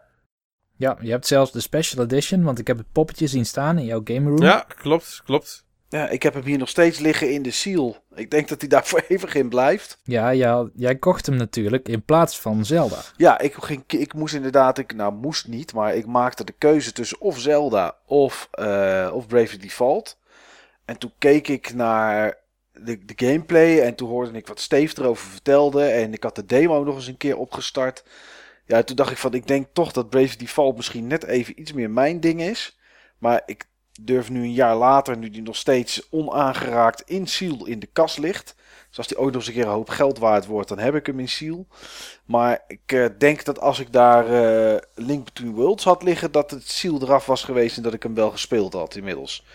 je hebt zelfs de special edition, want ik heb het poppetje zien staan in jouw game room. Ja, klopt, klopt. ja, ik heb hem hier nog steeds liggen in de seal. Ik denk dat hij daar voor eeuwig in blijft. Ja, ja, jij kocht hem natuurlijk in plaats van Zelda. Ja, ik, ging, ik moest inderdaad, ik, nou moest niet, maar ik maakte de keuze tussen of Zelda of, eh of Bravely Default. En toen keek ik naar de, de gameplay en toen hoorde ik wat Steve erover vertelde. En ik had de demo nog eens een keer opgestart. Ja, toen dacht ik van, ik denk toch dat Bravely Default misschien net even iets meer mijn ding is. Maar ik durf nu een jaar later, nu die nog steeds onaangeraakt in Seal in de kast ligt. Dus als die ooit nog eens een keer een hoop geld waard wordt, dan heb ik hem in Seal. Maar ik eh, denk dat als ik daar eh, Link Between Worlds had liggen, dat het Seal eraf was geweest en dat ik hem wel gespeeld had inmiddels.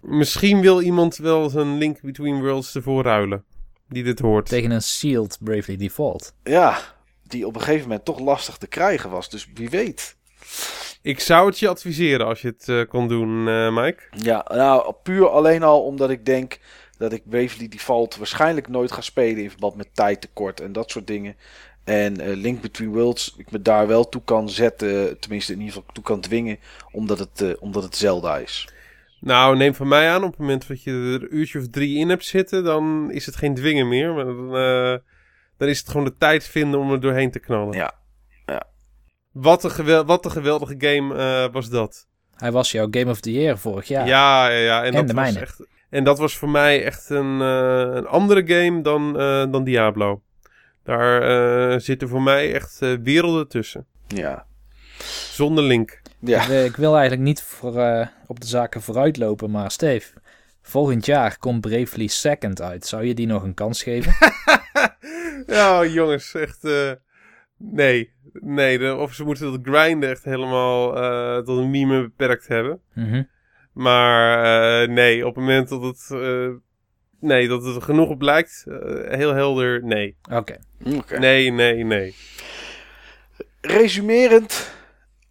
Misschien wil iemand wel zijn Link Between Worlds ervoor ruilen. Die dit hoort. Tegen een sealed Bravely Default. Ja, die op een gegeven moment toch lastig te krijgen was. Dus wie weet. Ik zou het je adviseren als je het eh, kon doen, eh, Mike. Ja, nou, puur alleen al omdat ik denk dat ik Bravely Default waarschijnlijk nooit ga spelen in verband met tijdtekort en dat soort dingen. En eh, Link Between Worlds, ik me daar wel toe kan zetten, tenminste in ieder geval toe kan dwingen, omdat het, omdat het Zelda is. Nou, neem van mij aan, op het moment dat je er een uurtje of drie in hebt zitten, dan is het geen dwingen meer. Maar dan, dan is het gewoon de tijd vinden om er doorheen te knallen. Ja. Wat een, gewel- wat een geweldige game eh, was dat. Hij was jouw Game of the Year vorig jaar. Ja, ja, ja. En, En dat de was mijne. echt. En dat was voor mij echt een, eh, een andere game dan, eh, dan Diablo. Daar eh, zitten voor mij echt werelden tussen. Ja. Zonder link. Ja. Ik, wil- ik wil eigenlijk niet voor, eh, op de zaken vooruitlopen, maar Steve, volgend jaar komt Bravely Second uit. Zou je die nog een kans geven? ja, jongens, echt. eh, nee. Nee, de, of ze moeten dat grinden echt helemaal eh, tot een meme beperkt hebben. Mhm. Maar eh, nee, op het moment dat het. eh, nee, dat het er genoeg op lijkt. eh, heel helder, nee. Oké. Oké. Nee, nee, nee. Resumerend,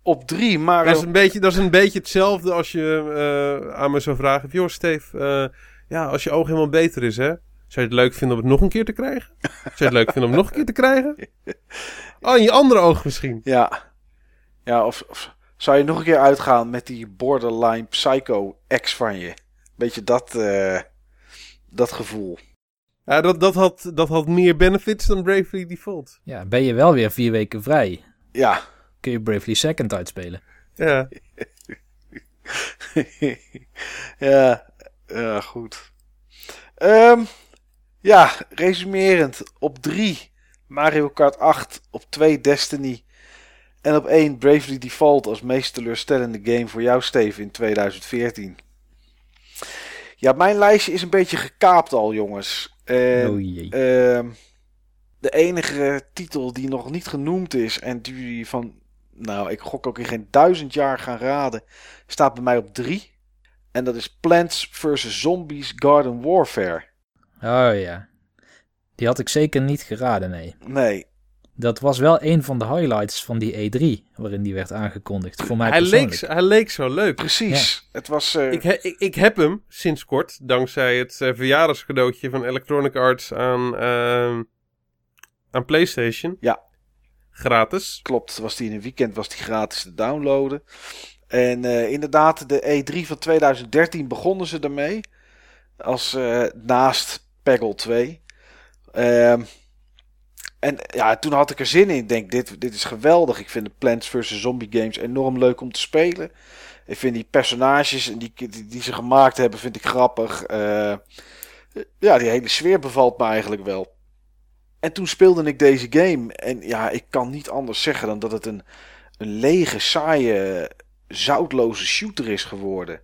op drie Mario... Dat is, een beetje, dat is een beetje hetzelfde als je eh, aan me zou vragen. Joh, Steve, eh, ja, als je oog helemaal beter is, hè? Zou je het leuk vinden om het nog een keer te krijgen? Zou je het leuk vinden om het nog een keer te krijgen? Oh, in je andere oog misschien. Ja. Ja, of, of zou je nog een keer uitgaan met die borderline psycho ex van je? Beetje dat, eh, dat gevoel. Ja, dat, dat, had, dat had meer benefits dan Bravely Default. Ja, ben je wel weer vier weken vrij. Ja. Kun je Bravely Second uitspelen. Ja. ja, ja, goed. Ehm, ja, resumerend. Op 3 Mario Kart 8. Op 2 Destiny. En op 1 Bravely Default als meest teleurstellende game voor jou, Steve, in 2014. Ja, mijn lijstje is een beetje gekaapt al, jongens. En, oh jee. Ehm, de enige titel die nog niet genoemd is en die van, nou, ik gok ook in geen duizend jaar gaan raden, staat bij mij op drie. En dat is Plants vs. Zombies Garden Warfare. Oh ja. Die had ik zeker niet geraden, nee. Nee, Dat was wel een van de highlights van die E3, waarin die werd aangekondigd. Voor mij Hij persoonlijk. leek, hij leek zo leuk. Precies. Het was... eh, Ik, he- ik, ik heb hem sinds kort, dankzij het eh, verjaardagscadeautje van Electronic Arts aan, ehm, aan PlayStation. Ja. Gratis. Klopt, was die in een weekend was die gratis te downloaden. En eh, inderdaad, de E3 van 2013 begonnen ze ermee. Als eh, naast Peggle 2. Ehm, en ja, toen had ik er zin in. Ik denk, dit, dit is geweldig. Ik vind de Plants vs. Zombie games enorm leuk om te spelen. Ik vind die personages die, die, die ze gemaakt hebben, vind ik grappig. Eh, ja, die hele sfeer bevalt me eigenlijk wel. En toen speelde ik deze game. En ja, ik kan niet anders zeggen dan dat het een, een lege, saaie, zoutloze shooter is geworden.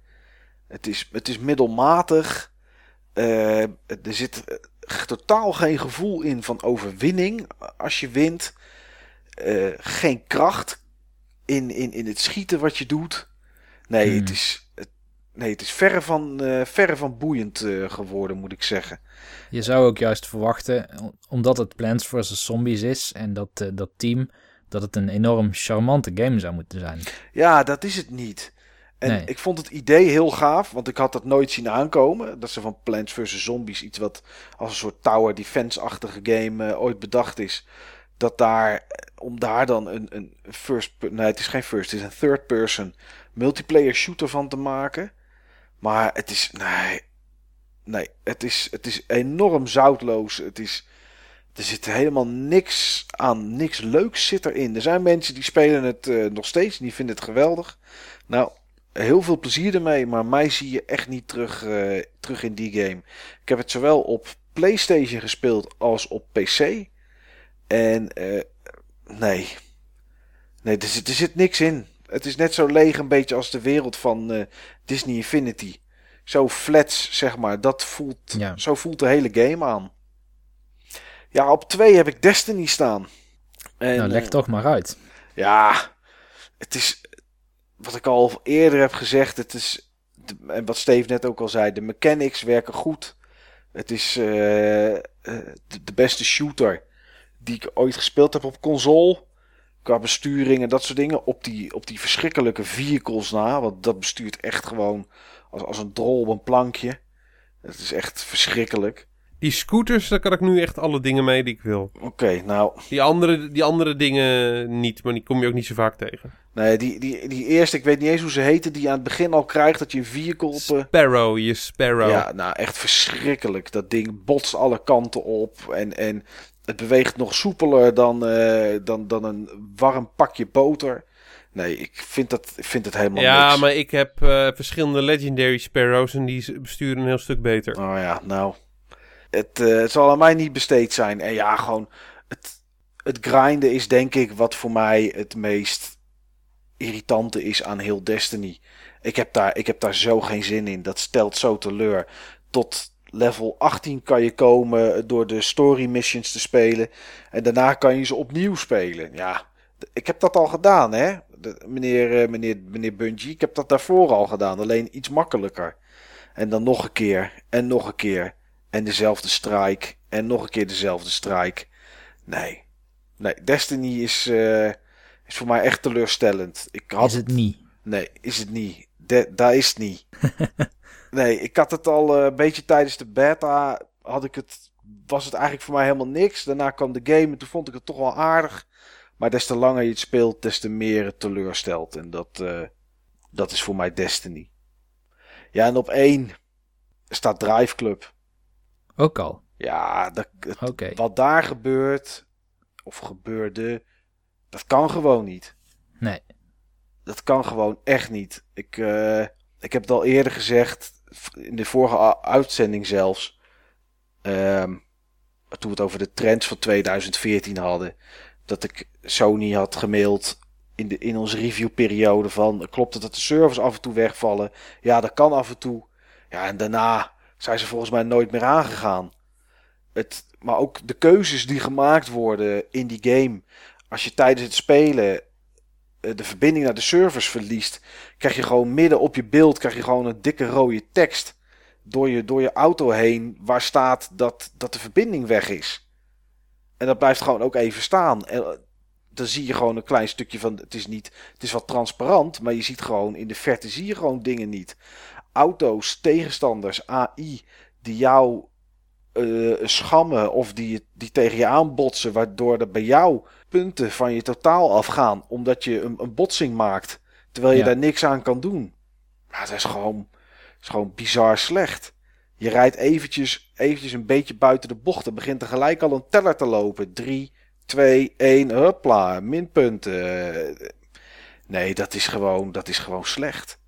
Het is, het is middelmatig. Eh, er zit eh, totaal geen gevoel in van overwinning als je wint. Eh, geen kracht in, in, in het schieten wat je doet. Nee, Hmm. het is, nee, het is verre, van, eh, verre van boeiend eh, geworden, moet ik zeggen. Je zou ook juist verwachten, omdat het Plants vs. Zombies is en dat, eh, dat team, dat het een enorm charmante game zou moeten zijn. Ja, dat is het niet. En Nee. ik vond het idee heel gaaf, want ik had dat nooit zien aankomen. Dat ze van Plants vs. Zombies iets wat als een soort tower defense-achtige game ooit bedacht is. Dat daar, om daar dan een, een first... Nee, het is geen first, het is een third person multiplayer shooter van te maken. Maar het is... Nee, nee het, is, het is enorm zoutloos. Het is... Er zit helemaal niks aan, niks leuks zit erin. Er zijn mensen die spelen het eh, nog steeds en die vinden het geweldig. Nou, heel veel plezier ermee, maar mij zie je echt niet terug, eh, terug in die game. Ik heb het zowel op PlayStation gespeeld als op PC. En eh, nee, nee er, zit, er zit niks in. Het is net zo leeg een beetje als de wereld van eh, Disney Infinity. Zo flats, zeg maar. Dat voelt, Ja. Zo voelt de hele game aan. Ja, op twee heb ik Destiny staan. En, nou, leg eh, toch maar uit. ja, het is wat ik al eerder heb gezegd. Het is, en wat Steve net ook al zei, de mechanics werken goed. Het is eh, de, de beste shooter die ik ooit gespeeld heb op console. Qua besturing en dat soort dingen. Op die, op die verschrikkelijke vehicles na. Want dat bestuurt echt gewoon als, als een drol op een plankje. Het is echt verschrikkelijk. Die scooters, daar kan ik nu echt alle dingen mee die ik wil. Oké, nou. Die andere, die andere dingen niet, maar die kom je ook niet zo vaak tegen. Nee, die, die, die eerste, ik weet niet eens hoe ze heten, die aan het begin al krijgt dat je een vehicle op... eh, Sparrow, je Sparrow. Ja, nou echt verschrikkelijk. Dat ding botst alle kanten op en, en het beweegt nog soepeler dan, eh, dan, dan een warm pakje boter. Nee, ik vind, dat, ik vind het helemaal Ja, niks. maar ik heb eh, verschillende Legendary Sparrows en die besturen een heel stuk beter. Oh ja, nou. Het, eh, het zal aan mij niet besteed zijn. En ja, gewoon. Het, het grinden is denk ik wat voor mij het meest irritante is aan heel Destiny. Ik heb daar, ik heb daar zo geen zin in. Dat stelt zo teleur. Tot level 18 kan je komen door de story missions te spelen. En daarna kan je ze opnieuw spelen. Ja, ik heb dat al gedaan, hè? De- meneer, eh, meneer, meneer Bungie. Ik heb dat daarvoor al gedaan. Alleen iets makkelijker. En dan nog een keer. En nog een keer. En dezelfde strike. En nog een keer dezelfde strike. Nee. Nee, Destiny is, eh, is voor mij echt teleurstellend. Ik had Is het niet? Nee, is het niet. De, daar is het niet. nee, ik had het al eh, een beetje tijdens de beta. Had ik het, was het eigenlijk voor mij helemaal niks. Daarna kwam de game en toen vond ik het toch wel aardig. Maar des te langer je het speelt, des te meer het teleurstelt. En dat, eh, dat is voor mij Destiny. Ja, en op één staat Drive Club. Ook al. Ja, dat, het- wat daar gebeurt, of gebeurde, dat kan gewoon niet. Nee. Dat kan gewoon echt niet. Ik, eh, ik heb het al eerder gezegd, in de vorige uitzending zelfs, ehm, toen we het over de trends van 2014 hadden, dat ik Sony had gemaild in, de, in onze reviewperiode van, klopt het dat de servers af en toe wegvallen? Ja, dat kan af en toe. Ja, en daarna zijn ze volgens mij nooit meer aangegaan. Het, maar ook de keuzes die gemaakt worden in die game. Als je tijdens het spelen de verbinding naar de servers verliest, krijg je gewoon midden op je beeld krijg je gewoon een dikke rode tekst door je, door je auto heen waar staat dat, dat de verbinding weg is. En dat blijft gewoon ook even staan. En eh, dan zie je gewoon een klein stukje van. Het is niet. Het is wat transparant, maar je ziet gewoon in de verte zie je gewoon dingen niet. Auto's, tegenstanders, AI die jou uh, schammen of die, die tegen je aanbotsen, waardoor er bij jou punten van je totaal afgaan, omdat je een, een botsing maakt, terwijl je Ja. daar niks aan kan doen. Dat is gewoon, dat is gewoon bizar slecht. Je rijdt eventjes, eventjes een beetje buiten de bocht. Er begint er gelijk al een teller te lopen. 3, 2, 1, hupla, minpunten. Nee, dat is gewoon, dat is gewoon slecht.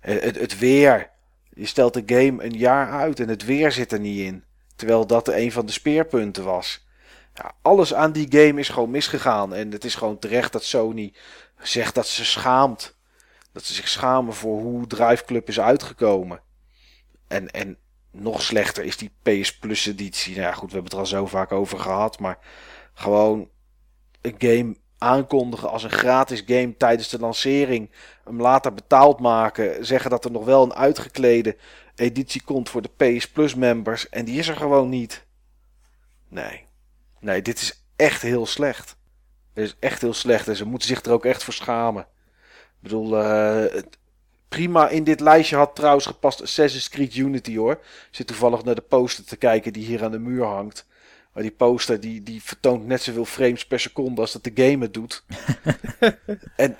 Het, het, het weer. Je stelt de game een jaar uit en het weer zit er niet in. Terwijl dat een van de speerpunten was. Alles aan die game is gewoon misgegaan. En het is gewoon terecht dat Sony zegt dat ze schaamt. Dat ze zich schamen voor hoe Drive Club is uitgekomen. En, en nog slechter is die PS Plus editie. Nou ja, goed, we hebben het er al zo vaak over gehad. Maar gewoon een game aankondigen als een gratis game tijdens de lancering. Hem later betaald maken. Zeggen dat er nog wel een uitgeklede editie komt voor de PS Plus members. En die is er gewoon niet. Nee. Nee, dit is echt heel slecht. Dit is echt heel slecht. En ze moeten zich er ook echt voor schamen. Ik bedoel, eh, prima in dit lijstje had trouwens gepast Assassin's Creed Unity hoor. Ik zit toevallig naar de poster te kijken die hier aan de muur hangt. Maar die poster die, die vertoont net zoveel frames per seconde als dat de game het doet. en,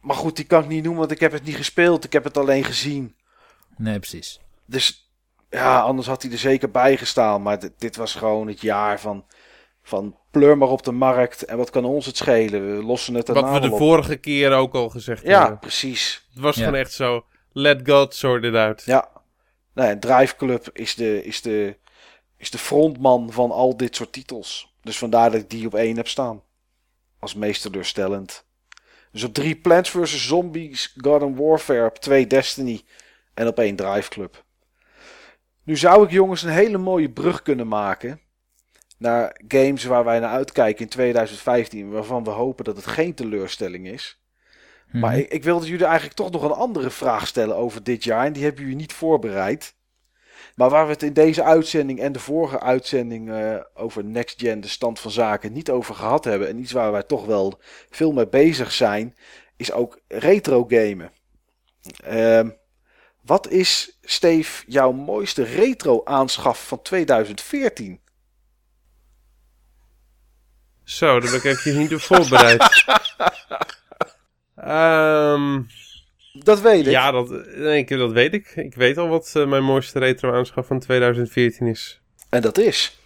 maar goed, die kan ik niet noemen, want ik heb het niet gespeeld. Ik heb het alleen gezien. Nee, precies. Dus ja, anders had hij er zeker bij gestaan. Maar dit, dit was gewoon het jaar van, van pleur maar op de markt. En wat kan ons het schelen? We lossen het Wat we de op. vorige keer ook al gezegd Ja, hebben. precies. Het was Ja. gewoon echt zo. Let God sort it out. Ja. Nou, ja, Drive Club is de, is, de, is de frontman van al dit soort titels. Dus vandaar dat ik die op één heb staan. Als meest teleurstellend. Dus op drie Plants vs. Zombies, Garden Warfare, op twee Destiny en op één Drive Club. Nu zou ik jongens een hele mooie brug kunnen maken naar games waar wij naar uitkijken in 2015, waarvan we hopen dat het geen teleurstelling is. Maar Mhm. ik, ik wilde jullie eigenlijk toch nog een andere vraag stellen over dit jaar. En die hebben jullie niet voorbereid. Maar waar we het in deze uitzending en de vorige uitzending eh, over Next Gen, de stand van zaken, niet over gehad hebben. En iets waar wij toch wel veel mee bezig zijn, is ook retro gamen. Ehm, wat is, Steve, jouw mooiste retro aanschaf van 2014? Zo, daar ben ik even niet op voorbereid. Ehm, Dat weet ik. ja, dat, nee, ik- dat weet ik. Ik weet al wat eh, mijn mooiste retro-aanschaf van 2014 is. En dat is.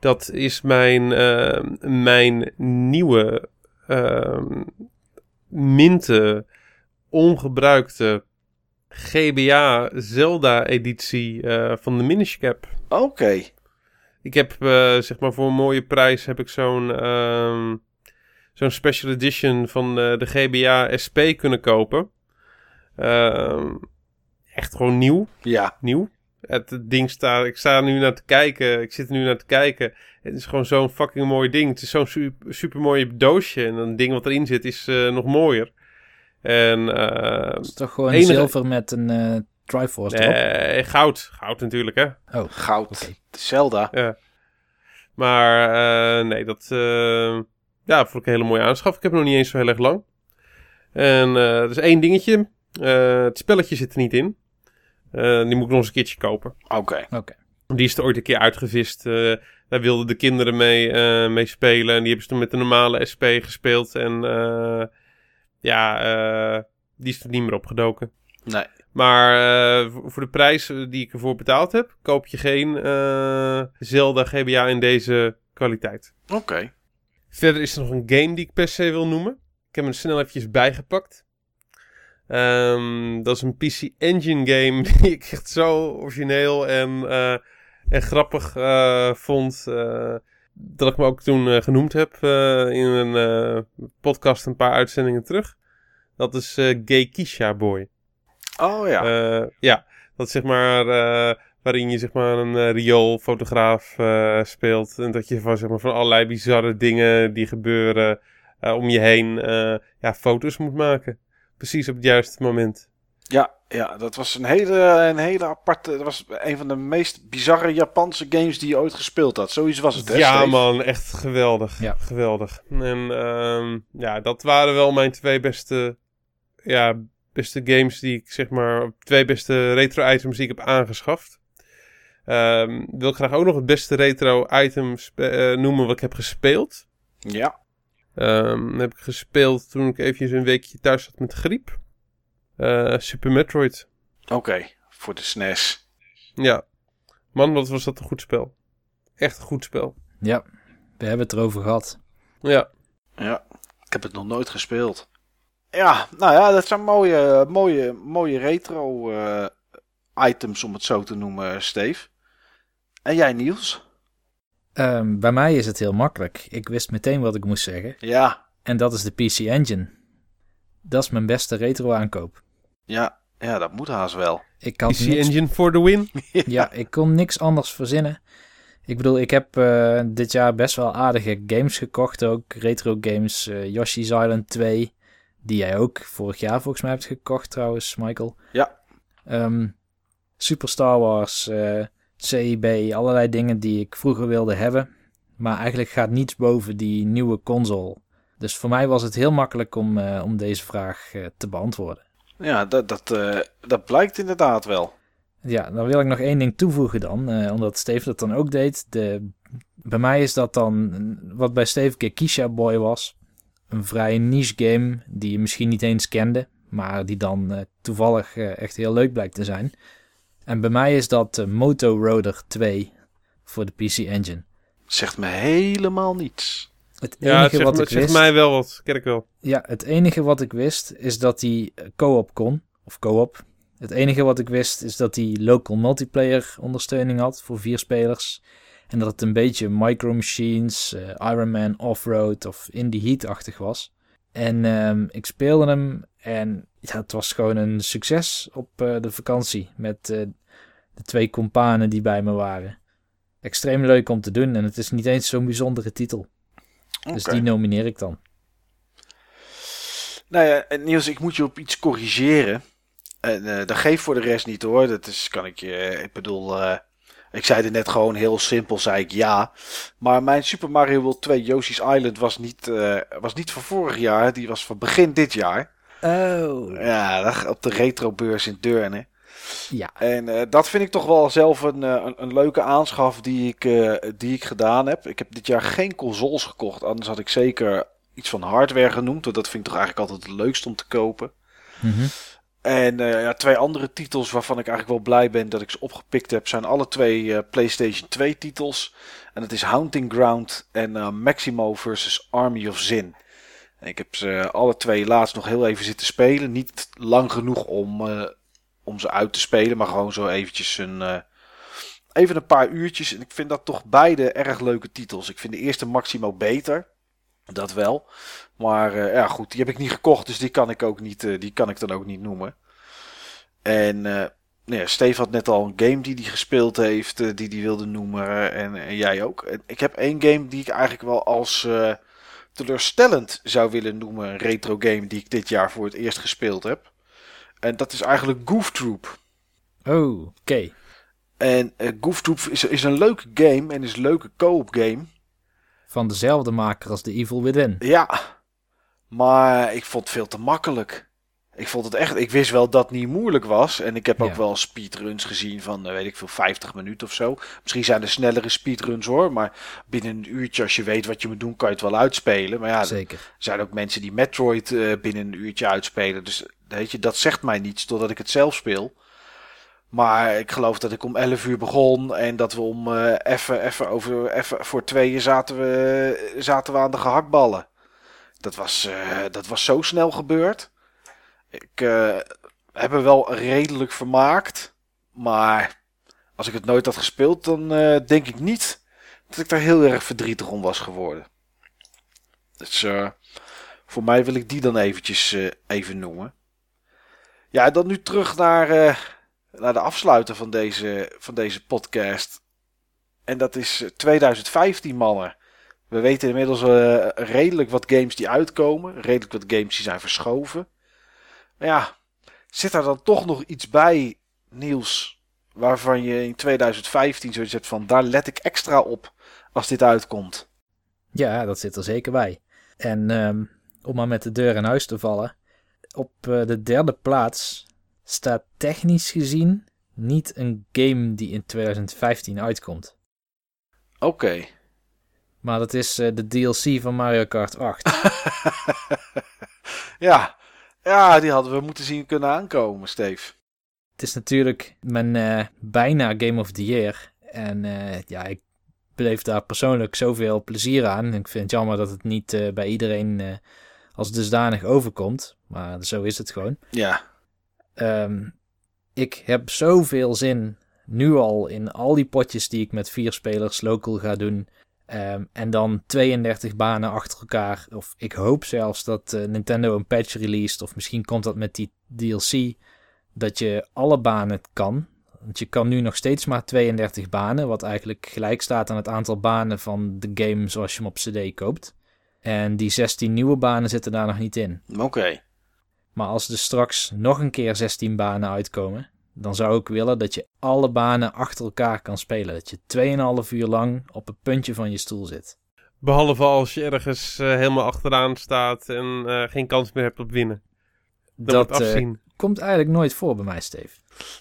Dat is mijn, eh, mijn nieuwe ehm minte, ongebruikte GBA Zelda-editie eh, van de Minish Cap. Oké. Ik heb, eh, zeg maar, voor een mooie prijs heb ik zo'n ehm, zo'n special edition van eh, de GBA SP kunnen kopen. Ehm, echt gewoon nieuw, Ja. nieuw. Het ding staat, ik sta er nu naar te kijken, ik zit er nu naar te kijken. Het is gewoon zo'n fucking mooi ding. Het is zo'n super, super mooi doosje en een ding wat erin zit is nog mooier. En eh, Het is toch gewoon enige- zilver met een eh Triforce erop? eh, goud, goud natuurlijk hè. Oh, Goud. Zelda. Ja. Maar eh, nee, dat eh, ja, vond ik een hele mooie aanschaf. Ik heb hem nog niet eens zo heel erg lang. En eh er is één dingetje. Eh, het spelletje zit er niet in. Eh, die moet ik nog eens een keertje kopen. Oké. oké. Die is er ooit een keer uitgevist. Eh, daar wilden de kinderen mee, eh, mee spelen. En die hebben ze toen met de normale SP gespeeld. En eh, ja, eh, die is er niet meer opgedoken. Nee. Maar eh, voor de prijs eh, die ik ervoor betaald heb, koop je geen Zelda GBA in deze kwaliteit. Oké. Verder is er nog een game die ik per se wil noemen. Ik heb hem snel eventjes bijgepakt. Ehm, dat is een PC Engine game die ik echt zo origineel en, en grappig vond. Dat ik me ook toen eh, genoemd heb eh, in een eh, podcast een paar uitzendingen terug. Dat is eh Geikisha Boy. Oh ja. Ja, dat zeg maar waarin je zeg maar een rioolfotograaf speelt. En dat je van, zeg maar, van allerlei bizarre dingen die gebeuren om je heen ja, foto's moet maken. Precies op het juiste moment. Ja, ja, dat was een hele, een hele aparte. Dat was een van de meest bizarre Japanse games die je ooit gespeeld had. Zoiets was het, hè? Ja, Steve? man, echt geweldig. Ja. Geweldig. En ehm, ja, dat waren wel mijn twee beste, ja, beste games die ik zeg maar, twee beste retro items die ik heb aangeschaft. Ehm, wil ik graag ook nog het beste retro item spe- eh, noemen wat ik heb gespeeld. Ja, Ehm, dat heb ik gespeeld toen ik eventjes een weekje thuis zat met griep. Eh, Super Metroid. oké. Voor de E SNES. Ja. Man, wat was dat een goed spel. Echt een goed spel. Ja, we hebben het erover gehad. Ja. Ja, ik heb het nog nooit gespeeld. Ja, nou ja, dat zijn mooie, mooie, mooie retro eh, items, om het zo te noemen, Steve. En jij, Niels? Ehm, bij mij is het heel makkelijk. Ik wist meteen wat ik moest zeggen. Ja, En dat is de PC Engine. Dat is mijn beste retro aankoop. Ja, ja, dat moet haast wel. Ik had niks Engine for the win. Ja, ik kon niks anders verzinnen. Ik bedoel, ik heb eh, dit jaar best wel aardige games gekocht ook. Retro games, eh, Yoshi's Island 2. Die jij ook vorig jaar volgens mij hebt gekocht trouwens, Michael. Ja. Ehm, Super Star Wars, eh, CIB, allerlei dingen die ik vroeger wilde hebben. Maar eigenlijk gaat niets boven die nieuwe console. Dus voor mij was het heel makkelijk om, eh, om deze vraag eh, te beantwoorden. Ja, dat, dat, eh, dat blijkt inderdaad wel. Ja, dan wil ik nog één ding toevoegen dan, eh, omdat Steve dat dan ook deed. De, bij mij is dat dan, wat bij Steve keer Kisha Boy was, een vrij niche game die je misschien niet eens kende, maar die dan eh, toevallig echt heel leuk blijkt te zijn. En bij mij is dat Moto Roader 2 voor de PC Engine. Zegt me helemaal niets. Het Ja, het enige zegt, wat ik wist, mij wel wat. Ken ik wel. ja, het enige wat ik wist is dat die eh, co-op kon, of co-op. Het enige wat ik wist is dat die local multiplayer ondersteuning had voor vier spelers. En dat het een beetje Micro Machines, eh, Iron Man Offroad of Indie Heat-achtig was. En ehm, ik speelde hem en ja, het was gewoon een succes op eh, de vakantie met de twee companen die bij me waren. Extreem leuk om te doen en het is niet eens zo'n bijzondere titel. Dus die nomineer ik dan. Nou ja, Niels, ik moet je op iets corrigeren. En eh, dat geeft voor de rest niet hoor. Dat is, kan ik je, ik bedoel, eh, ik zei er net gewoon heel simpel, zei ik ja. Maar mijn Super Mario World 2 Yoshi's Island was niet, eh, was niet van vorig jaar, die was van begin dit jaar. Oh. Ja, op de retrobeurs in Deurne. Ja. En eh, dat vind ik toch wel zelf een, eh, een, een leuke aanschaf die ik, eh, die ik gedaan heb. Ik heb dit jaar geen consoles gekocht, anders had ik zeker iets van hardware genoemd. Want dat vind ik toch eigenlijk altijd het leukst om te kopen. Mhm. En ja, twee andere titels waarvan ik eigenlijk wel blij ben dat ik ze opgepikt heb, zijn alle twee PlayStation 2 titels. En dat is Haunting Ground en Maximo versus Army of Zin. En ik heb ze alle twee laatst nog heel even zitten spelen. Niet lang genoeg om, om ze uit te spelen, maar gewoon zo eventjes een, eh, even een paar uurtjes. En ik vind dat toch beide erg leuke titels. Ik vind de eerste Maximo beter. Dat wel. Maar eh, ja, goed, die heb ik niet gekocht, dus die kan ik ook niet, eh, die kan ik dan ook niet noemen. En nou ja, Steve had net al een game die hij gespeeld heeft, die hij wilde noemen. en, jij ook. Ik heb één game die ik eigenlijk wel als teleurstellend zou willen noemen. Een retro game die ik dit jaar voor het eerst gespeeld heb. En dat is eigenlijk Goof Troop. Oh, oké. En eh, Goof Troop is, is een leuke game en is een leuke co-op game. Van dezelfde maker als The Evil Within. Ja, maar ik vond het veel te makkelijk. Ik vond het echt, ik wist wel dat het niet moeilijk was. En ik heb ook Ja. wel speedruns gezien van, eh, weet ik veel, 50 minuten of zo. Misschien zijn er snellere speedruns hoor, maar binnen een uurtje, als je weet wat je moet doen, kan je het wel uitspelen. Maar ja, er Zeker. zijn ook mensen die Metroid eh, binnen een uurtje uitspelen. Dus weet je, dat zegt mij niets totdat ik het zelf speel. Maar ik geloof dat ik om 11 uur begon en dat we om eh, even, even over, even voor tweeën zaten we, zaten we aan de gehaktballen. Dat was, eh, dat was zo snel gebeurd. Ik eh, heb wel redelijk vermaakt. Maar als ik het nooit had gespeeld, dan denk ik niet dat ik daar heel erg verdrietig om was geworden. Dus voor mij wil ik die dan eventjes even noemen. Ja, dan nu terug naar, eh, naar de afsluiter van deze, van deze podcast. En dat is eh, 2015, mannen. We weten inmiddels eh, redelijk wat games die uitkomen. Redelijk wat games die zijn verschoven. Maar ja, Zit daar dan toch nog iets bij, Niels, waarvan je in 2015 zoiets hebt van daar let ik extra op als dit uitkomt? Ja, dat zit er zeker bij. En ehm, om maar met de deur in huis te vallen. Op eh, de derde plaats staat technisch gezien niet een game die in 2015 uitkomt. Oké. Maar dat is eh, de DLC van Mario Kart 8. ja. ja, die hadden we moeten zien kunnen aankomen, Steve. Het is natuurlijk mijn eh, bijna Game of the Year. En ja, ik beleef daar persoonlijk zoveel plezier aan. Ik vind het jammer dat het niet bij iedereen als dusdanig overkomt. Maar zo is het gewoon. Ja. Um, ik heb zoveel zin nu al in al die potjes die ik met vier spelers local ga doen. Um, en dan 32 banen achter elkaar. Of ik hoop zelfs dat uh, Nintendo een patch released. Of misschien komt dat met die DLC. Dat je alle banen kan. Want je kan nu nog steeds maar 32 banen. Wat eigenlijk gelijk staat aan het aantal banen van de game zoals je hem op CD koopt. En die 16 nieuwe banen zitten daar nog niet in. Oké. Maar als er straks nog een keer 16 banen uitkomen, dan zou ik willen dat je alle banen achter elkaar kan spelen. Dat je 2,5 uur lang op het puntje van je stoel zit. Behalve als je ergens uh, helemaal achteraan staat en uh, geen kans meer hebt op winnen. Dat, uh, komt eigenlijk nooit voor bij mij, Steve.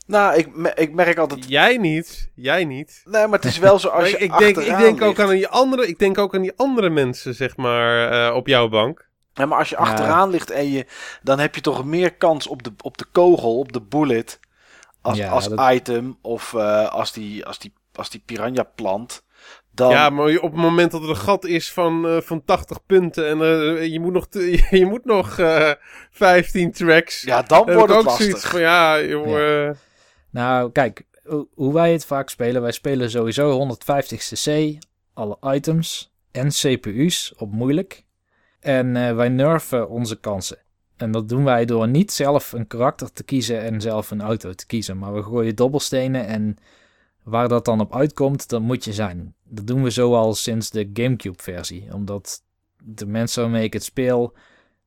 Nou, ik, ik merk altijd... Jij niet, jij niet. Nee, maar het is wel zo als je ik, denk, ik denk ook aan die andere, Ik denk ook aan die andere mensen, zeg maar, op jouw bank. Ja, maar als je achteraan ligt en je, dan heb je toch meer kans op de, op de kogel, op de bullet, als, als item of uh, als, die, als, die, als die piranha plant. Dan... Ja, maar op het moment dat er een gat is van, uh, van 80 punten en uh, je moet nog, je moet nog 15 tracks. Ja, dan wordt het lastig. Van, ja, joh, ja. Nou, kijk, hoe wij het vaak spelen. Wij spelen sowieso 150 cc, alle items en CPU's op moeilijk. En uh, wij nerven onze kansen. En dat doen wij door niet zelf een karakter te kiezen en zelf een auto te kiezen. Maar we gooien dobbelstenen en waar dat dan op uitkomt, dan moet je zijn. Dat doen we zo al sinds de Gamecube-versie. Omdat de mensen waarmee ik het speel,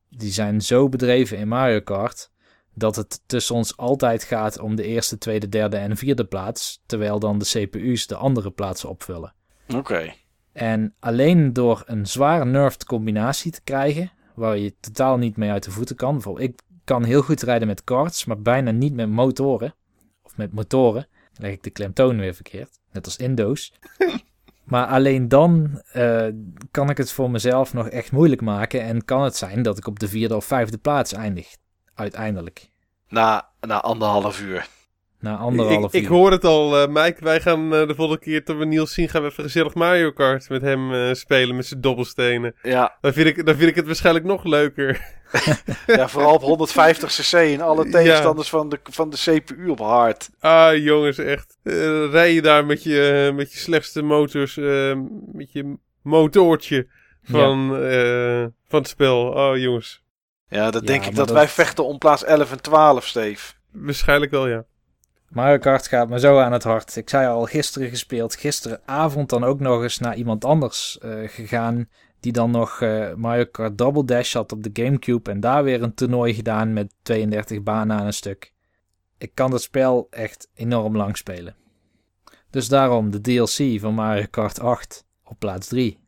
die zijn zo bedreven in Mario Kart... dat het tussen ons altijd gaat om de eerste, tweede, derde en vierde plaats... terwijl dan de CPU's de andere plaatsen opvullen. Oké. En alleen door een zware nerfed combinatie te krijgen, waar je totaal niet mee uit de voeten kan. Bijvoorbeeld, ik kan heel goed rijden met karts, maar bijna niet met motoren. Of met motoren. leg ik de klemtoon weer verkeerd. Net als Indo's. maar alleen dan uh, kan ik het voor mezelf nog echt moeilijk maken. En kan het zijn dat ik op de vierde of vijfde plaats eindig. Uiteindelijk. Na, na anderhalf uur. Na anderhalf ik, uur. Ik hoor het al, uh, Mike. Wij gaan uh, de volgende keer dat we Niels zien, gaan we even gezellig Mario Kart met hem uh, spelen met zijn dobbelstenen. Ja. Dan vind, ik, dan vind ik het waarschijnlijk nog leuker. ja, vooral op 150 cc en alle tegenstanders ja. van, de, van de CPU op hard. Ah, jongens, echt. rij je daar met je, met je slechtste motors, met je motortje van, ja. van het spel. Oh, jongens. Ja, dat denk ik dat, dat wij vechten om plaats 11 en 12, Steve. Waarschijnlijk wel, ja. Mario Kart gaat me zo aan het hart. Ik zei al gisteren gespeeld. Gisteravond dan ook nog eens naar iemand anders uh, gegaan. Die dan nog uh, Mario Kart Double Dash had op de Gamecube. En daar weer een toernooi gedaan met 32 banen aan een stuk. Ik kan dat spel echt enorm lang spelen. Dus daarom de DLC van Mario Kart 8 op plaats 3.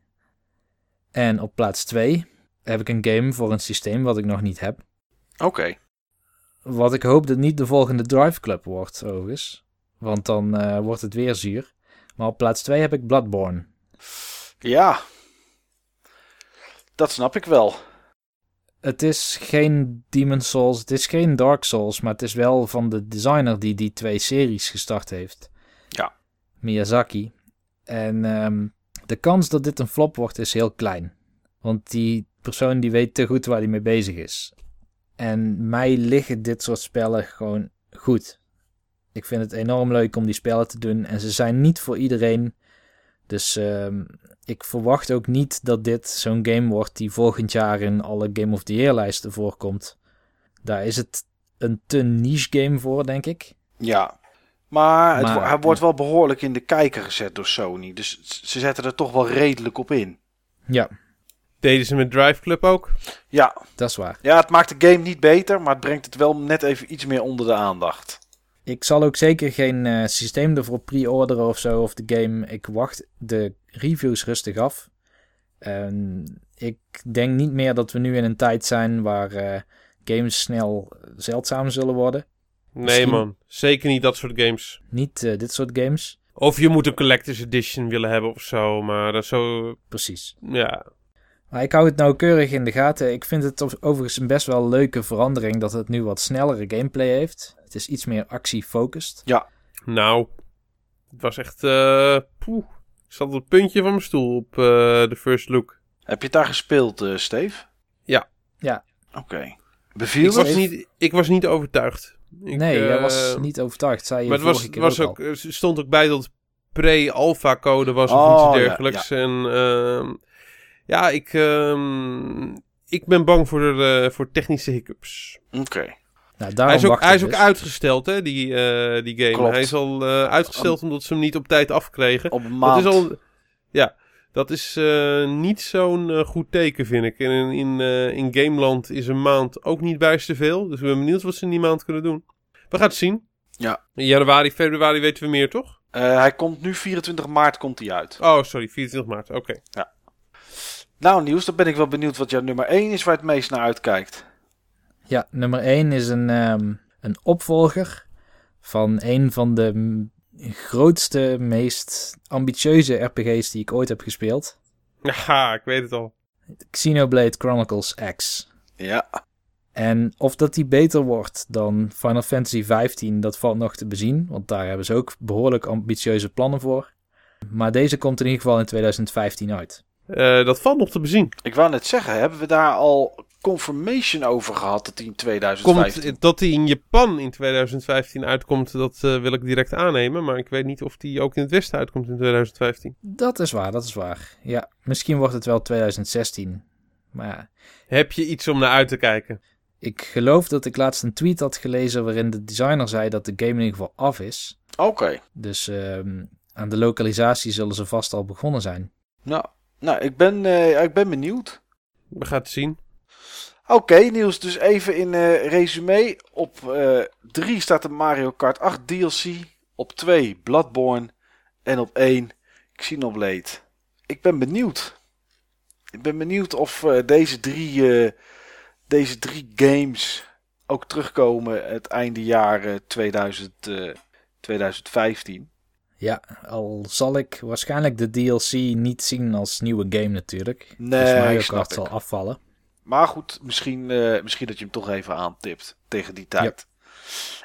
En op plaats 2 heb ik een game voor een systeem wat ik nog niet heb. Oké. Wat ik hoop dat niet de volgende Drive Club wordt, overigens. Want dan uh, wordt het weer zuur. Maar op plaats 2 heb ik Bloodborne. Ja. Dat snap ik wel. Het is geen Demon Souls, het is geen Dark Souls, maar het is wel van de designer die die twee series gestart heeft. Ja. Miyazaki. En um, de kans dat dit een flop wordt is heel klein. Want die persoon die weet te goed waar hij mee bezig is. En mij liggen dit soort spellen gewoon goed. Ik vind het enorm leuk om die spellen te doen. En ze zijn niet voor iedereen. Dus uh, ik verwacht ook niet dat dit zo'n game wordt die volgend jaar in alle Game of the Year lijsten voorkomt. Daar is het een te niche game voor, denk ik. Ja, maar, maar het, hij wordt wel behoorlijk in de kijker gezet door Sony. Dus ze zetten er toch wel redelijk op in. Ja, Deden ze met Drive Club ook? Ja. Dat is waar. ja, het maakt de game niet beter, maar het brengt het wel net even iets meer onder de aandacht. Ik zal ook zeker geen eh, systeem ervoor pre-orderen of zo of de game. Ik wacht de reviews rustig af. Ik denk niet meer dat we nu in een tijd zijn waar eh, games snel zeldzaam zullen worden. Nee Misschien- man, zeker niet dat soort games. Niet eh, dit soort games. Of je moet een collector's edition willen hebben of zo, maar dat zo, Precies. ja. Maar ik hou het nauwkeurig in de gaten. Ik vind het ov- overigens een best wel leuke verandering dat het nu wat snellere gameplay heeft. Het is iets meer actie-focused. Nou, het was echt, eh poeh. Ik zat op het puntje van mijn stoel op eh, de first look. Heb je het daar gespeeld, eh Steve? Ja. Ja. Oké. Beviel Ik het? was, niet, ik was niet overtuigd. Ik, nee, jij was niet overtuigd. Zei je Maar het was, keer was ook er stond ook bij dat pre-alpha code was of Oh, iets ja, dergelijks. En ehm, ja, ik, ehm, ik ben bang voor, de, eh, voor technische hiccups. Oké. Nou, daarom Hij is ook, wacht hij is ook dus. uitgesteld, hè, die, eh, die game. Klopt. Hij is al eh, uitgesteld omdat ze hem niet op tijd afkregen. Op een Dat maand. is al, ja, dat is eh, niet zo'n goed teken, vind ik. En in, in, eh, in Gameland is een maand ook niet bijster veel. Dus ik ben benieuwd wat ze in die maand kunnen doen. We gaan het zien. Ja. In januari, februari weten we meer, toch? Eh, hij komt nu 24 maart komt hij uit. Oh, sorry, 24 maart. Oké. Nou, nieuws, dan ben ik wel benieuwd wat jouw nummer 1 is waar het meest naar uitkijkt. Ja, nummer 1 is een, ehm, een opvolger van een van de grootste, meest ambitieuze RPG's die ik ooit heb gespeeld. Haha, ik weet het al. Xenoblade Chronicles X. Ja. En of dat die beter wordt dan Final Fantasy XV, dat valt nog te bezien. Want daar hebben ze ook behoorlijk ambitieuze plannen voor. Maar deze komt in ieder geval in 2015 uit. Eh, dat valt nog te bezien. Ik wou net zeggen, hebben we daar al confirmation over gehad dat hij in 2015... Komt, dat die in Japan in 2015 uitkomt, dat eh, wil ik direct aannemen. Maar ik weet niet of die ook in het Westen uitkomt in 2015. Dat is waar, dat is waar. Ja, misschien wordt het wel 2016. Maar ja, Heb je iets om naar uit te kijken? ik geloof dat ik laatst een tweet had gelezen waarin de designer zei dat de game in ieder geval af is. Oké. Dus ehm, aan de lokalisatie zullen ze vast al begonnen zijn. Nou, nou ik, ben, eh, ik ben benieuwd. We gaan het zien. Oké, Niels, dus even in eh resume. Op 3 staat de Mario Kart 8 DLC. Op 2 Bloodborne. En op 1 Xenoblade. Ik ben benieuwd. Ik ben benieuwd of eh, deze, drie, eh, deze drie games ook terugkomen het einde jaar eh, 2000, eh, 2015. Ja, al zal ik waarschijnlijk de DLC niet zien als nieuwe game natuurlijk. Nee, dus Mario Kart zal afvallen. Maar goed, misschien, eh, misschien dat je hem toch even aantipt tegen die tijd.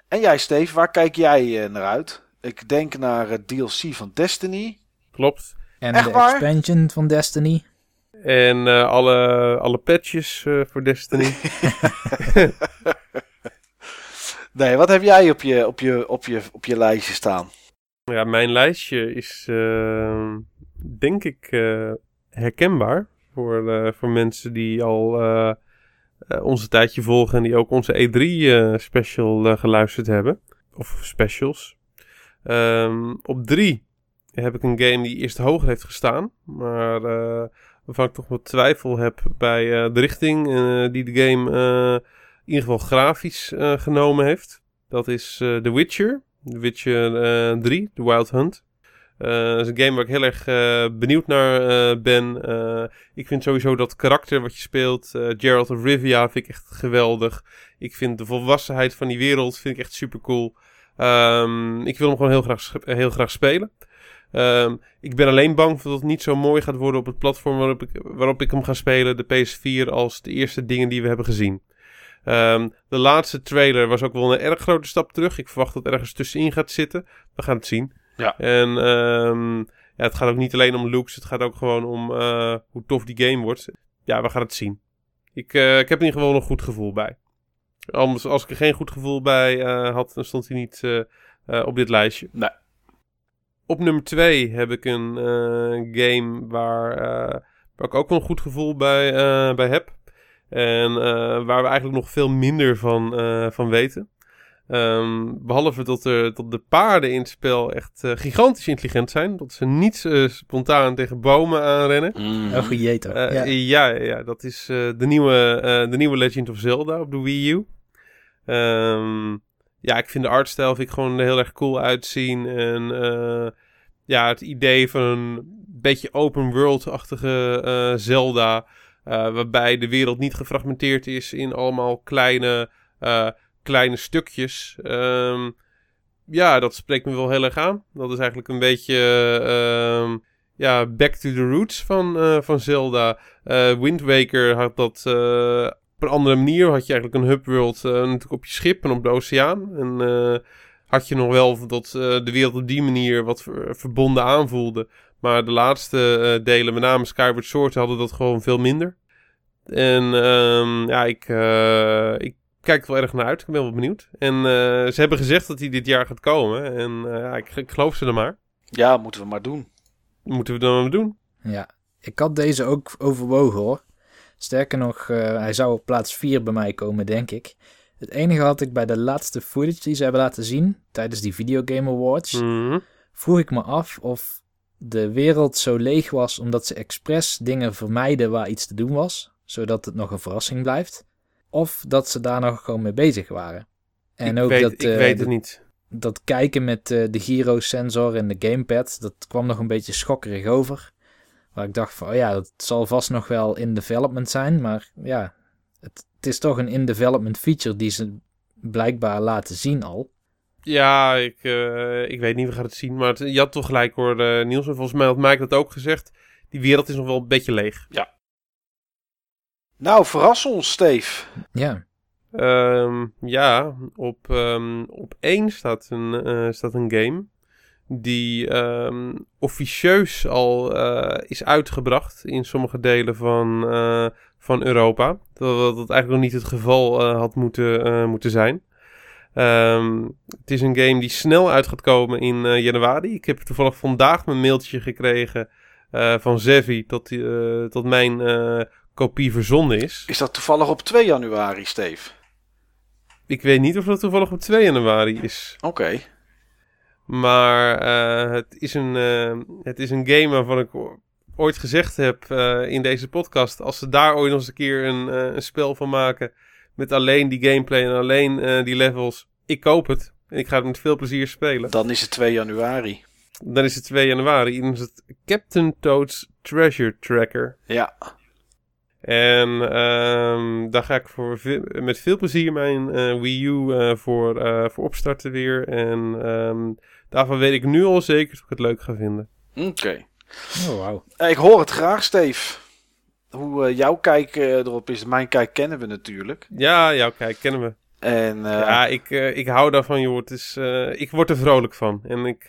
En jij, Steve, waar kijk jij eh, naar uit? Ik denk naar het DLC van Destiny. Klopt. En Echt de waar? expansion van Destiny. En eh, alle, alle patches eh, voor Destiny. Nee, wat heb jij op je, op je, op je, op je lijstje staan? Ja, mijn lijstje is denk denk ik eh, herkenbaar voor, eh, voor mensen die al eh, onze tijdje volgen en die ook onze E3 special eh, geluisterd hebben. Of specials. Ehm, op drie heb ik een game die eerst hoger heeft gestaan, maar waarvan ik toch wat twijfel heb bij de richting die de game in ieder geval grafisch genomen heeft. Dat is The Witcher. Witcher eh 3, The Wild Hunt. Eh, dat is een game waar ik heel erg eh, benieuwd naar eh, ben. Eh, ik vind sowieso dat karakter wat je speelt, eh, Geralt of Rivia, vind ik echt geweldig. Ik vind de volwassenheid van die wereld vind ik echt super cool. ik wil hem gewoon heel graag, heel graag spelen. Ehm, ik ben alleen bang dat het niet zo mooi gaat worden op het platform waarop ik, waarop ik hem ga spelen, de PS4, als de eerste dingen die we hebben gezien. Ehm, de laatste trailer was ook wel een erg grote stap terug. Ik verwacht dat er ergens tussenin gaat zitten. We gaan het zien. Ja. En ehm, ja, het gaat ook niet alleen om looks. Het gaat ook gewoon om eh, hoe tof die game wordt. Ja, we gaan het zien. Ik, eh, ik heb in ieder geval een goed gevoel bij. Anders, als ik er geen goed gevoel bij eh, had, dan stond hij niet op dit lijstje. Nee. Op nummer 2 heb ik een game waar, waar ik ook wel een goed gevoel bij, bij heb. En eh, waar we eigenlijk nog veel minder van, eh, van weten. Ehm, behalve dat, er, dat de paarden in het spel echt eh, gigantisch intelligent zijn. Dat ze niet spontaan tegen bomen aanrennen. Mm. Oh, ja. ja. Ja, dat is eh, de, nieuwe, eh, de nieuwe Legend of Zelda op de Wii U. Ehm, ja, ik vind de artstijl vind ik gewoon heel erg cool uitzien. En eh, ja, het idee van een beetje open world-achtige eh, Zelda. Eh, waarbij de wereld niet gefragmenteerd is in allemaal kleine, eh, kleine stukjes. Ehm, ja, dat spreekt me wel heel erg aan. Dat is eigenlijk een beetje ehm, ja, back to the roots van, eh, van Zelda. Eh Wind Waker had dat op een andere manier. Had je eigenlijk een hubworld natuurlijk op je schip en op de oceaan. En had je nog wel dat de wereld op die manier wat ver- verbonden aanvoelde. Maar de laatste eh, delen, met name Skyward Sword, hadden dat gewoon veel minder. En ehm, ja, ik, eh, ik kijk er wel erg naar uit. Ik ben wel benieuwd. En eh, ze hebben gezegd dat hij dit jaar gaat komen. En eh, ja, ik, ik geloof ze er maar. Ja, moeten we maar doen. Moeten we dan maar doen. Ja, ik had deze ook overwogen hoor. Sterker nog, eh, hij zou op plaats 4 bij mij komen, denk ik. Het enige had ik bij de laatste footage die ze hebben laten zien tijdens die Video Game Awards. Mhm. Vroeg ik me af of de wereld zo leeg was omdat ze expres dingen vermijden waar iets te doen was, zodat het nog een verrassing blijft. Of dat ze daar nog gewoon mee bezig waren. En ik ook weet, dat, ik eh, weet de- het niet. dat kijken met eh, de gyrosensor en de gamepad, dat kwam nog een beetje schokkerig over. Waar ik dacht van, oh ja, dat zal vast nog wel in development zijn. Maar ja, het, het is toch een in-development feature die ze blijkbaar laten zien al. Ja, ik, eh, ik weet niet, we gaan het zien. Maar het- je had toch gelijk hoor, eh, Niels. En volgens mij had Mike dat ook gezegd. Die wereld is nog wel een beetje leeg. Nou, verras ons, Steve. Ja, Ehm, ja, op, ehm, op één staat een, eh, staat een game. Die ehm, officieus al eh, is uitgebracht in sommige delen van, eh, van Europa. Terwijl dat eigenlijk nog niet het geval eh, had moeten, eh, moeten zijn. Ehm, het is een game die snel uit gaat komen in eh, januari. Ik heb toevallig vandaag mijn mailtje gekregen eh, van Zevi dat, eh, dat mijn kopie verzonden is. Is dat toevallig op 2 januari, Steve? Ik weet niet of dat toevallig op 2 januari is. Oké. Maar het, is een, het is een game waarvan ik ooit gezegd heb in deze podcast. Als ze daar ooit nog eens een keer een, een spel van maken. Met alleen die gameplay en alleen eh, die levels. Ik koop het. En ik ga het met veel plezier spelen. Dan is het 2 januari. Dan is het 2 januari. Dan is het Captain Toad's Treasure Tracker. Ja. En ehm, daar ga ik voor ve- met veel plezier mijn eh, Wii U eh, voor, eh, voor opstarten weer. En ehm, daarvan weet ik nu al zeker dat ik het leuk ga vinden. Oké. oh wauw. Eh, Ik hoor het graag, Steve. Hoe eh, jouw kijk eh, erop is. Mijn kijk kennen we natuurlijk. Ja, ja, kijk, kennen we. En eh, ja, ik, ik hou daarvan, joh. Het is, ik word er vrolijk van. En ik,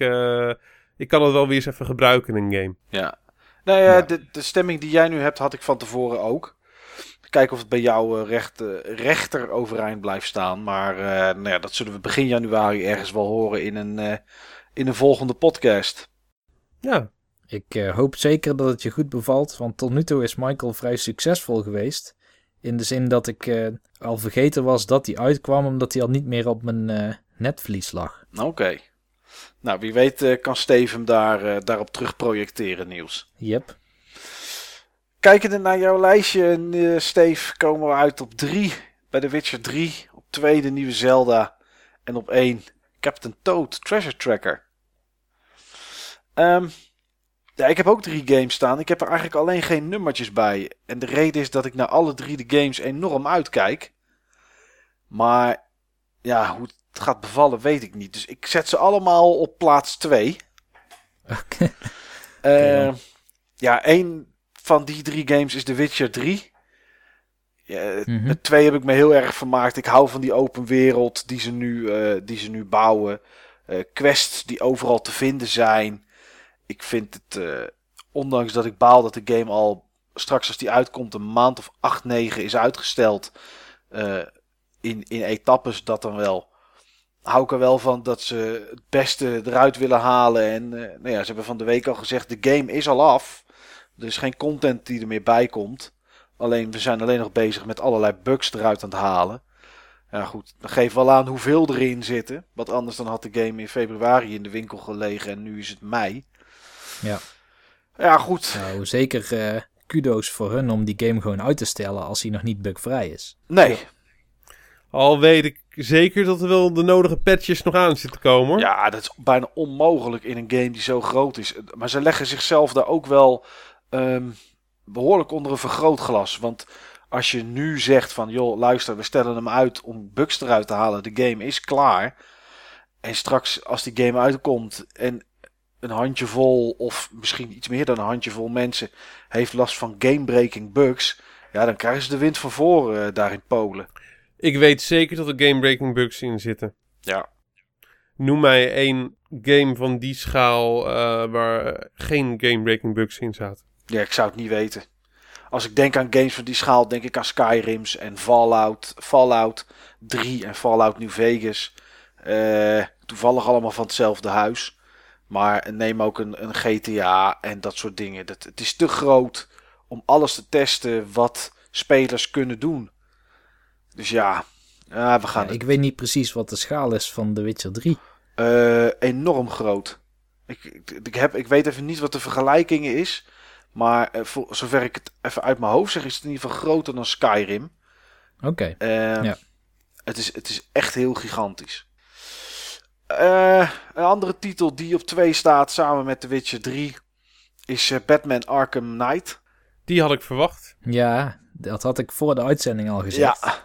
ik kan het wel weer eens even gebruiken in een game. ja. Nou ja, Ja. De, de stemming die jij nu hebt, had ik van tevoren ook. Kijken of het bij jou recht, rechter overeind blijft staan. Maar eh, nou ja, dat zullen we begin januari ergens wel horen in een, in een volgende podcast. Ja, Ik eh, hoop zeker dat het je goed bevalt, want tot nu toe is Michael vrij succesvol geweest. In de zin dat ik eh, al vergeten was dat hij uitkwam, omdat hij al niet meer op mijn eh, netvlies lag. Oké. Nou, wie weet kan Steve hem daar, daarop terug projecteren, Niels. Yep. Kijkende naar jouw lijstje, Steve, komen we uit op 3 bij The Witcher 3. Op 2 de nieuwe Zelda. En op 1 Captain Toad Treasure Tracker. Ehm, ja, ik heb ook drie games staan. Ik heb er eigenlijk alleen geen nummertjes bij. En de reden is dat ik naar alle drie de games enorm uitkijk. Maar ja, hoe het gaat bevallen weet ik niet. Dus ik zet ze allemaal op plaats 2. Oké. Eh, ja, één van die drie games is The Witcher 3. Ja, Mhm. Met twee heb ik me heel erg vermaakt. Ik hou van die open wereld die ze nu, eh, die ze nu bouwen. Eh, quests die overal te vinden zijn. Ik vind het, eh, ondanks dat ik baal dat de game al straks als die uitkomt een maand of 8, 9 is uitgesteld. eh, in, in etappes dat dan wel. Hou ik er wel van dat ze het beste eruit willen halen. En eh, nou ja, ze hebben van de week al gezegd: de game is al af. Er is geen content die er meer bij komt. Alleen we zijn alleen nog bezig met allerlei bugs eruit aan het halen. Ja, goed. Dat geeft wel aan hoeveel erin zitten. Want anders dan had de game in februari in de winkel gelegen en nu is het mei. Ja. Ja, goed. Nou, zeker eh, kudo's voor hun om die game gewoon uit te stellen als hij nog niet bugvrij is. Nee. Al weet ik zeker dat er wel de nodige patches nog aan zitten komen hoor. Ja, dat is bijna onmogelijk in een game die zo groot is. Maar ze leggen zichzelf daar ook wel ehm, behoorlijk onder een vergrootglas. Want als je nu zegt van, joh, luister, we stellen hem uit om bugs eruit te halen. De game is klaar. En straks als die game uitkomt en een handjevol of misschien iets meer dan een handjevol mensen heeft last van gamebreaking bugs. Ja, dan krijgen ze de wind van voren uh, daar in Polen. Ik weet zeker dat er gamebreaking bugs in zitten. Ja. Noem mij één game van die schaal uh, waar geen gamebreaking bugs in zaten. Ja, ik zou het niet weten. Als ik denk aan games van die schaal, denk ik aan Skyrims en Fallout, Fallout 3 en Fallout New Vegas. Uh, toevallig allemaal van hetzelfde huis. Maar neem ook een, een GTA en dat soort dingen. Dat, het is te groot om alles te testen wat spelers kunnen doen. Dus ja, ja we gaan. Ja, ik weet niet precies wat de schaal is van The Witcher 3. Uh, enorm groot. Ik, ik, heb, ik weet even niet wat de vergelijkingen is. Maar uh, voor zover ik het even uit mijn hoofd zeg, is het in ieder geval groter dan Skyrim. Oké. Okay. Uh, ja. het, is, het is echt heel gigantisch. Uh, een andere titel die op 2 staat samen met The Witcher 3 is Batman Arkham Knight. Die had ik verwacht. Ja, dat had ik voor de uitzending al gezegd. Ja,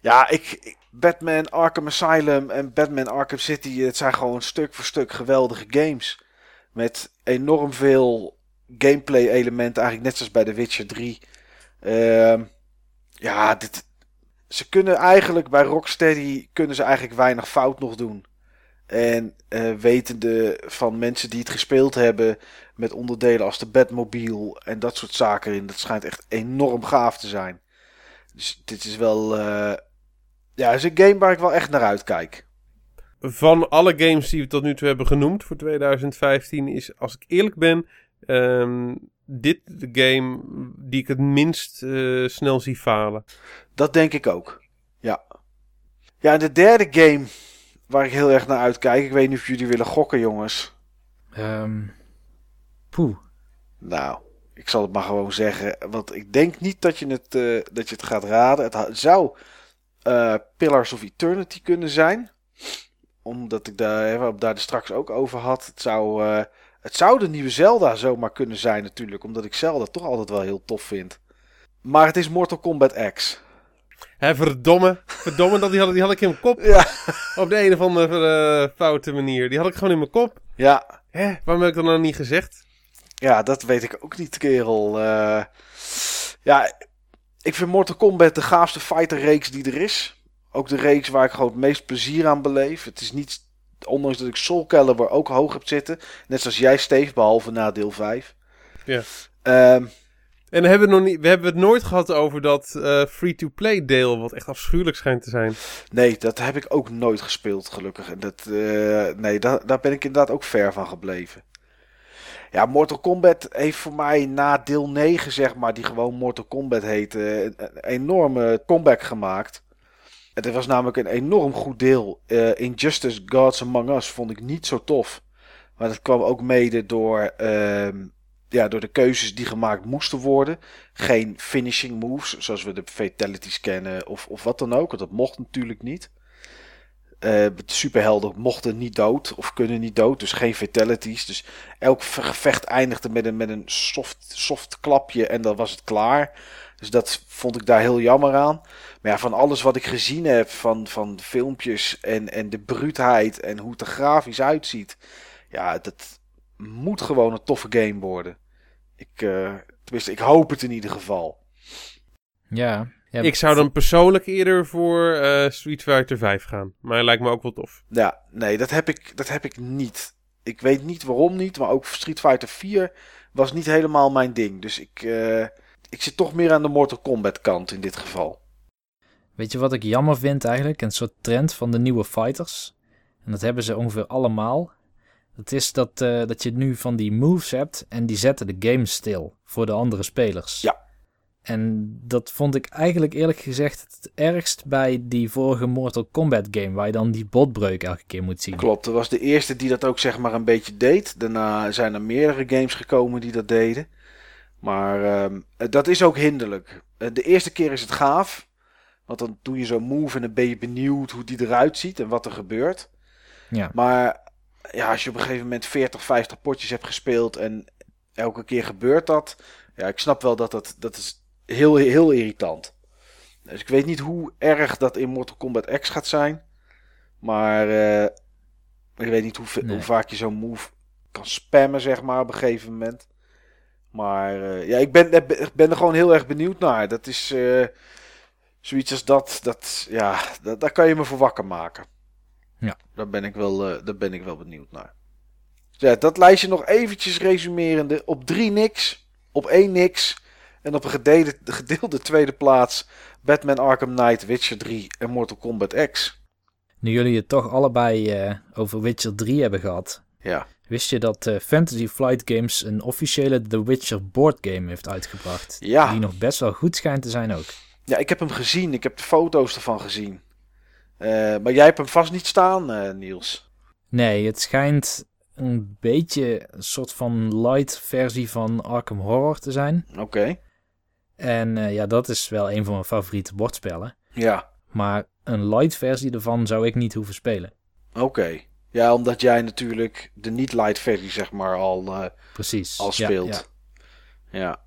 ja ik, ik, Batman Arkham Asylum en Batman Arkham City, het zijn gewoon stuk voor stuk geweldige games. Met enorm veel gameplay elementen, eigenlijk net zoals bij The Witcher 3. Uh, ja, dit, ze kunnen eigenlijk bij Rocksteady kunnen ze eigenlijk weinig fout nog doen. En uh, wetende van mensen die het gespeeld hebben met onderdelen als de Batmobile en dat soort zaken in, dat schijnt echt enorm gaaf te zijn. Dus dit is wel, uh, ja, is een game waar ik wel echt naar uitkijk. Van alle games die we tot nu toe hebben genoemd voor 2015 is, als ik eerlijk ben, um, dit de game die ik het minst uh, snel zie falen. Dat denk ik ook. Ja. Ja, en de derde game waar ik heel erg naar uitkijk. Ik weet niet of jullie willen gokken, jongens. Um, poeh. Nou, ik zal het maar gewoon zeggen. Want ik denk niet dat je het, uh, dat je het gaat raden. Het zou uh, Pillars of Eternity kunnen zijn. Omdat ik daar, daar straks ook over had. Het zou, uh, het zou de nieuwe Zelda zomaar kunnen zijn natuurlijk. Omdat ik Zelda toch altijd wel heel tof vind. Maar het is Mortal Kombat X. Hé, verdomme. Verdomme, dat die had, die had ik in mijn kop. Ja. Op de een of andere uh, foute manier. Die had ik gewoon in mijn kop. Ja. Hé, waarom heb ik dat nou niet gezegd? Ja, dat weet ik ook niet, kerel. Uh, ja, ik vind Mortal Kombat de gaafste fighter-reeks die er is. Ook de reeks waar ik gewoon het meest plezier aan beleef. Het is niet, ondanks dat ik Soul Calibur ook hoog heb zitten. Net zoals jij, Steve, behalve na deel 5. Ja. Um, en we hebben, nog niet, we hebben het nooit gehad over dat uh, free-to-play deel, wat echt afschuwelijk schijnt te zijn. Nee, dat heb ik ook nooit gespeeld, gelukkig. En dat, uh, nee, daar, daar ben ik inderdaad ook ver van gebleven. Ja, Mortal Kombat heeft voor mij na deel 9, zeg maar, die gewoon Mortal Kombat heette, een enorme comeback gemaakt. Het was namelijk een enorm goed deel. Uh, Injustice Gods Among Us vond ik niet zo tof. Maar dat kwam ook mede door... Uh, ja, door de keuzes die gemaakt moesten worden. Geen finishing moves, zoals we de fatalities kennen of, of wat dan ook. Want dat mocht natuurlijk niet. Uh, de superhelden mochten niet dood of kunnen niet dood, dus geen fatalities. Dus elk gevecht eindigde met een, met een soft, soft klapje en dan was het klaar. Dus dat vond ik daar heel jammer aan. Maar ja, van alles wat ik gezien heb, van, van filmpjes en, en de bruutheid en hoe het er grafisch uitziet. Ja, dat moet gewoon een toffe game worden. Ik, uh, tenminste, ik hoop het in ieder geval. Ja. ja ik zou dan persoonlijk eerder voor uh, Street Fighter 5 gaan. Maar hij lijkt me ook wel tof. Ja, nee, dat heb ik, dat heb ik niet. Ik weet niet waarom niet, maar ook Street Fighter 4 was niet helemaal mijn ding. Dus ik, uh, ik zit toch meer aan de Mortal Kombat kant in dit geval. Weet je wat ik jammer vind eigenlijk? Een soort trend van de nieuwe fighters. En dat hebben ze ongeveer allemaal. Het is dat, uh, dat je nu van die moves hebt en die zetten de game stil voor de andere spelers. Ja. En dat vond ik eigenlijk eerlijk gezegd het ergst bij die vorige Mortal Kombat game, waar je dan die botbreuk elke keer moet zien. Klopt, dat was de eerste die dat ook zeg maar een beetje deed. Daarna zijn er meerdere games gekomen die dat deden. Maar ehm, dat is ook hinderlijk. Eh, de eerste keer is het gaaf. Want dan doe je zo'n move en dan ben je benieuwd hoe die eruit ziet en wat er gebeurt. Ja. Maar ja, als je op een gegeven moment 40, 50 potjes hebt gespeeld en elke keer gebeurt dat. Ja, ik snap wel dat dat, dat is heel, heel irritant. Dus ik weet niet hoe erg dat in Mortal Kombat X gaat zijn. Maar uh, ik weet niet hoe, Nee. hoe vaak je zo'n move kan spammen, zeg maar, op een gegeven moment. Maar uh, ja, ik ben, ik ben er gewoon heel erg benieuwd naar. Dat is uh, zoiets als dat, dat ja, dat, daar kan je me voor wakker maken. Ja. Daar ben ik wel, uh, daar ben ik wel benieuwd naar. Ja, dat lijstje nog eventjes resumerende. Op drie niks, op één niks. En op een gedeelde, gedeelde tweede plaats Batman Arkham Knight, Witcher 3 en Mortal Kombat X. Nu jullie het toch allebei uh, over Witcher 3 hebben gehad. Ja. Wist je dat uh, Fantasy Flight Games een officiële The Witcher board game heeft uitgebracht? Ja. Die nog best wel goed schijnt te zijn ook. Ja, ik heb hem gezien. Ik heb de foto's ervan gezien. Uh, maar jij hebt hem vast niet staan, Niels. Nee, het schijnt een beetje een soort van light versie van Arkham Horror te zijn. Oké. Okay. En uh, ja, dat is wel een van mijn favoriete bordspellen. Ja. Maar een light versie ervan zou ik niet hoeven spelen. Oké. Okay. Ja, omdat jij natuurlijk de niet light versie zeg maar al, uh, Precies. al speelt. Ja, ja. ja.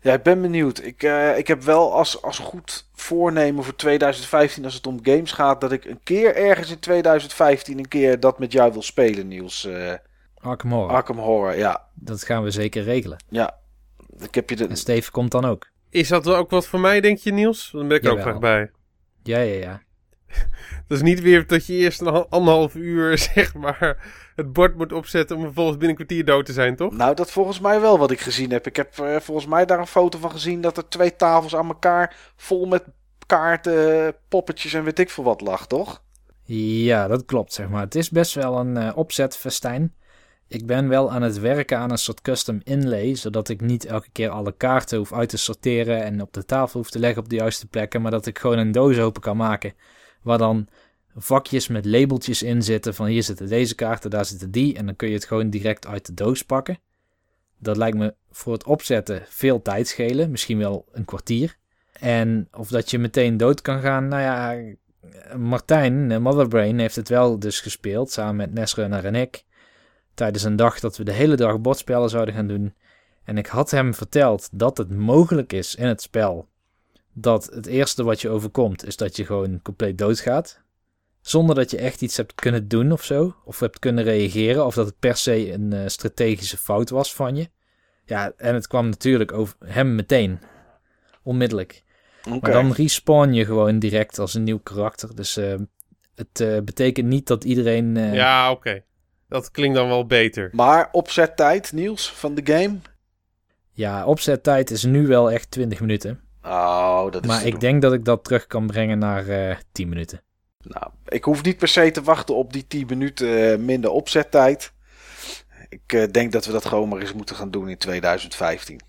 Ja ik ben benieuwd. Ik, uh, ik heb wel als, als goed voornemen voor 2015 als het om games gaat... dat ik een keer ergens in 2015 een keer dat met jou wil spelen, Niels. Uh, Arkham Horror. Arkham Horror, ja. Dat gaan we zeker regelen. Ja. Ik heb je de... En Steve komt dan ook. Is dat ook wat voor mij, denk je, Niels? Dan ben ik er ook graag bij. Ja, ja, ja. Dat is niet weer dat je eerst een anderhalf uur, zeg maar, het bord moet opzetten om vervolgens binnen een kwartier dood te zijn, toch? Nou, dat volgens mij wel wat ik gezien heb. Ik heb uh, volgens mij daar een foto van gezien dat er twee tafels aan elkaar vol met kaarten, poppetjes en weet ik veel wat lag, toch? Ja, dat klopt, zeg maar. Het is best wel een uh, opzetfestijn. Ik ben wel aan het werken aan een soort custom inlay, zodat ik niet elke keer alle kaarten hoef uit te sorteren en op de tafel hoef te leggen op de juiste plekken, maar dat ik gewoon een doos open kan maken, waar dan vakjes met labeltjes in zitten van hier zitten deze kaarten, daar zitten die, en dan kun je het gewoon direct uit de doos pakken. Dat lijkt me voor het opzetten veel tijd schelen, misschien wel een kwartier. En of dat je meteen dood kan gaan, nou ja, Martijn, Motherbrain, heeft het wel dus gespeeld, samen met Nesrunner en ik tijdens een dag dat we de hele dag bordspellen zouden gaan doen. En ik had hem verteld dat het mogelijk is in het spel dat het eerste wat je overkomt is dat je gewoon compleet doodgaat. Zonder dat je echt iets hebt kunnen doen of zo. Of hebt kunnen reageren. Of dat het per se een uh, strategische fout was van je. Ja, en het kwam natuurlijk over hem meteen. Onmiddellijk. Okay. Maar dan respawn je gewoon direct als een nieuw karakter. Dus uh, het uh, betekent niet dat iedereen... ja, oké. Okay. Dat klinkt dan wel beter. Maar opzettijd, Niels, van de game? Ja, opzettijd is nu wel echt 20 minuten. Oh, dat is maar ik denk dat ik dat terug kan brengen naar uh, 10 minuten. Nou, ik hoef niet per se te wachten op die 10 minuten uh, minder opzettijd. Ik uh, denk dat we dat gewoon maar eens moeten gaan doen in 2015.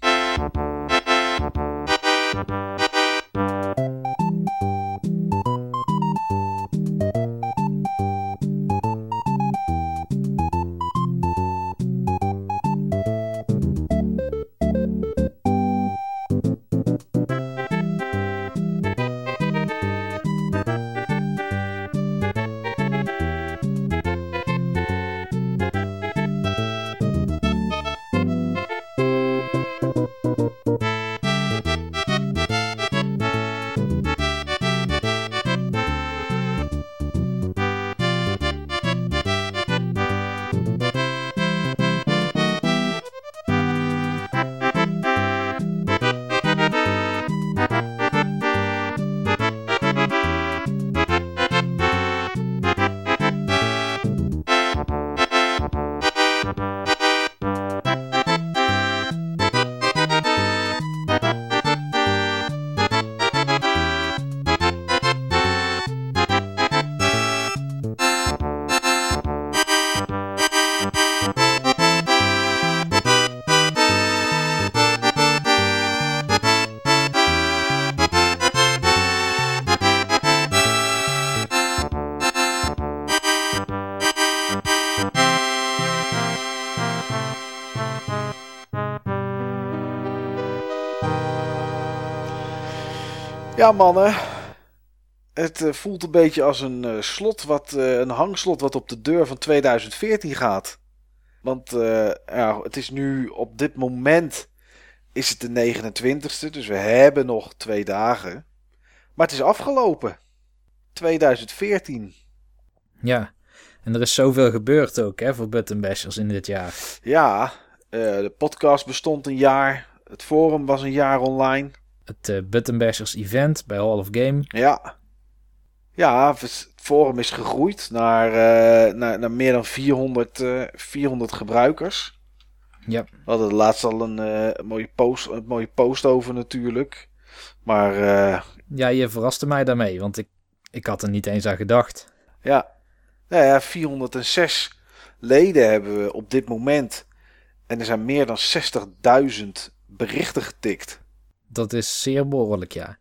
Ja, mannen. Het eh, voelt een beetje als een eh, slot, wat, eh, een hangslot wat op de deur van 2014 gaat. Want ja, het is nu op dit moment is het de 29ste, dus we hebben nog twee dagen. Maar het is afgelopen. 2014. Ja, en er is zoveel gebeurd ook hè, voor Button Bashers in dit jaar. Ja, de podcast bestond een jaar. Het forum was een jaar online. Het eh Button Bashers event bij Hall of Game. Ja. Ja, het forum is gegroeid naar, eh, naar, naar meer dan 400, eh, 400 gebruikers. Ja, We hadden laatst al een, eh, mooie, post, een mooie post over natuurlijk. Maar ja je verraste mij daarmee, want ik, ik had er niet eens aan gedacht. ja. Nou ja, 406 leden hebben we op dit moment. En er zijn meer dan 60.000 berichten getikt. Dat is zeer behoorlijk, ja.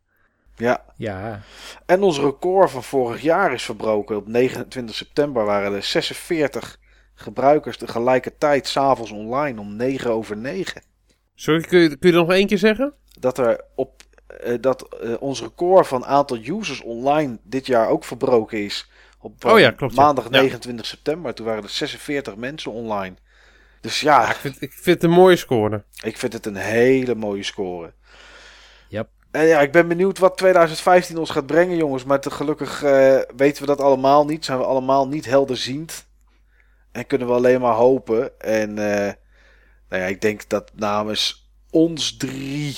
Ja, Ja, En ons record van vorig jaar is verbroken. Op 29 september waren er 46 gebruikers tegelijkertijd s'avonds online om 9 over 9. Sorry, kun je, kun je dat nog één keer zeggen? Dat er op eh, dat eh, ons record van aantal users online dit jaar ook verbroken is. Op eh, Oh ja, klopt, ja. maandag Ja. 29 september. Toen waren er 46 mensen online. Dus ja, Ja, ik, vind, ik vind het een mooie score. ik vind het een hele mooie score. En ja, ik ben benieuwd wat 2015 ons gaat brengen, jongens. Maar te gelukkig eh, weten we dat allemaal niet. Zijn we allemaal niet helderziend. En kunnen we alleen maar hopen. En eh, nou ja, ik denk dat namens ons drie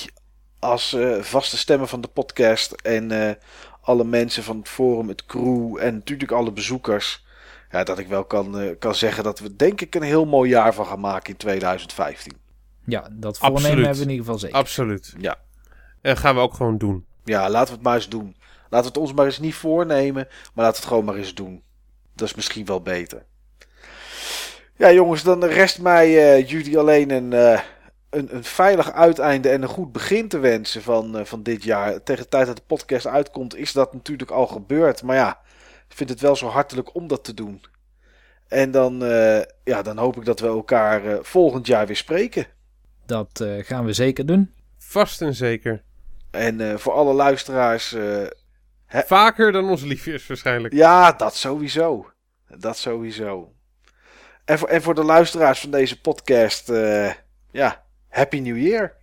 als eh, vaste stemmen van de podcast en eh, alle mensen van het forum, het crew en natuurlijk alle bezoekers. Ja, dat ik wel kan, kan zeggen dat we denk ik een heel mooi jaar van gaan maken in 2015. ja dat voornemen Absoluut. hebben we in ieder geval zeker. Absoluut. Ja. En gaan we ook gewoon doen. Ja, laten we het maar eens doen. Laten we het ons maar eens niet voornemen, maar laten we het gewoon maar eens doen. Dat is misschien wel beter. Ja, jongens, dan rest mij eh, jullie alleen een, eh, een, een veilig uiteinde en een goed begin te wensen van, eh, van dit jaar. Tegen de tijd dat de podcast uitkomt, is dat natuurlijk al gebeurd. Maar ja, ik vind het wel zo hartelijk om dat te doen. En dan, eh, ja, dan hoop ik dat we elkaar eh, volgend jaar weer spreken. Dat eh, gaan we zeker doen. Vast en zeker. En eh, voor alle luisteraars, eh? Vaker dan ons lief is waarschijnlijk. Ja, dat sowieso. Dat sowieso. En voor, en voor de luisteraars van deze podcast, eh, ja, Happy New Year.